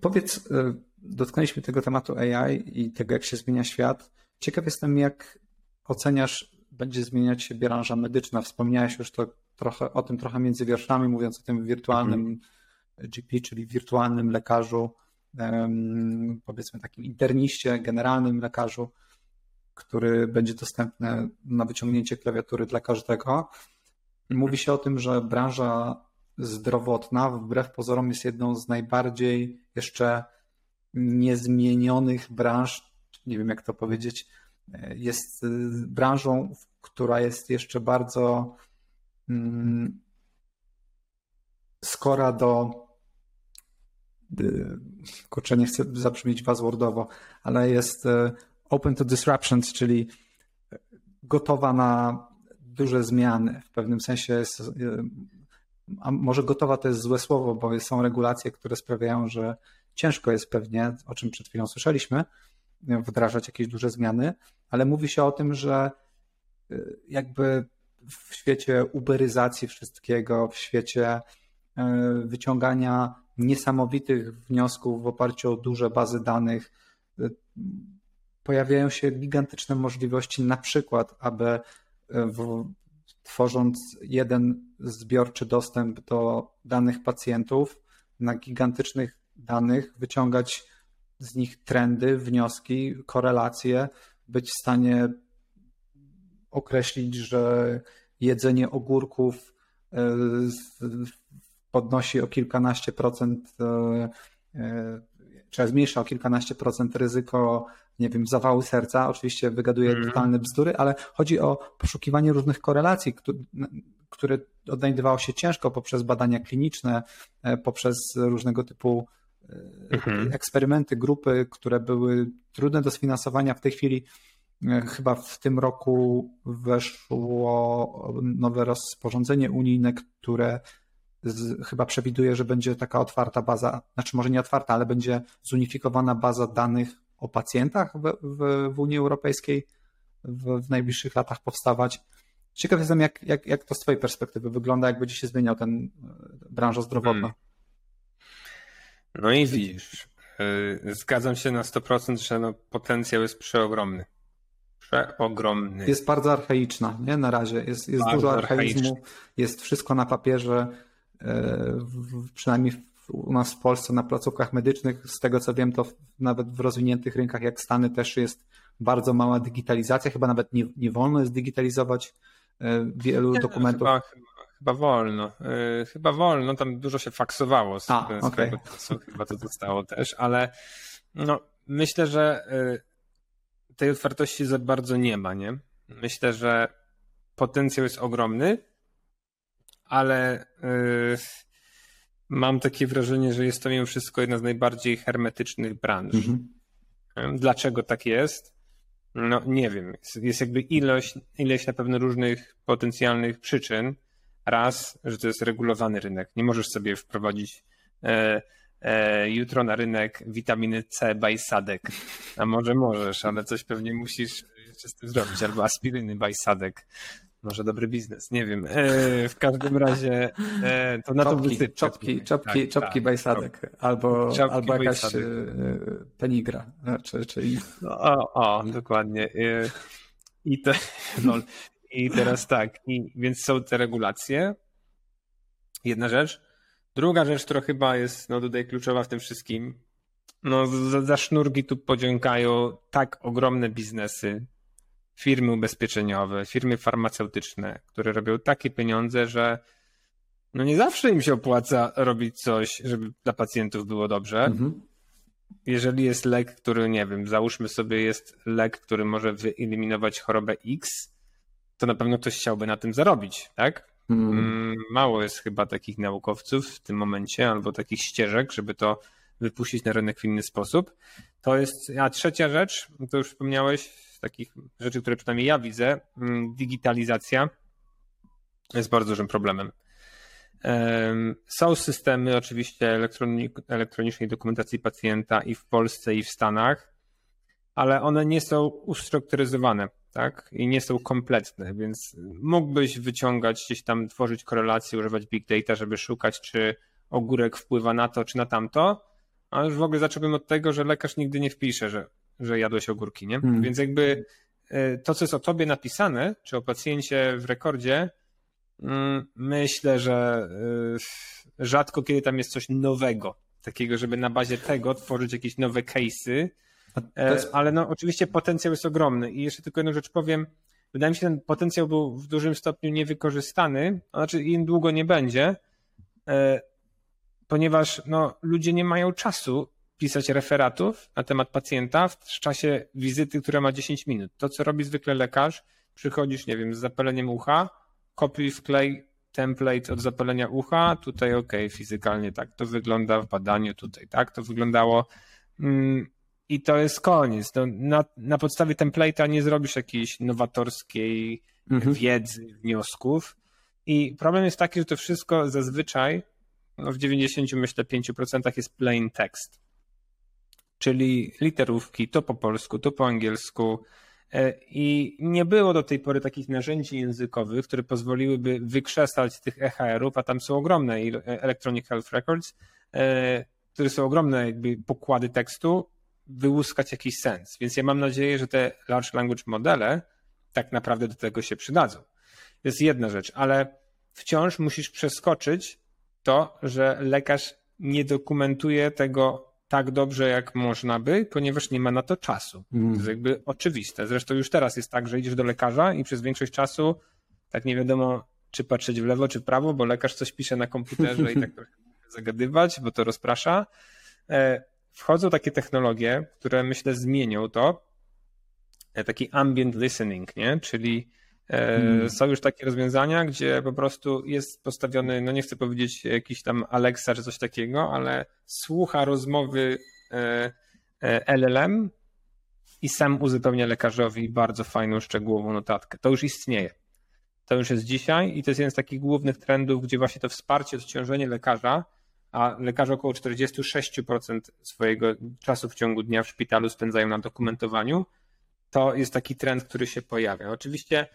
Powiedz, e, dotknęliśmy tego tematu AI i tego, jak się zmienia świat. Ciekaw jestem, jak oceniasz, będzie zmieniać się branża medyczna. Wspomniałeś już to trochę, o tym trochę między wierszami, mówiąc o tym wirtualnym mhm. GP, czyli wirtualnym lekarzu, powiedzmy takim interniście, generalnym lekarzu, który będzie dostępny na wyciągnięcie klawiatury dla każdego. Mówi się o tym, że branża zdrowotna, wbrew pozorom, jest jedną z najbardziej jeszcze niezmienionych branż, nie wiem jak to powiedzieć, jest y, branżą, która jest jeszcze bardzo skora do y, kurczę, nie chcę zabrzmieć buzzwordowo, ale jest y, open to disruptions, czyli gotowa na duże zmiany. W pewnym sensie jest, a może gotowa to jest złe słowo, bo są regulacje, które sprawiają, że ciężko jest pewnie, o czym przed chwilą słyszeliśmy, wdrażać jakieś duże zmiany, ale mówi się o tym, że y, jakby w świecie uberyzacji wszystkiego, w świecie y, wyciągania niesamowitych wniosków w oparciu o duże bazy danych, y, pojawiają się gigantyczne możliwości, na przykład, aby w, tworząc jeden zbiorczy dostęp do danych pacjentów na gigantycznych danych, wyciągać z nich trendy, wnioski, korelacje, być w stanie określić, że jedzenie ogórków e, podnosi o kilkanaście procent, e, e, czy zmniejsza o kilkanaście procent ryzyko, nie wiem, zawału serca. Oczywiście wygaduję mm. totalne bzdury, ale chodzi o poszukiwanie różnych korelacji, które odnajdywało się ciężko poprzez badania kliniczne, poprzez różnego typu mhm. eksperymenty, grupy, które były trudne do sfinansowania. W tej chwili chyba w tym roku weszło nowe rozporządzenie unijne, które z, chyba przewiduje, że będzie taka otwarta baza, znaczy może nie otwarta, ale będzie zunifikowana baza danych o pacjentach w, w, w Unii Europejskiej w, w, najbliższych latach powstawać. Ciekaw jestem, jak, jak, jak to z Twojej perspektywy wygląda, jak będzie się zmieniał ten e, branża zdrowotna. Hmm. No i widzisz, y, zgadzam się na 100%, że no, potencjał jest przeogromny. Przeogromny. Jest bardzo archaiczna, nie? Na razie. Jest, jest dużo archaizmu, jest wszystko na papierze, y, przynajmniej u nas w Polsce na placówkach medycznych, z tego co wiem, to nawet w rozwiniętych rynkach jak Stany też jest bardzo mała digitalizacja, chyba nawet nie, nie wolno jest digitalizować y, wielu nie, dokumentów. Chyba, Chyba wolno. Yy, chyba wolno, tam dużo się faksowało z, A, z okay. czasu, chyba to zostało też, ale no, myślę, że tej otwartości za bardzo nie ma, nie? Myślę, że potencjał jest ogromny, ale yy, mam takie wrażenie, że jest to mimo wszystko jedna z najbardziej hermetycznych branż. Mhm. Dlaczego tak jest? No nie wiem. Jest jakby ilość, ileś na pewno różnych potencjalnych przyczyn. Raz, że to jest regulowany rynek. Nie możesz sobie wprowadzić e, jutro na rynek witaminy C by Sadek. A może możesz, ale coś pewnie musisz jeszcze z tym zrobić. Albo aspiryny by Sadek. Może dobry biznes, nie wiem. E, w każdym razie e, to na czopki, to wysypkę. Czopki, czopki, tak, czopki tak, bajsadek. Albo, czopki albo jakaś e, penigra. Czy, czy... No, o, o, dokładnie. E, I, to, no, I teraz tak, i, więc są te regulacje. Jedna rzecz. Druga rzecz, która chyba jest no, tutaj kluczowa w tym wszystkim. No, za, za sznurki tu podziękają tak ogromne biznesy, firmy ubezpieczeniowe, firmy farmaceutyczne, które robią takie pieniądze, że no nie zawsze im się opłaca robić coś, żeby dla pacjentów było dobrze. Mhm. Jeżeli jest lek, który, nie wiem, załóżmy sobie, jest lek, który może wyeliminować chorobę X, to na pewno ktoś chciałby na tym zarobić, tak? Mhm. Mało jest chyba takich naukowców w tym momencie, albo takich ścieżek, żeby to wypuścić na rynek w inny sposób. To jest, a trzecia rzecz, to już wspomniałeś, z takich rzeczy, które przynajmniej ja widzę, mm, digitalizacja jest bardzo dużym problemem. Są systemy oczywiście elektronicznej dokumentacji pacjenta i w Polsce, i w Stanach, ale one nie są ustrukturyzowane, tak? I nie są kompletne, więc mógłbyś wyciągać gdzieś tam, tworzyć korelacje, używać big data, żeby szukać, czy ogórek wpływa na to, czy na tamto, a już w ogóle zacząłbym od tego, że lekarz nigdy nie wpisze, że że jadłeś ogórki, nie? Hmm. Więc jakby e, to, co jest o tobie napisane, czy o pacjencie w rekordzie, mm, myślę, że e, rzadko kiedy tam jest coś nowego, takiego, żeby na bazie tego tworzyć jakieś nowe case'y, jest... ale no oczywiście potencjał jest ogromny. I jeszcze tylko jedną rzecz powiem, wydaje mi się, że ten potencjał był w dużym stopniu niewykorzystany, znaczy im długo nie będzie, ponieważ no, ludzie nie mają czasu pisać referatów na temat pacjenta w czasie wizyty, która ma 10 minut. To, co robi zwykle lekarz, przychodzisz, nie wiem, z zapaleniem ucha, kopiuj, wklej template od zapalenia ucha, tutaj ok, fizykalnie tak to wygląda w badaniu, tutaj tak to wyglądało. Mm, i to jest koniec. No, na, na podstawie template'a nie zrobisz jakiejś nowatorskiej mhm. wiedzy, wniosków i problem jest taki, że to wszystko zazwyczaj no w 90 myślę 5% jest plain text czyli literówki to po polsku, to po angielsku. E, I nie było do tej pory takich narzędzi językowych, które pozwoliłyby wykrzesać tych EHR-ów, a tam są ogromne Electronic Health Records, e, które są ogromne jakby pokłady tekstu, wyłuskać jakiś sens. Więc ja mam nadzieję, że te large language modele tak naprawdę do tego się przydadzą. To jest jedna rzecz, ale wciąż musisz przeskoczyć to, że lekarz nie dokumentuje tego tak dobrze, jak można by, ponieważ nie ma na to czasu. Mm. To jest jakby oczywiste. Zresztą już teraz jest tak, że idziesz do lekarza i przez większość czasu tak nie wiadomo, czy patrzeć w lewo, czy w prawo, bo lekarz coś pisze na komputerze i tak trochę zagadywać, bo to rozprasza. E, wchodzą takie technologie, które myślę zmienią to. E, taki ambient listening, nie? czyli Hmm. Są już takie rozwiązania, gdzie po prostu jest postawiony, no nie chcę powiedzieć jakiś tam Alexa czy coś takiego, ale słucha rozmowy e, e, LLM i sam uzupełnia lekarzowi bardzo fajną, szczegółową notatkę. To już istnieje. To już jest dzisiaj i to jest jeden z takich głównych trendów, gdzie właśnie to wsparcie, odciążenie lekarza, a lekarze około 46% swojego czasu w ciągu dnia w szpitalu spędzają na dokumentowaniu, to jest taki trend, który się pojawia. Oczywiście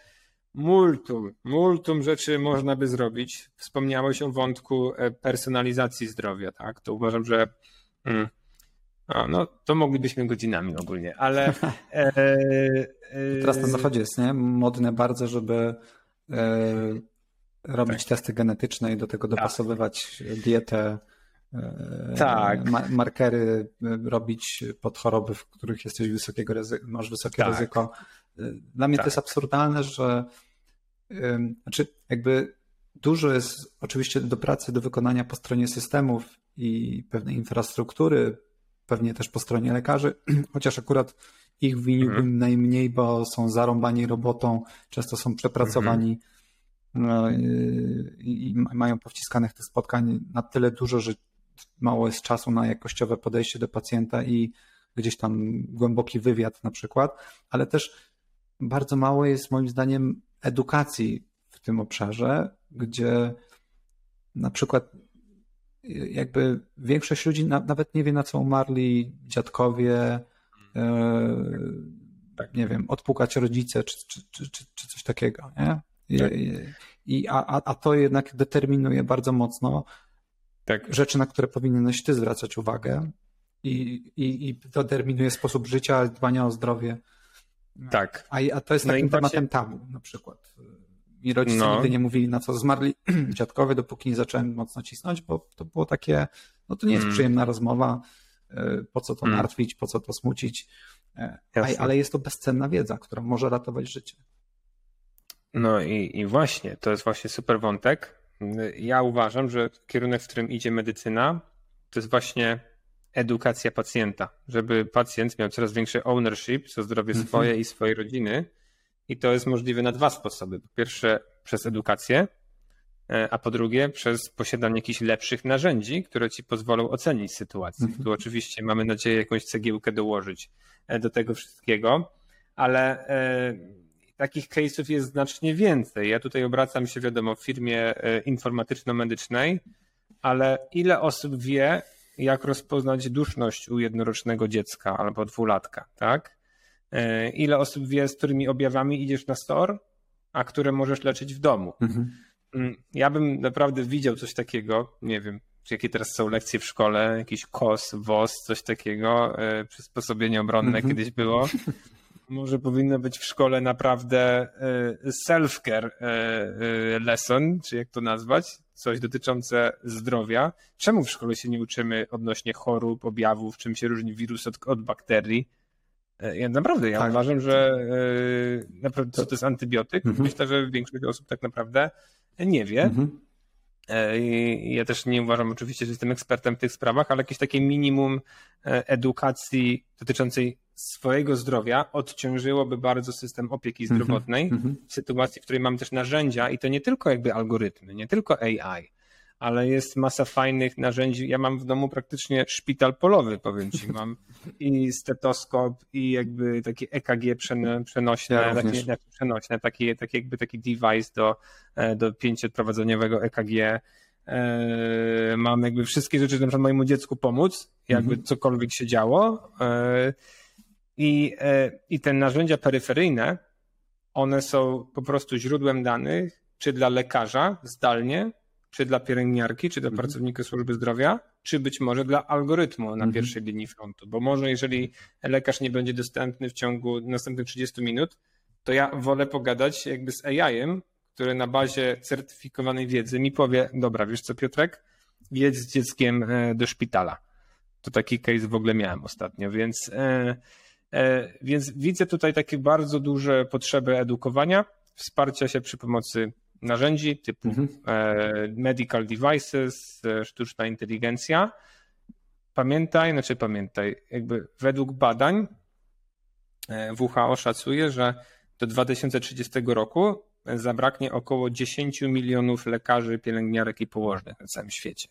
Multum, multum rzeczy można by zrobić. Wspomniałeś o wątku e, personalizacji zdrowia, tak? To uważam, że mm, a, no, to moglibyśmy godzinami ogólnie, ale. E, e, Teraz na zachodzie jest, nie? Modne bardzo, żeby e, robić tak. testy genetyczne i do tego tak. dopasowywać tak. dietę. Tak. Ma markery robić pod choroby, w których jesteś wysokiego ryzyka, masz wysokie tak. ryzyko dla mnie to jest tak. absurdalne, że znaczy jakby dużo jest oczywiście do pracy, do wykonania po stronie systemów i pewnej infrastruktury, pewnie też po stronie lekarzy, chociaż akurat ich winiłbym mhm. najmniej, bo są zarąbani robotą, często są przepracowani. no, i, i mają powciskanych tych spotkań na tyle dużo, że mało jest czasu na jakościowe podejście do pacjenta i gdzieś tam głęboki wywiad na przykład, ale też bardzo mało jest moim zdaniem edukacji w tym obszarze, gdzie na przykład jakby większość ludzi nawet nie wie na co umarli dziadkowie, tak. nie wiem, odpukać rodzice czy, czy, czy, czy coś takiego, nie? I, tak. i, a, a to jednak determinuje bardzo mocno tak. rzeczy, na które powinieneś ty zwracać uwagę i, i, i to determinuje sposób życia, dbania o zdrowie. Tak. A, a to jest no takim tematem tabu na przykład. I rodzice no. nigdy nie mówili, na co zmarli dziadkowie, dopóki nie zacząłem mocno cisnąć, bo to było takie, no to nie jest mm. przyjemna rozmowa, e, po co to mm. martwić, po co to smucić, e, ale jest to bezcenna wiedza, która może ratować życie. No i, i właśnie, to jest właśnie super wątek. Ja uważam, że kierunek, w którym idzie medycyna, to jest właśnie edukacja pacjenta, żeby pacjent miał coraz większy ownership za zdrowie mhm. swoje i swojej rodziny. I to jest możliwe na dwa sposoby. Po pierwsze, przez edukację, e, a po drugie, przez posiadanie jakichś lepszych narzędzi, które ci pozwolą ocenić sytuację. Mhm. Tu oczywiście mamy nadzieję jakąś cegiełkę dołożyć e, do tego wszystkiego, ale e, takich case'ów jest znacznie więcej. Ja tutaj obracam się, wiadomo, w firmie informatyczno-medycznej, ale ile osób wie, jak rozpoznać duszność u jednorocznego dziecka albo dwulatka, tak? E, ile osób wie, z którymi objawami idziesz na store, a które możesz leczyć w domu. Mhm. Mm, ja bym naprawdę widział coś takiego, nie wiem, jakie teraz są lekcje w szkole, jakiś KOS, WOS, coś takiego, e, przysposobienie obronne mhm. kiedyś było. Może powinno być w szkole naprawdę e, self-care lesson, czy jak to nazwać, coś dotyczące zdrowia. Czemu w szkole się nie uczymy odnośnie chorób, objawów, czym się różni wirus od, od bakterii? Ja naprawdę, ja tak. uważam, że naprawdę, co to jest antybiotyk. Mhm. Myślę, że większość osób tak naprawdę nie wie. Mhm. Ja też nie uważam oczywiście, że jestem ekspertem w tych sprawach, ale jakieś takie minimum edukacji dotyczącej swojego zdrowia odciążyłoby bardzo system opieki mhm. zdrowotnej mhm. w sytuacji, w której mamy też narzędzia i to nie tylko jakby algorytmy, nie tylko AI, ale jest masa fajnych narzędzi. Ja mam w domu praktycznie szpital polowy, powiem ci. Mam i stetoskop, i jakby takie EKG przenośne, ja takie, znaczy przenośne, taki, taki jakby taki device do, e, do pięcioprowadzeniowego EKG. E, mam jakby wszystkie rzeczy, żeby mojemu dziecku pomóc, jakby mhm. cokolwiek się działo. E, I, I te narzędzia peryferyjne, one są po prostu źródłem danych, czy dla lekarza zdalnie, czy dla pielęgniarki, czy dla mhm. pracownika służby zdrowia, czy być może dla algorytmu na mhm. pierwszej linii frontu. Bo może jeżeli lekarz nie będzie dostępny w ciągu następnych 30 minut, to ja wolę pogadać jakby z AI-em, który na bazie certyfikowanej wiedzy mi powie, dobra, wiesz co Piotrek, jedź z dzieckiem e, do szpitala. To taki case w ogóle miałem ostatnio, więc, e, więc widzę tutaj takie bardzo duże potrzeby edukowania, wsparcia się przy pomocy narzędzi typu mhm. E, medical devices, e, sztuczna inteligencja. Pamiętaj, znaczy pamiętaj, jakby według badań e, WHO szacuje, że do 2030 roku zabraknie około 10 milionów lekarzy, pielęgniarek i położnych na całym świecie.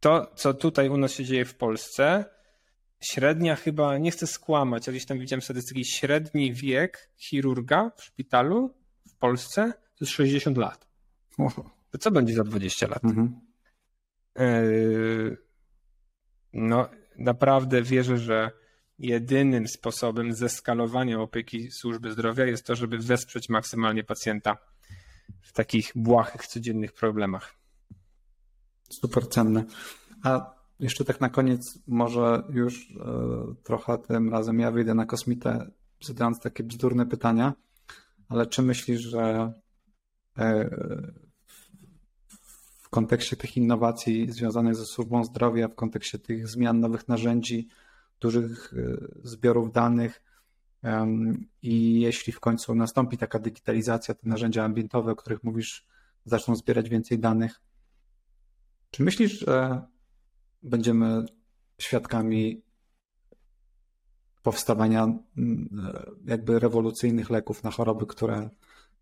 To, co tutaj u nas się dzieje w Polsce, średnia chyba, nie chcę skłamać, ale gdzieś tam widziałem statystyki, średni wiek chirurga w szpitalu w Polsce to jest 60 lat. To co będzie za 20 lat? Mhm. E, no, naprawdę wierzę, że jedynym sposobem zeskalowania opieki służby zdrowia jest to, żeby wesprzeć maksymalnie pacjenta w takich błahych, codziennych problemach. Super cenne. A jeszcze tak na koniec, może już e, trochę tym razem ja wyjdę na kosmitę, zadając takie bzdurne pytania, ale czy myślisz, że e, w kontekście tych innowacji związanych ze służbą zdrowia, w kontekście tych zmian nowych narzędzi, dużych e, zbiorów danych i jeśli w końcu nastąpi taka digitalizacja, te narzędzia ambientowe, o których mówisz, zaczną zbierać więcej danych, czy myślisz, że będziemy świadkami powstawania mm, jakby rewolucyjnych leków na choroby, które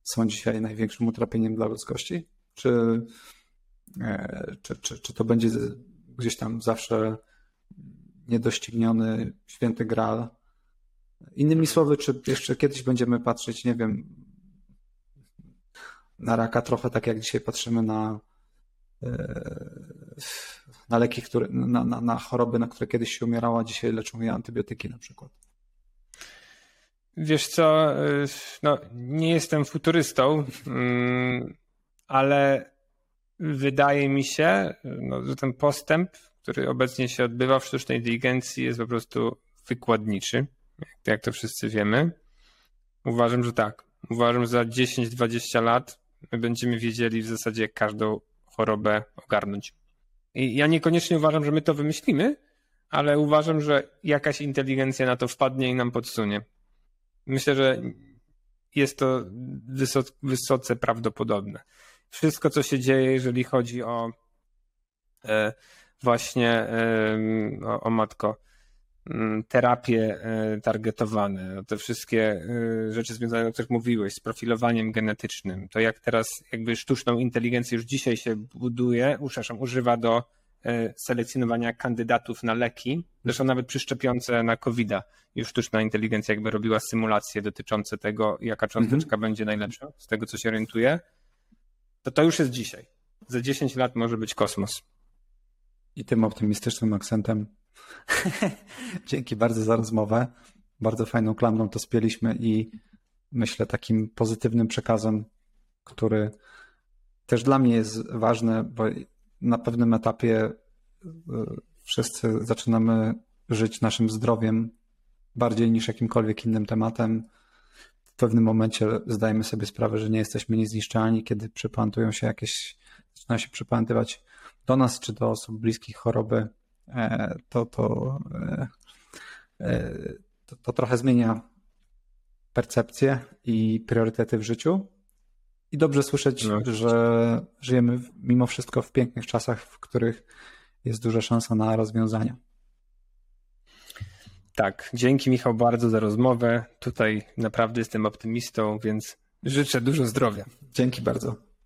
są dzisiaj największym utrapieniem dla ludzkości? Czy, e, czy, czy, czy to będzie gdzieś tam zawsze niedościgniony święty graal? Innymi słowy, czy jeszcze kiedyś będziemy patrzeć, nie wiem, na raka trochę tak jak dzisiaj patrzymy na, e, na leki, które, na, na, na choroby, na które kiedyś się umierało, a dzisiaj leczą je antybiotyki na przykład. Wiesz co, e, no, nie jestem futurystą, mm, ale wydaje mi się, no, że ten postęp, który obecnie się odbywa w sztucznej inteligencji jest po prostu wykładniczy, jak to wszyscy wiemy. Uważam, że tak. Uważam, że za 10-20 lat my będziemy wiedzieli w zasadzie każdą chorobę ogarnąć. I ja niekoniecznie uważam, że my to wymyślimy, ale uważam, że jakaś inteligencja na to wpadnie i nam podsunie. Myślę, że jest to wysoce prawdopodobne. Wszystko, co się dzieje, jeżeli chodzi o e, właśnie e, o, o matko, terapie e, targetowane, no te wszystkie e, rzeczy związane, o których mówiłeś, z profilowaniem genetycznym, to jak teraz jakby sztuczną inteligencję już dzisiaj się buduje, przepraszam, używa do e, selekcjonowania kandydatów na leki, zresztą nawet przy szczepionce na covid już sztuczna inteligencja jakby robiła symulacje dotyczące tego, jaka cząsteczka mhm. będzie najlepsza, z tego co się orientuje, to to już jest dzisiaj. Za 10 lat może być kosmos. I tym optymistycznym akcentem Dzięki bardzo za rozmowę. Bardzo fajną klamrą to spieliśmy i myślę takim pozytywnym przekazem, który też dla mnie jest ważny, bo na pewnym etapie e, wszyscy zaczynamy żyć naszym zdrowiem bardziej niż jakimkolwiek innym tematem. W pewnym momencie zdajemy sobie sprawę, że nie jesteśmy niezniszczalni, kiedy przyplantują się jakieś, zaczyna się przyplantywać do nas czy do osób bliskich choroby to, to, e, e, to, to trochę zmienia percepcję i priorytety w życiu. I dobrze słyszeć, no. że żyjemy mimo wszystko w pięknych czasach, w których jest duża szansa na rozwiązania. Tak, dzięki Michał bardzo za rozmowę. Tutaj naprawdę jestem optymistą, więc życzę dużo zdrowia. Dzięki bardzo.